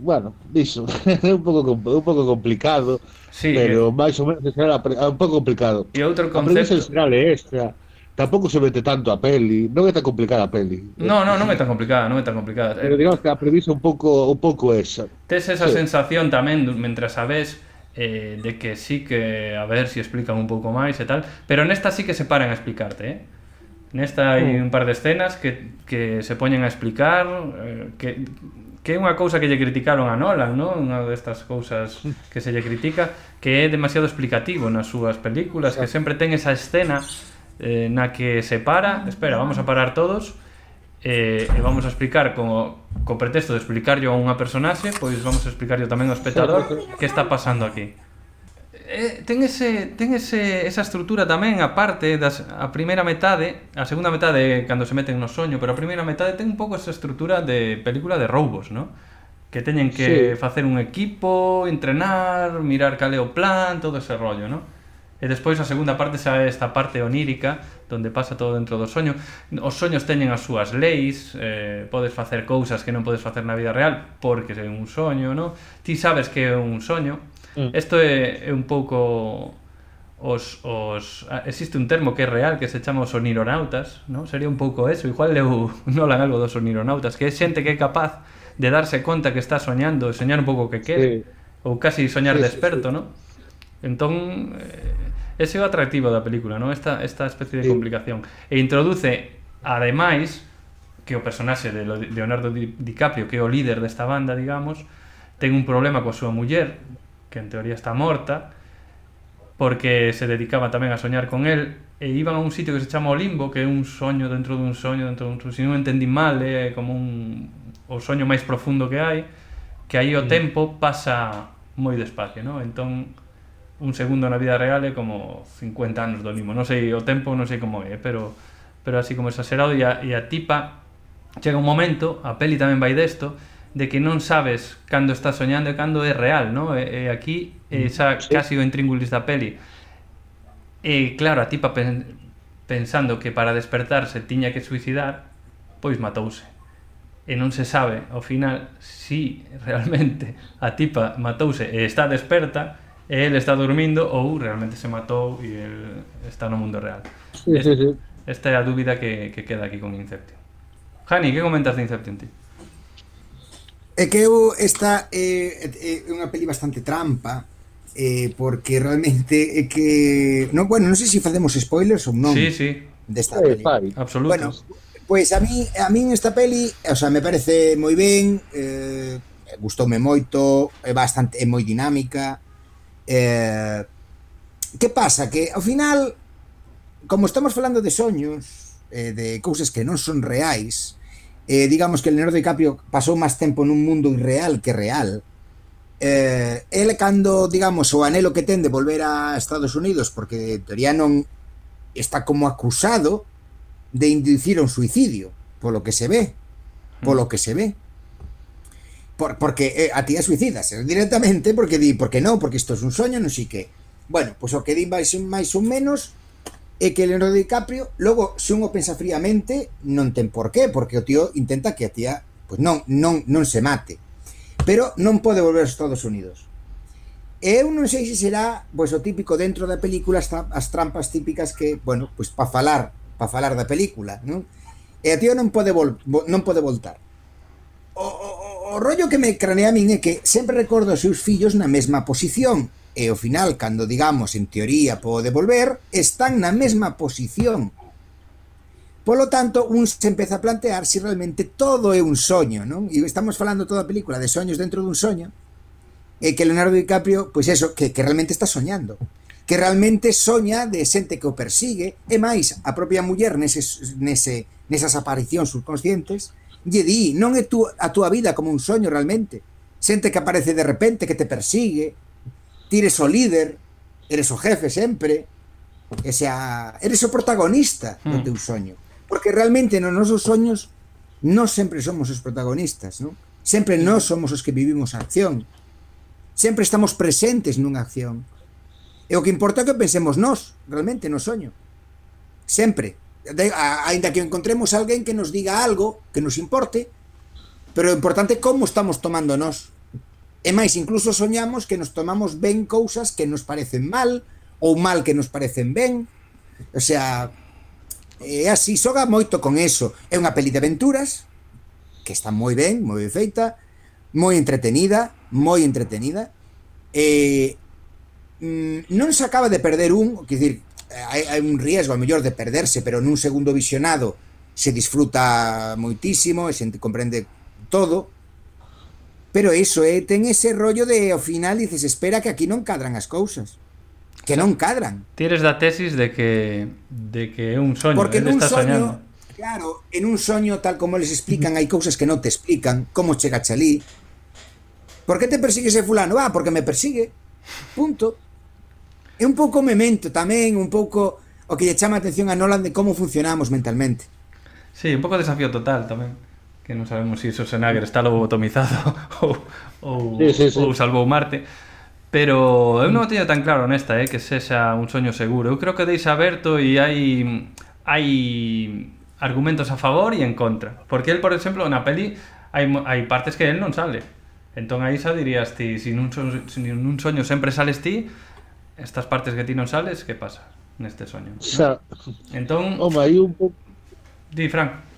bueno, dixo, <laughs> é un pouco un pouco complicado, sí, pero eh. máis ou menos será un pouco complicado. E outro concepto. A xeral é esta. Tampouco se mete tanto a peli, non é tan complicada a peli. No, no, non é tan complicada, non é tan complicada. Pero digamos que a premisa un pouco un pouco esa. Tes esa sí. sensación tamén mentras a ves eh, de que sí que a ver si explican un pouco máis e tal, pero nesta sí que se paran a explicarte, eh? Nesta hai mm. un par de escenas que, que se poñen a explicar eh, que que é unha cousa que lle criticaron a Nolan, non? Unha destas cousas que se lle critica, que é demasiado explicativo nas súas películas, que sempre ten esa escena eh, na que se para, espera, vamos a parar todos, eh, e vamos a explicar co, co pretexto de explicarlo a unha personaxe, pois vamos a explicarlo tamén ao espectador que está pasando aquí eh, ten ese ten ese esa estrutura tamén a parte das a primeira metade, a segunda metade cando se meten no soño, pero a primeira metade ten un pouco esa estrutura de película de roubos, ¿no? Que teñen que sí. facer un equipo, entrenar, mirar cal é o plan, todo ese rollo, ¿no? E despois a segunda parte xa é esta parte onírica Donde pasa todo dentro do soño Os soños teñen as súas leis eh, Podes facer cousas que non podes facer na vida real Porque é un soño, non? Ti sabes que é un soño Isto mm. é, é un pouco os, os existe un termo que é real que se chama os onironautas, non? Sería un pouco eso, igual leu <laughs> Nolan algo dos onironautas, que é xente que é capaz de darse conta que está soñando, soñar un pouco o que quere, sí. ou casi soñar sí, desperto, sí, sí. non? Entón, eh, ese é o atractivo da película, non? Esta, esta especie de sí. complicación. E introduce, ademais, que o personaxe de Leonardo DiCaprio, que é o líder desta banda, digamos, ten un problema coa súa muller, que en teoría está morta, porque se dedicaba tamén a soñar con el, e iban a un sitio que se chama o limbo, que é un soño dentro dun soño, dentro dun soño, se non entendi mal, é como un o soño máis profundo que hai, que aí o mm. tempo pasa moi despacio, ¿no? Entón, un segundo na vida real é como 50 anos do limo. Non sei o tempo, non sei como é, pero pero así como exagerado e a, e a tipa chega un momento, a peli tamén vai desto, de que non sabes cando estás soñando e cando é real, no? E, e aquí mm. esa sí. casi o intríngulis da peli. E claro, a tipa pen, pensando que para despertarse tiña que suicidar, pois matouse. E non se sabe, ao final, si <laughs> realmente a tipa matouse e está desperta, e ele está dormindo ou realmente se matou e el está no mundo real. Sí, sí, sí. Esta é a dúbida que, que queda aquí con Inception. Jani, que comentas de Inception ti? É que eu esta é, é unha peli bastante trampa eh, porque realmente é que no, bueno, non sei se si facemos spoilers ou non. Sí, sí. Desta de peli. Absolutos. Bueno, pois a mí a min esta peli, o sea, me parece moi ben, eh, gustoume moito, é bastante é moi dinámica. Eh, que pasa que ao final como estamos falando de soños, eh, de cousas que non son reais, Eh, digamos que Leonardo DiCaprio pasou máis tempo nun mundo irreal que real. Eh, ele cando, digamos, o anelo que ten de volver a Estados Unidos, porque en teoría non está como acusado de inducir un suicidio, polo que se ve, polo que se ve. Por, porque eh, a tía suicidas directamente porque di, porque non, porque isto é un soño, non sei que. Bueno, pois pues o que di máis, máis ou menos é que Leonardo DiCaprio, logo, se unho pensa fríamente, non ten por qué, porque o tío intenta que a tía, pois non, non, non se mate. Pero non pode volver aos Estados Unidos. E eu non sei se será pois, o típico dentro da película as, as trampas típicas que, bueno, pois para falar, para falar da película, non? E a tío non pode, vol, non pode voltar. O, o, o rollo que me cranea a min é que sempre recordo os seus fillos na mesma posición, e ao final, cando digamos en teoría pode volver, están na mesma posición. Polo tanto, un se empeza a plantear se si realmente todo é un soño, non? E estamos falando toda a película de soños dentro dun soño, e que Leonardo DiCaprio, pois eso, que, que realmente está soñando que realmente soña de xente que o persigue, e máis, a propia muller nese, nese, nesas aparicións subconscientes, lle di, non é tu, a túa vida como un soño realmente, xente que aparece de repente, que te persigue, tires o líder, eres o jefe sempre, e sea, eres o protagonista hmm. do teu soño. Porque realmente nos nosos soños non sempre somos os protagonistas, non? Sempre nós somos os que vivimos a acción. Sempre estamos presentes nunha acción. E o que importa é que pensemos nós, realmente, no soño. Sempre. De, a, ainda que encontremos alguén que nos diga algo que nos importe, pero o importante é como estamos tomando nós E máis, incluso soñamos que nos tomamos ben cousas que nos parecen mal ou mal que nos parecen ben. O sea, é así, xoga moito con eso. É unha peli de aventuras que está moi ben, moi ben feita, moi entretenida, moi entretenida. E mm, non se acaba de perder un, quer dizer, hai, hai un riesgo a mellor de perderse, pero nun segundo visionado se disfruta moitísimo e se comprende todo, Pero iso, eh, ten ese rollo de ao final dices, espera que aquí non cadran as cousas. Que non cadran. Tires da tesis de que de que é un soño, Porque nun está soñando. claro, en un soño tal como les explican hai cousas que non te explican, como chega chalí. Por que te persigue ese fulano? Ah, porque me persigue. Punto. É un pouco memento tamén, un pouco o que lle chama a atención a Nolan de como funcionamos mentalmente. Sí, un pouco desafío total tamén que non sabemos se si Schwarzenegger está lobotomizado <laughs> ou, ou, sí, sí, sí. ou salvou Marte. Pero eu non teño tan claro nesta, eh, que sexa un soño seguro. Eu creo que deixa aberto e hai hai argumentos a favor e en contra. Porque el, por exemplo, na peli hai, hai partes que el non sale. Entón aí xa dirías ti, se si nun, soño, se si nun soño sempre sales ti, estas partes que ti non sales, que pasa neste soño? Xa. ¿no? Entón... Home, aí un pouco... Di, Frank.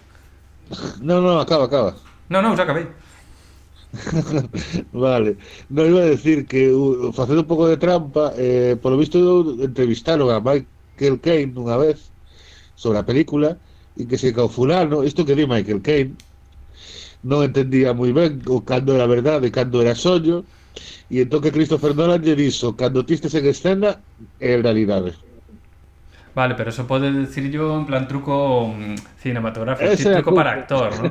No, no, acaba, acaba. No, no, xa acabei. <laughs> vale, non iba a decir que uh, facendo un pouco de trampa eh, polo visto entrevistaron a Michael Caine unha vez sobre a película e que se que o fulano, isto que di Michael Caine. Non entendía moi ben o cando era verdade e cando era soño, e entón que Christopher Nolan lle dixo cando tistes en escena é realidade Vale, pero eso pode decir yo en plan truco mm, cinematográfico, Ese é truco para actor, ¿no?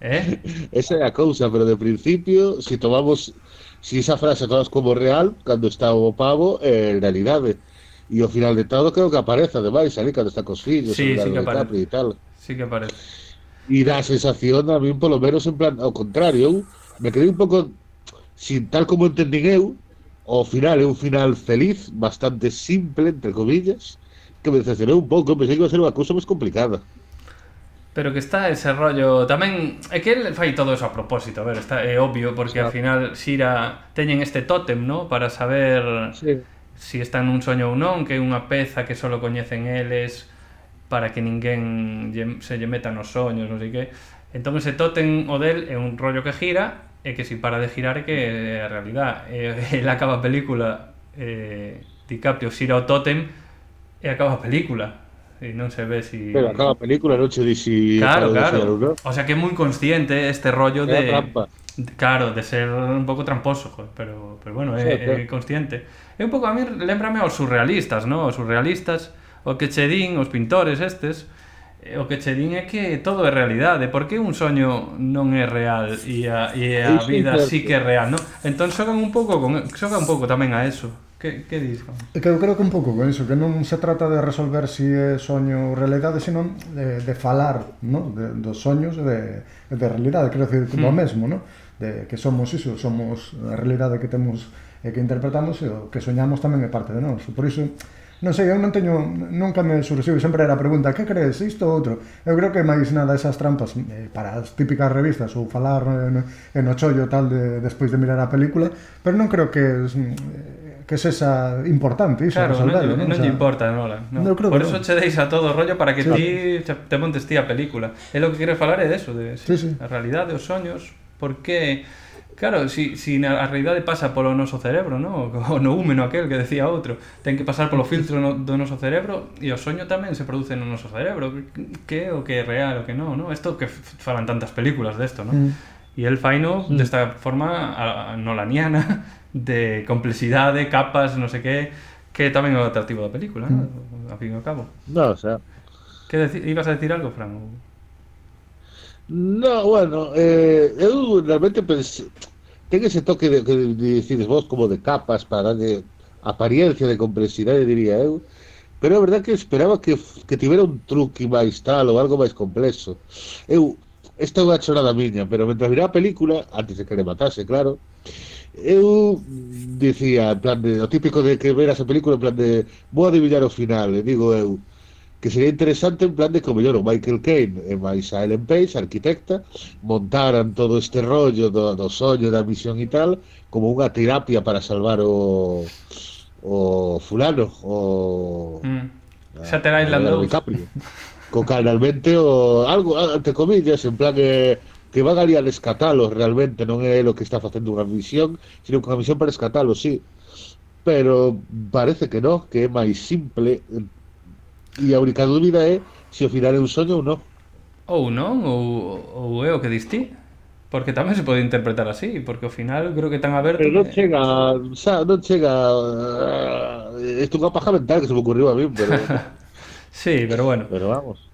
¿Eh? <laughs> esa é a cousa, pero de principio si tomamos si esa frase todas como real cando está o pavo é realidade e ao final de todo creo que aparece ademais ali cando está cos fillos Sí, o sí que aparece. E tal Sí que parece. e dá a sensación a mí polo menos en plan ao contrario me quedei un pouco sin tal como entendín eu ao final é un final feliz bastante simple entre comillas que me decepcionou un pouco, pensei que iba a ser unha cousa máis complicada. Pero que está ese rollo tamén é que el fai todo eso a propósito, a ver, está é obvio porque claro. al final Xira teñen este tótem, ¿no? para saber sí. si está nun soño ou non, que é unha peza que só coñecen eles para que ninguén lle, se lle meta nos soños, non sei que. Entón ese tótem o del é un rollo que gira e que si para de girar é que é a realidad. E, <laughs> el acaba a película eh, DiCaprio xira o tótem e acaba a película. E non se ve si... Pero acaba a película, non che dixi... Claro, claro. O sea que é moi consciente este rollo é de... Trampa. Claro, de ser un pouco tramposo, joder, pero, pero bueno, é, sí, claro. é consciente. É un pouco, a mí, lembrame aos surrealistas, ¿no? Os surrealistas, o que che din, os pintores estes, eh, o que che din é que todo é realidade. Por que un soño non é real e a, e a vida sí que é real, ¿no? Entón xogan un pouco con, xogan un pouco tamén a eso. Que, que dis? Que eu creo que un pouco con iso, que non se trata de resolver si é soño ou realidade, senón de, de falar no? de, dos soños e de, de realidade, quero dicir, como mm. mesmo, no? de que somos iso, somos a realidade que temos e que interpretamos e o que soñamos tamén é parte de nós. Por iso, non sei, eu non teño, nunca me surxiu, sempre era a pregunta, que crees, isto ou outro? Eu creo que máis nada esas trampas eh, para as típicas revistas ou falar eh, en, en o chollo tal de, despois de mirar a película, pero non creo que eh, que es esa importante iso, claro, resaltalo, non, non, non o sea, importa Nolan no. no, creo por eso no. che deis a todo rollo para que sí. ti te montes ti a película é lo que queres falar é de eso de sí, sí, sí. a realidade, os soños porque Claro, si, si a realidade pasa polo noso cerebro, ¿no? <laughs> o no húmeno aquel que decía outro, ten que pasar polo filtro no, do noso cerebro e o soño tamén se produce no noso cerebro, que o que é real, o que non, ¿no? Isto que falan tantas películas desto, ¿no? Mm E el faino mm. desta forma a, a, nolaniana <laughs> de complexidade, capas, non sei que, que tamén é o atractivo da película, mm. a fin e ao cabo. No, o sea... Que deci ibas a decir algo, Fran? No, bueno, eh, eu realmente pensé, ten ese toque de, que decides vos como de capas para darle apariencia de complexidade, diría eu, pero é verdad que esperaba que, que tivera un truque máis tal ou algo máis complexo. Eu esta é unha chorada miña, pero mentre miraba a película, antes de que le matase, claro, eu dicía, en plan de, o típico de que veras a película, en plan de, vou adivinar o final, e digo eu, que sería interesante en plan de como mellor o Michael Caine e máis a Ellen Page, arquitecta, montaran todo este rollo do, do soño, da misión e tal, como unha terapia para salvar o o fulano, o... Mm. Xa terá Island 2 co cal realmente o algo ante comillas en plan que que van ali a rescatalos realmente non é lo que está facendo unha misión sino que unha misión para rescatalos, sí. Pero parece que non que é máis simple eh, e a única dúbida é se o final é un soño ou non ou non, ou, ou é o que diste Porque tamén se pode interpretar así, porque ao final creo que tan aberto... Pero non chega, xa, non chega... Eh, uh, isto é unha paja mental que se me ocurriu a mí, pero... <laughs> Sí, pero bueno. Pero vamos.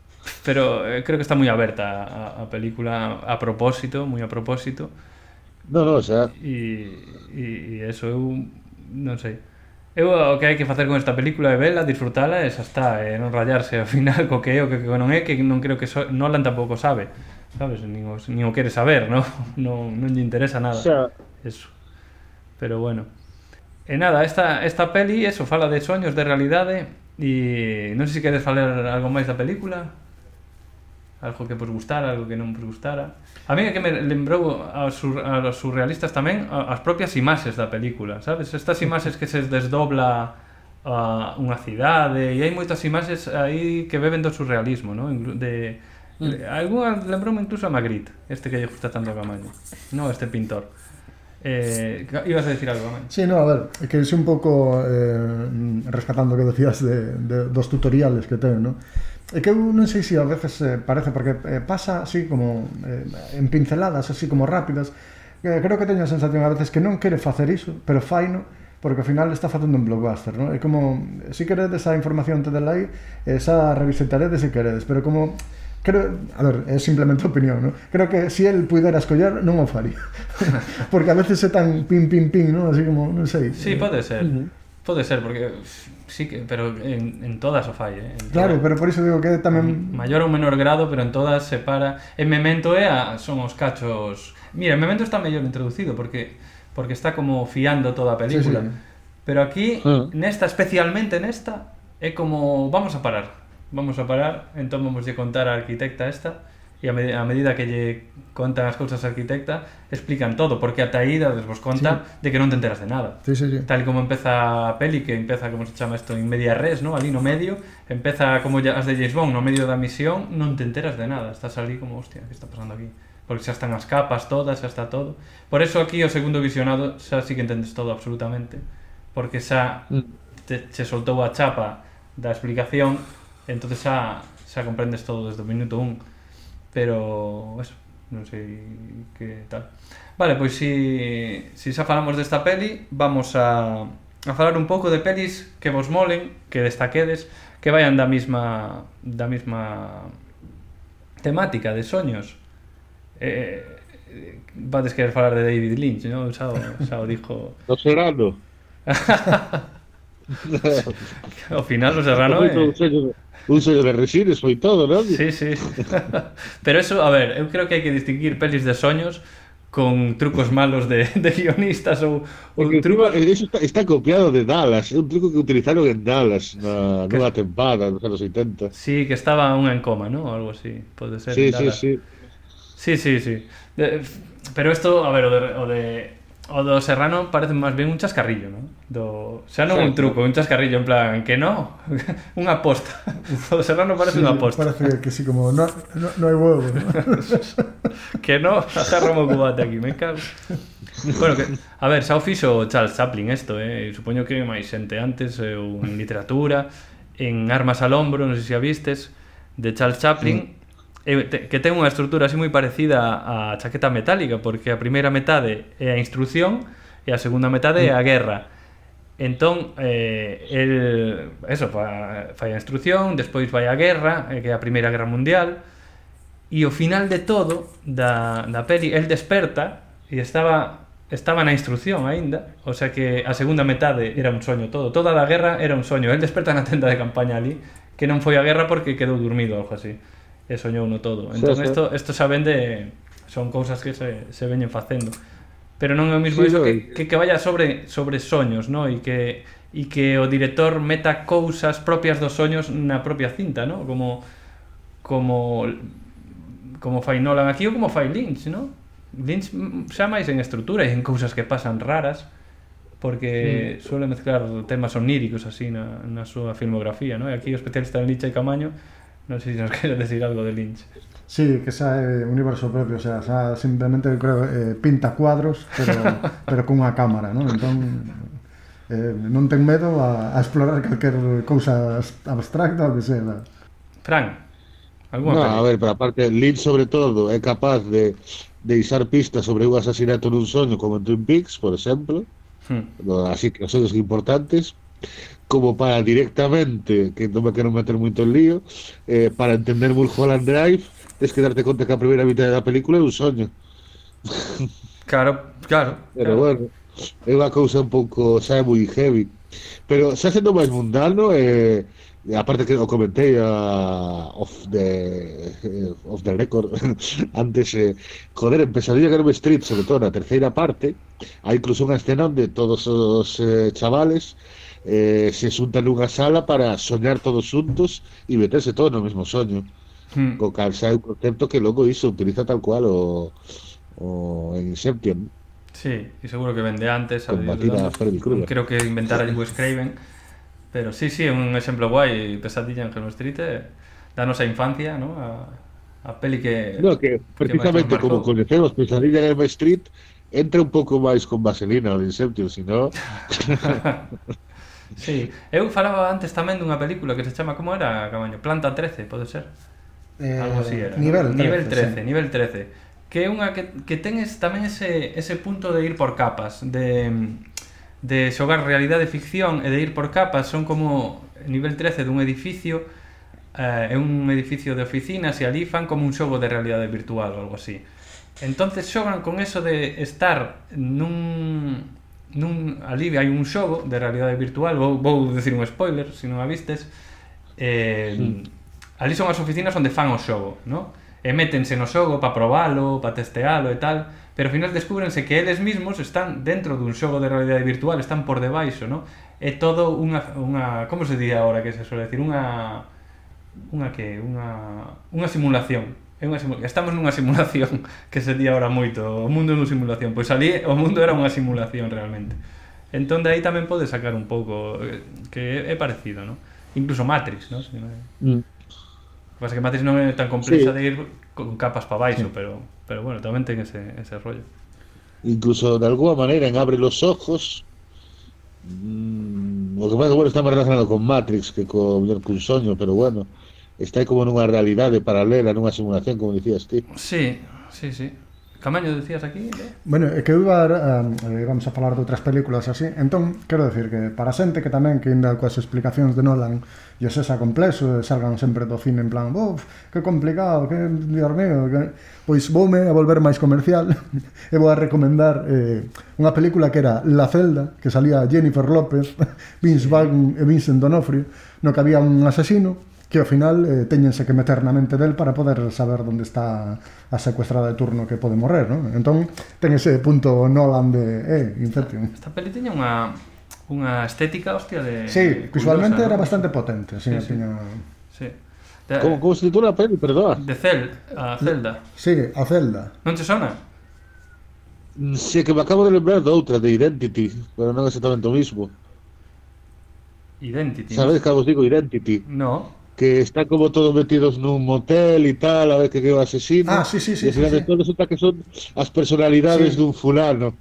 Pero eh, creo que está muy aberta a, a, película a propósito, muy a propósito. No, no, o sea... E, e, e eso, eu non sei. Eu o que hai que facer con esta película é vela, disfrutala e xa está, e non rayarse ao <laughs> final co que é o que, que non é, que non creo que so, Nolan tampouco sabe, sabes? Nin o, nin o quere saber, <laughs> non? Non, non lle interesa nada. Xa. Eso. Pero bueno. E nada, esta, esta peli, eso, fala de soños, de realidade, E non sei se queres falar algo máis da película algo que vos gustara, algo que non vos gustara. A mí é que me lembrou aos, sur, aos surrealistas tamén as propias imaxes da película, sabes? Estas imaxes que se desdobla a unha cidade e hai moitas imaxes aí que beben do surrealismo, ¿no? De, mm. de algunha lembroume incluso a Magritte, este que lle gusta tanto a Camaño. No, este pintor. Eh, ibas a decir algo, ¿no? Sí, no, a ver, é que un pouco eh, rescatando o que decías de, de, dos tutoriales que ten, ¿no? É que eu non sei se si a veces eh, parece, porque eh, pasa así como eh, en pinceladas, así como rápidas, eh, creo que teño a sensación a veces que non quere facer iso, pero faino, porque ao final está facendo un blockbuster, ¿no? É como, si queredes a información te dela aí, esa revisitaredes se queredes, pero como creo, a ver, é simplemente opinión, ¿no? creo que se si el puidera escoller non o faría. <laughs> porque a veces é tan pin, pin, pin, ¿no? así como, non sei. Sí, eh, pode ser. Uh -huh. Pode ser, porque sí que, pero en, en todas o fai, eh? En claro, todas. pero por iso digo que tamén maior ou menor grado, pero en todas se para. En Memento é a, son os cachos. Mira, en Memento está mellor introducido porque porque está como fiando toda a película. Sí, sí. Pero aquí uh. nesta especialmente nesta é como vamos a parar vamos a parar, entón vamos de contar a arquitecta esta, e a, med a medida que lle contan as cousas a arquitecta, explican todo, porque ata aí dades vos conta sí. de que non te enteras de nada. Sí, sí, sí. Tal como empeza a peli, que empeza, como se chama isto, en media res, ¿no? ali no medio, empeza como as de James Bond, no medio da misión, non te enteras de nada, estás ali como, hostia, que está pasando aquí? porque xa están as capas todas, xa está todo. Por eso aquí o segundo visionado xa sí que entendes todo absolutamente, porque xa mm. te, che soltou a chapa da explicación entonces xa, xa comprendes todo desde o minuto 1 pero eso, non sei que tal vale, pois si, si xa falamos desta peli vamos a, a falar un pouco de pelis que vos molen que destaquedes que vayan da mesma da mesma temática de soños eh, vades querer falar de David Lynch, non? Xa, o, xa o dijo... <laughs> Do Serrano. <laughs> Ao final o Serrano é... un, sello, un sello de resines foi todo, non? Sí, sí. <laughs> Pero eso, a ver, eu creo que hai que distinguir pelis de soños con trucos malos de, de guionistas ou, ou Porque, trucos... Eso está, está copiado de Dallas, é un truco que utilizaron en Dallas na que... nunha tempada nos anos 80. Sí, que estaba unha en coma, ¿no? Algo así, pode ser. Sí, sí, sí. Sí, sí, sí. De, pero esto, a ver, o de, o de O do Serrano parece máis ben un chascarrillo, non? Do... Xa non sí. un truco, un chascarrillo, en plan, que non, <laughs> unha aposta. O do Serrano parece sí, unha aposta. Parece que sí, como, non no, no hai huevo, ¿no? <laughs> que non, agarramos o cubate aquí, me cago. bueno, que, a ver, xa o fixo Charles Chaplin isto, eh? supoño que máis xente antes, eh, eu, en literatura, en Armas al Hombro, non sei se a vistes, de Charles Chaplin, sí que ten unha estrutura así moi parecida á chaqueta metálica, porque a primeira metade é a instrucción e a segunda metade é a mm. guerra. Entón, eh, el, eso, fa, fai a instrucción, despois vai a guerra, eh, que é a Primeira Guerra Mundial, e o final de todo da, da peli, el desperta e estaba estaba na instrucción aínda, o sea que a segunda metade era un soño todo, toda a guerra era un soño, el desperta na tenda de campaña ali, que non foi a guerra porque quedou dormido, algo así e soñou no todo. Entón, sí, isto, sí. isto xa vende, son cousas que se, se veñen facendo. Pero non é o mismo sí, iso que, que, que vaya sobre sobre soños, no? E que e que o director meta cousas propias dos soños na propia cinta, no? Como como como fai Nolan aquí ou como fai Lynch, no? Lynch xa máis en estrutura e en cousas que pasan raras porque sí. suele mezclar temas oníricos así na, na súa filmografía, no? E aquí o especialista en Lynch e Camaño Non sei se nos <laughs> queres decir algo de Lynch. Sí, que xa é eh, universo propio, o sea, xa simplemente creo eh, pinta cuadros, pero <laughs> pero cunha cámara, non? Entón eh, non ten medo a, a explorar calquer cousa abstracta ou que sea. Fran, no, a ver, pero aparte Lynch sobre todo é capaz de deixar pistas sobre un asasinato nun soño como en Twin Peaks, por exemplo. Hmm. Así que os son importantes, como para directamente, que non me quero meter moito en lío, eh, para entender Mulholland Drive, tens que darte conta que a primeira mitad da película é un soño. Claro, claro. Pero claro. bueno, é unha cousa un pouco, xa é moi heavy. Pero xa sendo máis mundano, eh, aparte que o comentei a, off, of the eh, of the record <laughs> antes eh, joder, en Pesadilla Garden Street sobre todo na terceira parte hai incluso unha escena onde todos os eh, chavales eh, se xuntan nunha sala para soñar todos xuntos e meterse todos no mesmo soño. Hmm. Co cal xa é un concepto que logo iso utiliza tal cual o, o en Inception. Sí, y seguro que vende antes. A Freddy Krueger. Creo que inventara Wes Craven. Pero sí, sí, un exemplo guai, Pesadilla en Helm Street, eh, danos a infancia, ¿no? A, a peli que... No, que precisamente marcou. como conocemos Pesadilla en Elm Street, entra un pouco máis con vaselina o Inception, si no... <laughs> Sí. Eu falaba antes tamén dunha película que se chama como era, Cabaño, Planta 13, pode ser. Eh, Algo así era. Nivel 13, nivel 13, sí. nivel 13. Que é unha que, que ten es, tamén ese, ese punto de ir por capas, de, de xogar realidade e ficción e de ir por capas, son como nivel 13 dun edificio eh, é un edificio de oficinas e ali fan como un xogo de realidade virtual ou algo así. Entonces xogan con eso de estar nun nun, ali hai un xogo de realidade virtual, vou, vou decir un spoiler, se non a vistes, eh, ali son as oficinas onde fan o xogo, no? e métense no xogo para probalo, para testealo e tal, pero ao final descúbrense que eles mismos están dentro dun xogo de realidade virtual, están por debaixo, no? É todo unha, unha como se di agora que se suele decir, unha unha que unha unha simulación, É unha simulación. Estamos nunha simulación <laughs> que se di ahora moito. O mundo é unha simulación. Pois ali o mundo era unha simulación realmente. Entón de aí tamén podes sacar un pouco eh, que é parecido, non? Incluso Matrix, non? Se mm. O que pasa que Matrix non é tan complexa sí. de ir con capas para baixo, sí. pero pero bueno, tamén ten ese, ese rollo. Incluso de alguna maneira en Abre los Ojos mmm, o que pasa que bueno, está máis relacionado con Matrix que con, con Soño, pero bueno, está como nunha realidade paralela, nunha simulación, como dicías ti. Sí, sí, sí. Camaño, decías aquí? Eh? Bueno, é que eu iba, um, eh, vamos a falar de outras películas así. Entón, quero decir que para xente que tamén que inda coas explicacións de Nolan e os esa complexo, salgan sempre do cine en plan, bof, que complicado, que dios mío, que... pois voume a volver máis comercial <laughs> e vou a recomendar eh, unha película que era La Celda, que salía Jennifer López, <laughs> Vince Vaughn e Vincent D'Onofrio, no que había un asesino que ao final eh, teñense que meter na mente del para poder saber onde está a secuestrada de turno que pode morrer, non? Entón, ten ese punto Nolan de, eh, Inception. Esta, esta peli teña unha unha estética, hostia, de... Sí, curiosa, visualmente ¿no? era bastante potente, sí, sí, sí. Tiña... sí. De... Como, como se titula a peli, perdón? De Cel, a Zelda. Sí, a Zelda. Non te sona? Sí, que me acabo de lembrar de outra, de Identity, pero non exactamente o mismo. Identity. Sabes que vos digo Identity? No que está como todos metidos nun motel e tal, a ver que que o asesino. Ah, sí, sí, sí. E sí, sí. todo resulta que son as personalidades sí. dun fulano.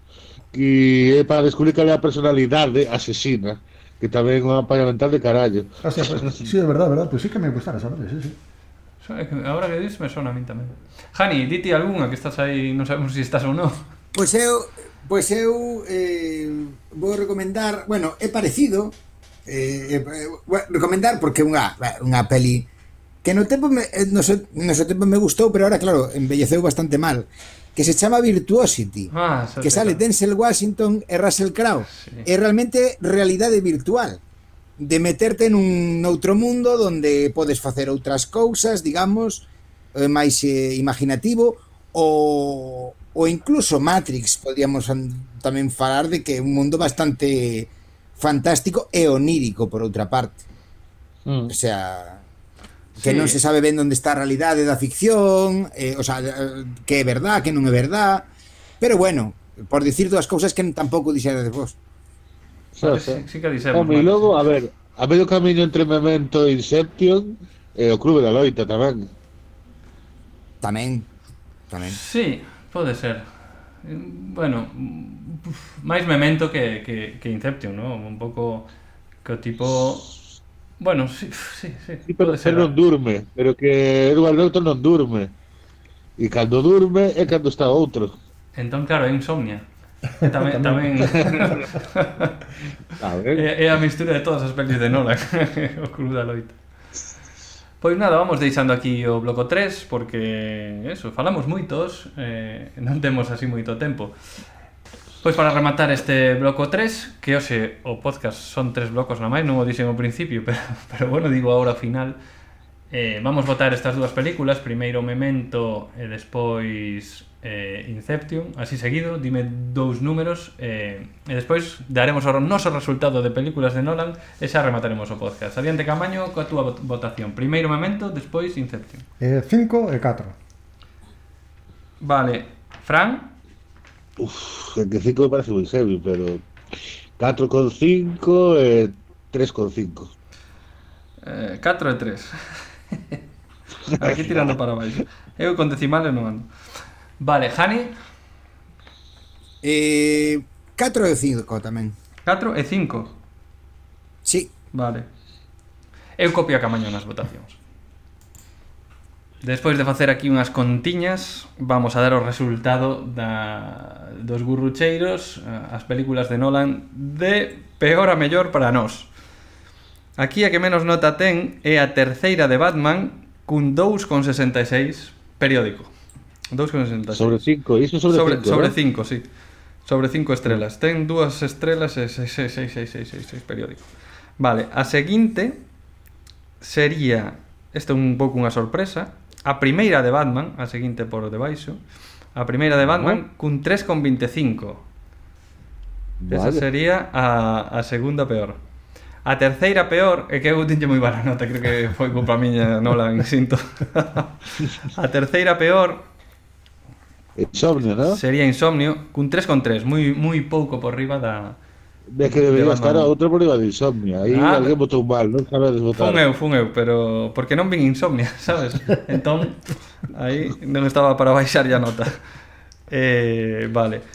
E é para descubrir cal é a personalidade asesina, que tamén é unha palla mental de carallo. Ah, Hostia, pues, sí, é verdad, verdad. Pois pues sí que me gustara esa noche, sí, sí. Ahora que dis, me sona a min tamén. Jani, diti algunha que estás aí, non sabemos se si estás ou non. Pois pues eu, pois eu eh, vou recomendar, bueno, é parecido, eh, eh, bueno, recomendar porque é unha, unha peli que no tempo me, eh, no, seu, no seu tempo me gustou, pero ahora claro, embelleceu bastante mal que se chama Virtuosity, ah, que sale claro. Denzel Washington e Russell Crowe. Sí. É realmente realidade virtual de meterte nun outro mundo onde podes facer outras cousas, digamos, eh, máis eh, imaginativo ou, ou incluso Matrix, podíamos tamén falar de que é un mundo bastante fantástico e onírico por outra parte. Mm. O sea, que sí. non se sabe ben onde está a realidade da ficción, eh, o sea, que é verdad, que non é verdad, pero bueno, por dicir dúas cousas que tampouco dixerades vos. Claro, sí, sí que dixemos. Home, e logo, a ver, a medio camiño entre Memento e Inception, e eh, o Clube da Loita tamén. Tamén. Tamén. Sí, pode ser bueno, uf, máis memento que, que, que Inception, ¿no? Un pouco que o tipo Bueno, sí, sí, sí. sí pero ser, non durme, pero que Edward Norton non durme. E cando durme é cando está outro. Entón, claro, é insomnia. E tamén... <laughs> tamén... tamén... <laughs> é, é a mistura de todas as pelis de Nolan, <laughs> o Club da Loita. Pois nada, vamos deixando aquí o bloco 3 porque eso, falamos moitos, eh, non temos así moito tempo. Pois para rematar este bloco 3, que hoxe o podcast son tres blocos na máis, non o dixen ao principio, <laughs> pero, pero bueno, digo agora ao final, eh, vamos votar estas dúas películas, primeiro Memento e despois eh, Inception, así seguido, dime dous números eh, e despois daremos o noso resultado de películas de Nolan e xa remataremos o podcast. Adiante Camaño coa túa votación. Primeiro Memento, despois Inception. eh, cinco e 4. Vale, Fran? Uf, que 5 me parece moi heavy, pero 4 con 5 e 3 con 5. 4 eh, e 3. <laughs> Aquí tirando para baixo. Eu con decimales non ando. Vale, Jani? Eh, 4 e 5 tamén. 4 e 5? Sí. Vale. Eu copio a camaño nas votacións. Despois de facer aquí unhas contiñas, vamos a dar o resultado da, dos gurrucheiros, eh, as películas de Nolan, de peor a mellor para nós. Aquí a que menos nota ten é a terceira de Batman cun 2,66 periódico. 2,66. Sobre 5, iso sobre 5. Sobre 5, sí. Sobre 5 estrelas. Ten dúas estrelas e 6, 6, 6, 6, 6, 6, periódico. Vale, a seguinte sería, este é un pouco unha sorpresa, a primeira de Batman, a seguinte por debaixo, a primeira de Batman cun 3,25. Vale. Esa sería a, a segunda peor. A terceira peor é que eu tinlle moi mala nota, creo que foi culpa miña, Nolan, <laughs> sinto. <laughs> a terceira peor Insomnio, ¿no? Sería Insomnio, cun 3,3, moi moi pouco por riba da Ve que debería de estar a outro por riba de Insomnia. Aí ah, alguén botou mal, non sabedes votar. Fun eu, fun eu, pero porque non vin Insomnia, <laughs> sabes? entón, aí non estaba para baixar a nota. Eh, vale.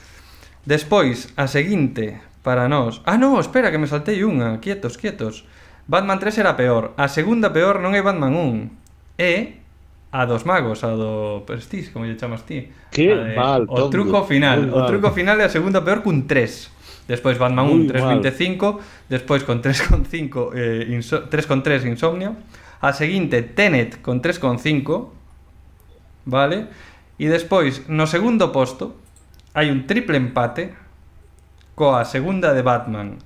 Despois, a seguinte, para nós... Ah, non, espera, que me saltei unha. Quietos, quietos. Batman 3 era peor. A segunda peor non é Batman 1. É a dos magos, a do Prestige, como lle chamas ti. Que de- mal, O truco final, o truco final é a segunda peor cun 3. Despois Batman 1 Moi mal. 3.25, despois con 3.5 eh, inso 3.3 Insomnio, a seguinte Tenet con 3.5, vale? E despois no segundo posto hai un triple empate coa segunda de Batman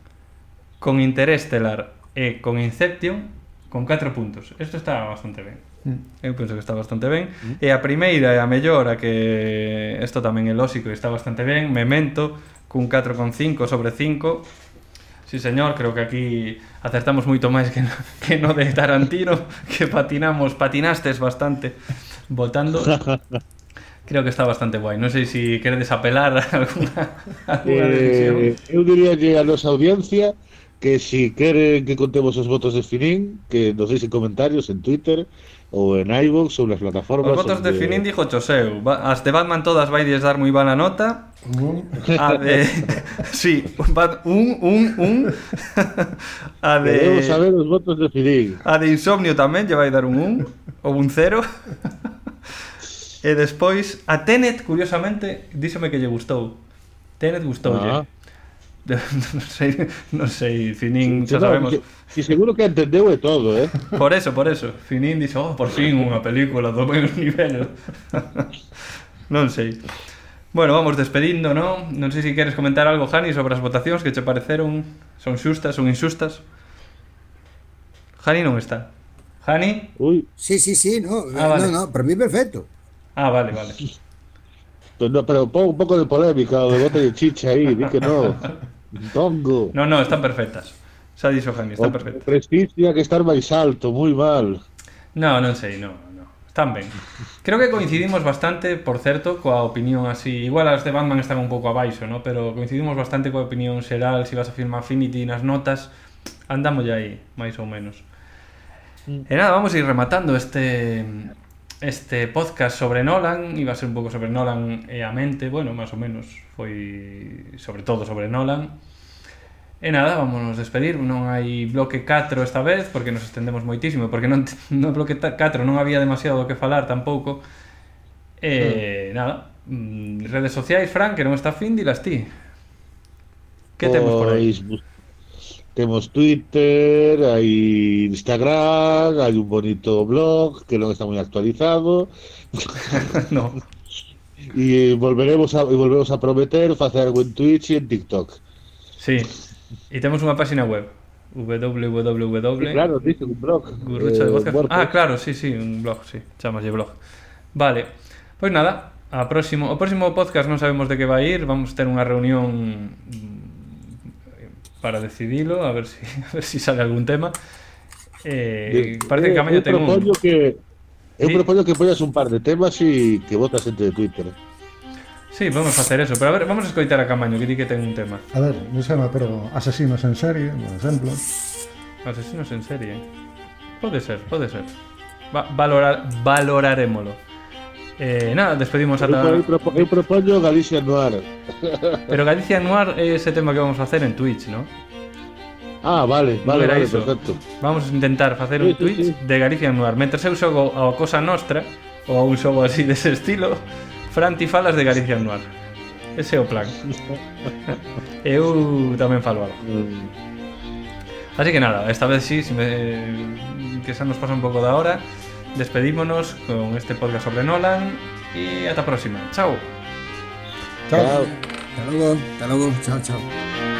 con Interestelar e con Inception con 4 puntos. Isto está bastante ben. Eu penso que está bastante ben. Mm. E a primeira e a mellor, a que isto tamén é lógico e está bastante ben, Memento, cun 4,5 sobre 5, Sí, señor, creo que aquí acertamos moito máis que no, que no de Tarantino, que patinamos, patinastes bastante votando. <laughs> creo que está bastante guai. Non sei se si queredes apelar a alguna, a alguna eh. Eu diría que a nosa audiencia que si queren que contemos os votos de Finín, que nos deixen comentarios en Twitter ou en iVoox ou nas plataformas... Os votos onde... definindo dixo Choseu. As de Batman todas vai dar moi bala nota. A de... <laughs> sí, bat... un, un, un... A de... Queremos saber os votos de Finin. A de Insomnio tamén lle vai dar un un ou un cero. E despois, a Tenet, curiosamente, díxome que lle gustou. Tenet gustoulle. Ah. <laughs> non sei, non sei, finín, xa sabemos. Que Si seguro que entendeu de todo, eh? Por eso, por eso. Finín dixo, oh, por fin unha película do meu nivel. <laughs> non sei. Bueno, vamos despedindo, non? Non sei se si queres comentar algo, Jani, sobre as votacións que che pareceron son xustas, son insustas. Jani non está. Jani? Uy. Sí, sí, sí, no, ah, vale. no, no, para mí perfecto. Ah, vale, vale. Pero, no, pero pon un pouco de polémica, o de bote de chicha aí, di que no. <laughs> Tongo. No, no, están perfectas. Xa dixo Jaime, está perfecto. O presidia que estar máis alto, moi mal. No, non sei, no, no. Están ben. Creo que coincidimos bastante, por certo, coa opinión así... Igual as de Batman están un pouco abaixo, ¿no? pero coincidimos bastante coa opinión xeral, se si vas a firmar Affinity nas notas, andamos aí, máis ou menos. Mm. E nada, vamos a ir rematando este este podcast sobre Nolan, iba a ser un pouco sobre Nolan e a mente, bueno, máis ou menos, foi sobre todo sobre Nolan. E nada, vámonos despedir, non hai bloque 4 esta vez porque nos estendemos moitísimo, porque non <laughs> no bloque ta- 4 non había demasiado do que falar tampouco. E nada, mm, redes sociais, Fran, que non está fin, dilas ti. Que temos por aí? Temos Twitter, hai Instagram, hai un bonito blog que non está moi actualizado <laughs> no. <laughs> e volveremos a, e volveremos a prometer facer algo en Twitch e en TikTok. Sí. E temos unha página web www. Claro, dice un blog. Gurrucha de eh, podcast. WordPress. Ah, claro, sí, sí, un blog, sí, chamaslle blog. Vale. Pois nada, a próximo, o próximo podcast non sabemos de que vai ir, vamos ter unha reunión mm, para decidilo, a ver si <laughs> a ver si sale algún tema. Eh, parece que Camaño eu ten un que eu Sí. propoño que poñas un par de temas e que votas xente de Twitter. Sí, vamos facer eso, pero a ver, vamos a escoitar a Camaño, que di que ten un tema. A ver, non chama, pero asesinos en serie, por exemplo. Asesinos en serie. Eh. Pode ser, pode ser. Va, valorar, valorarémolo. Eh, nada, despedimos a ata... Eu, propo, eu propoño Galicia Noir. <laughs> Pero Galicia Noir é ese tema que vamos a facer en Twitch, ¿no? Ah, vale, vale, vale iso. perfecto. Vamos a intentar facer un sí, Twitch sí, sí. de Galicia Noir. Mentre eu xogo a Cosa Nostra, ou a un xogo así dese estilo, Fran ti falas de Galicia Noir. Ese é o plan. <laughs> eu tamén falo algo. Mm, Así que nada, esta vez sí, si me, que xa nos pasa un pouco da hora. Despedímonos con este podcast sobre Nolan e ata a próxima. Chao. Chao. Chao. Hasta luego, hasta luego, chao, chao.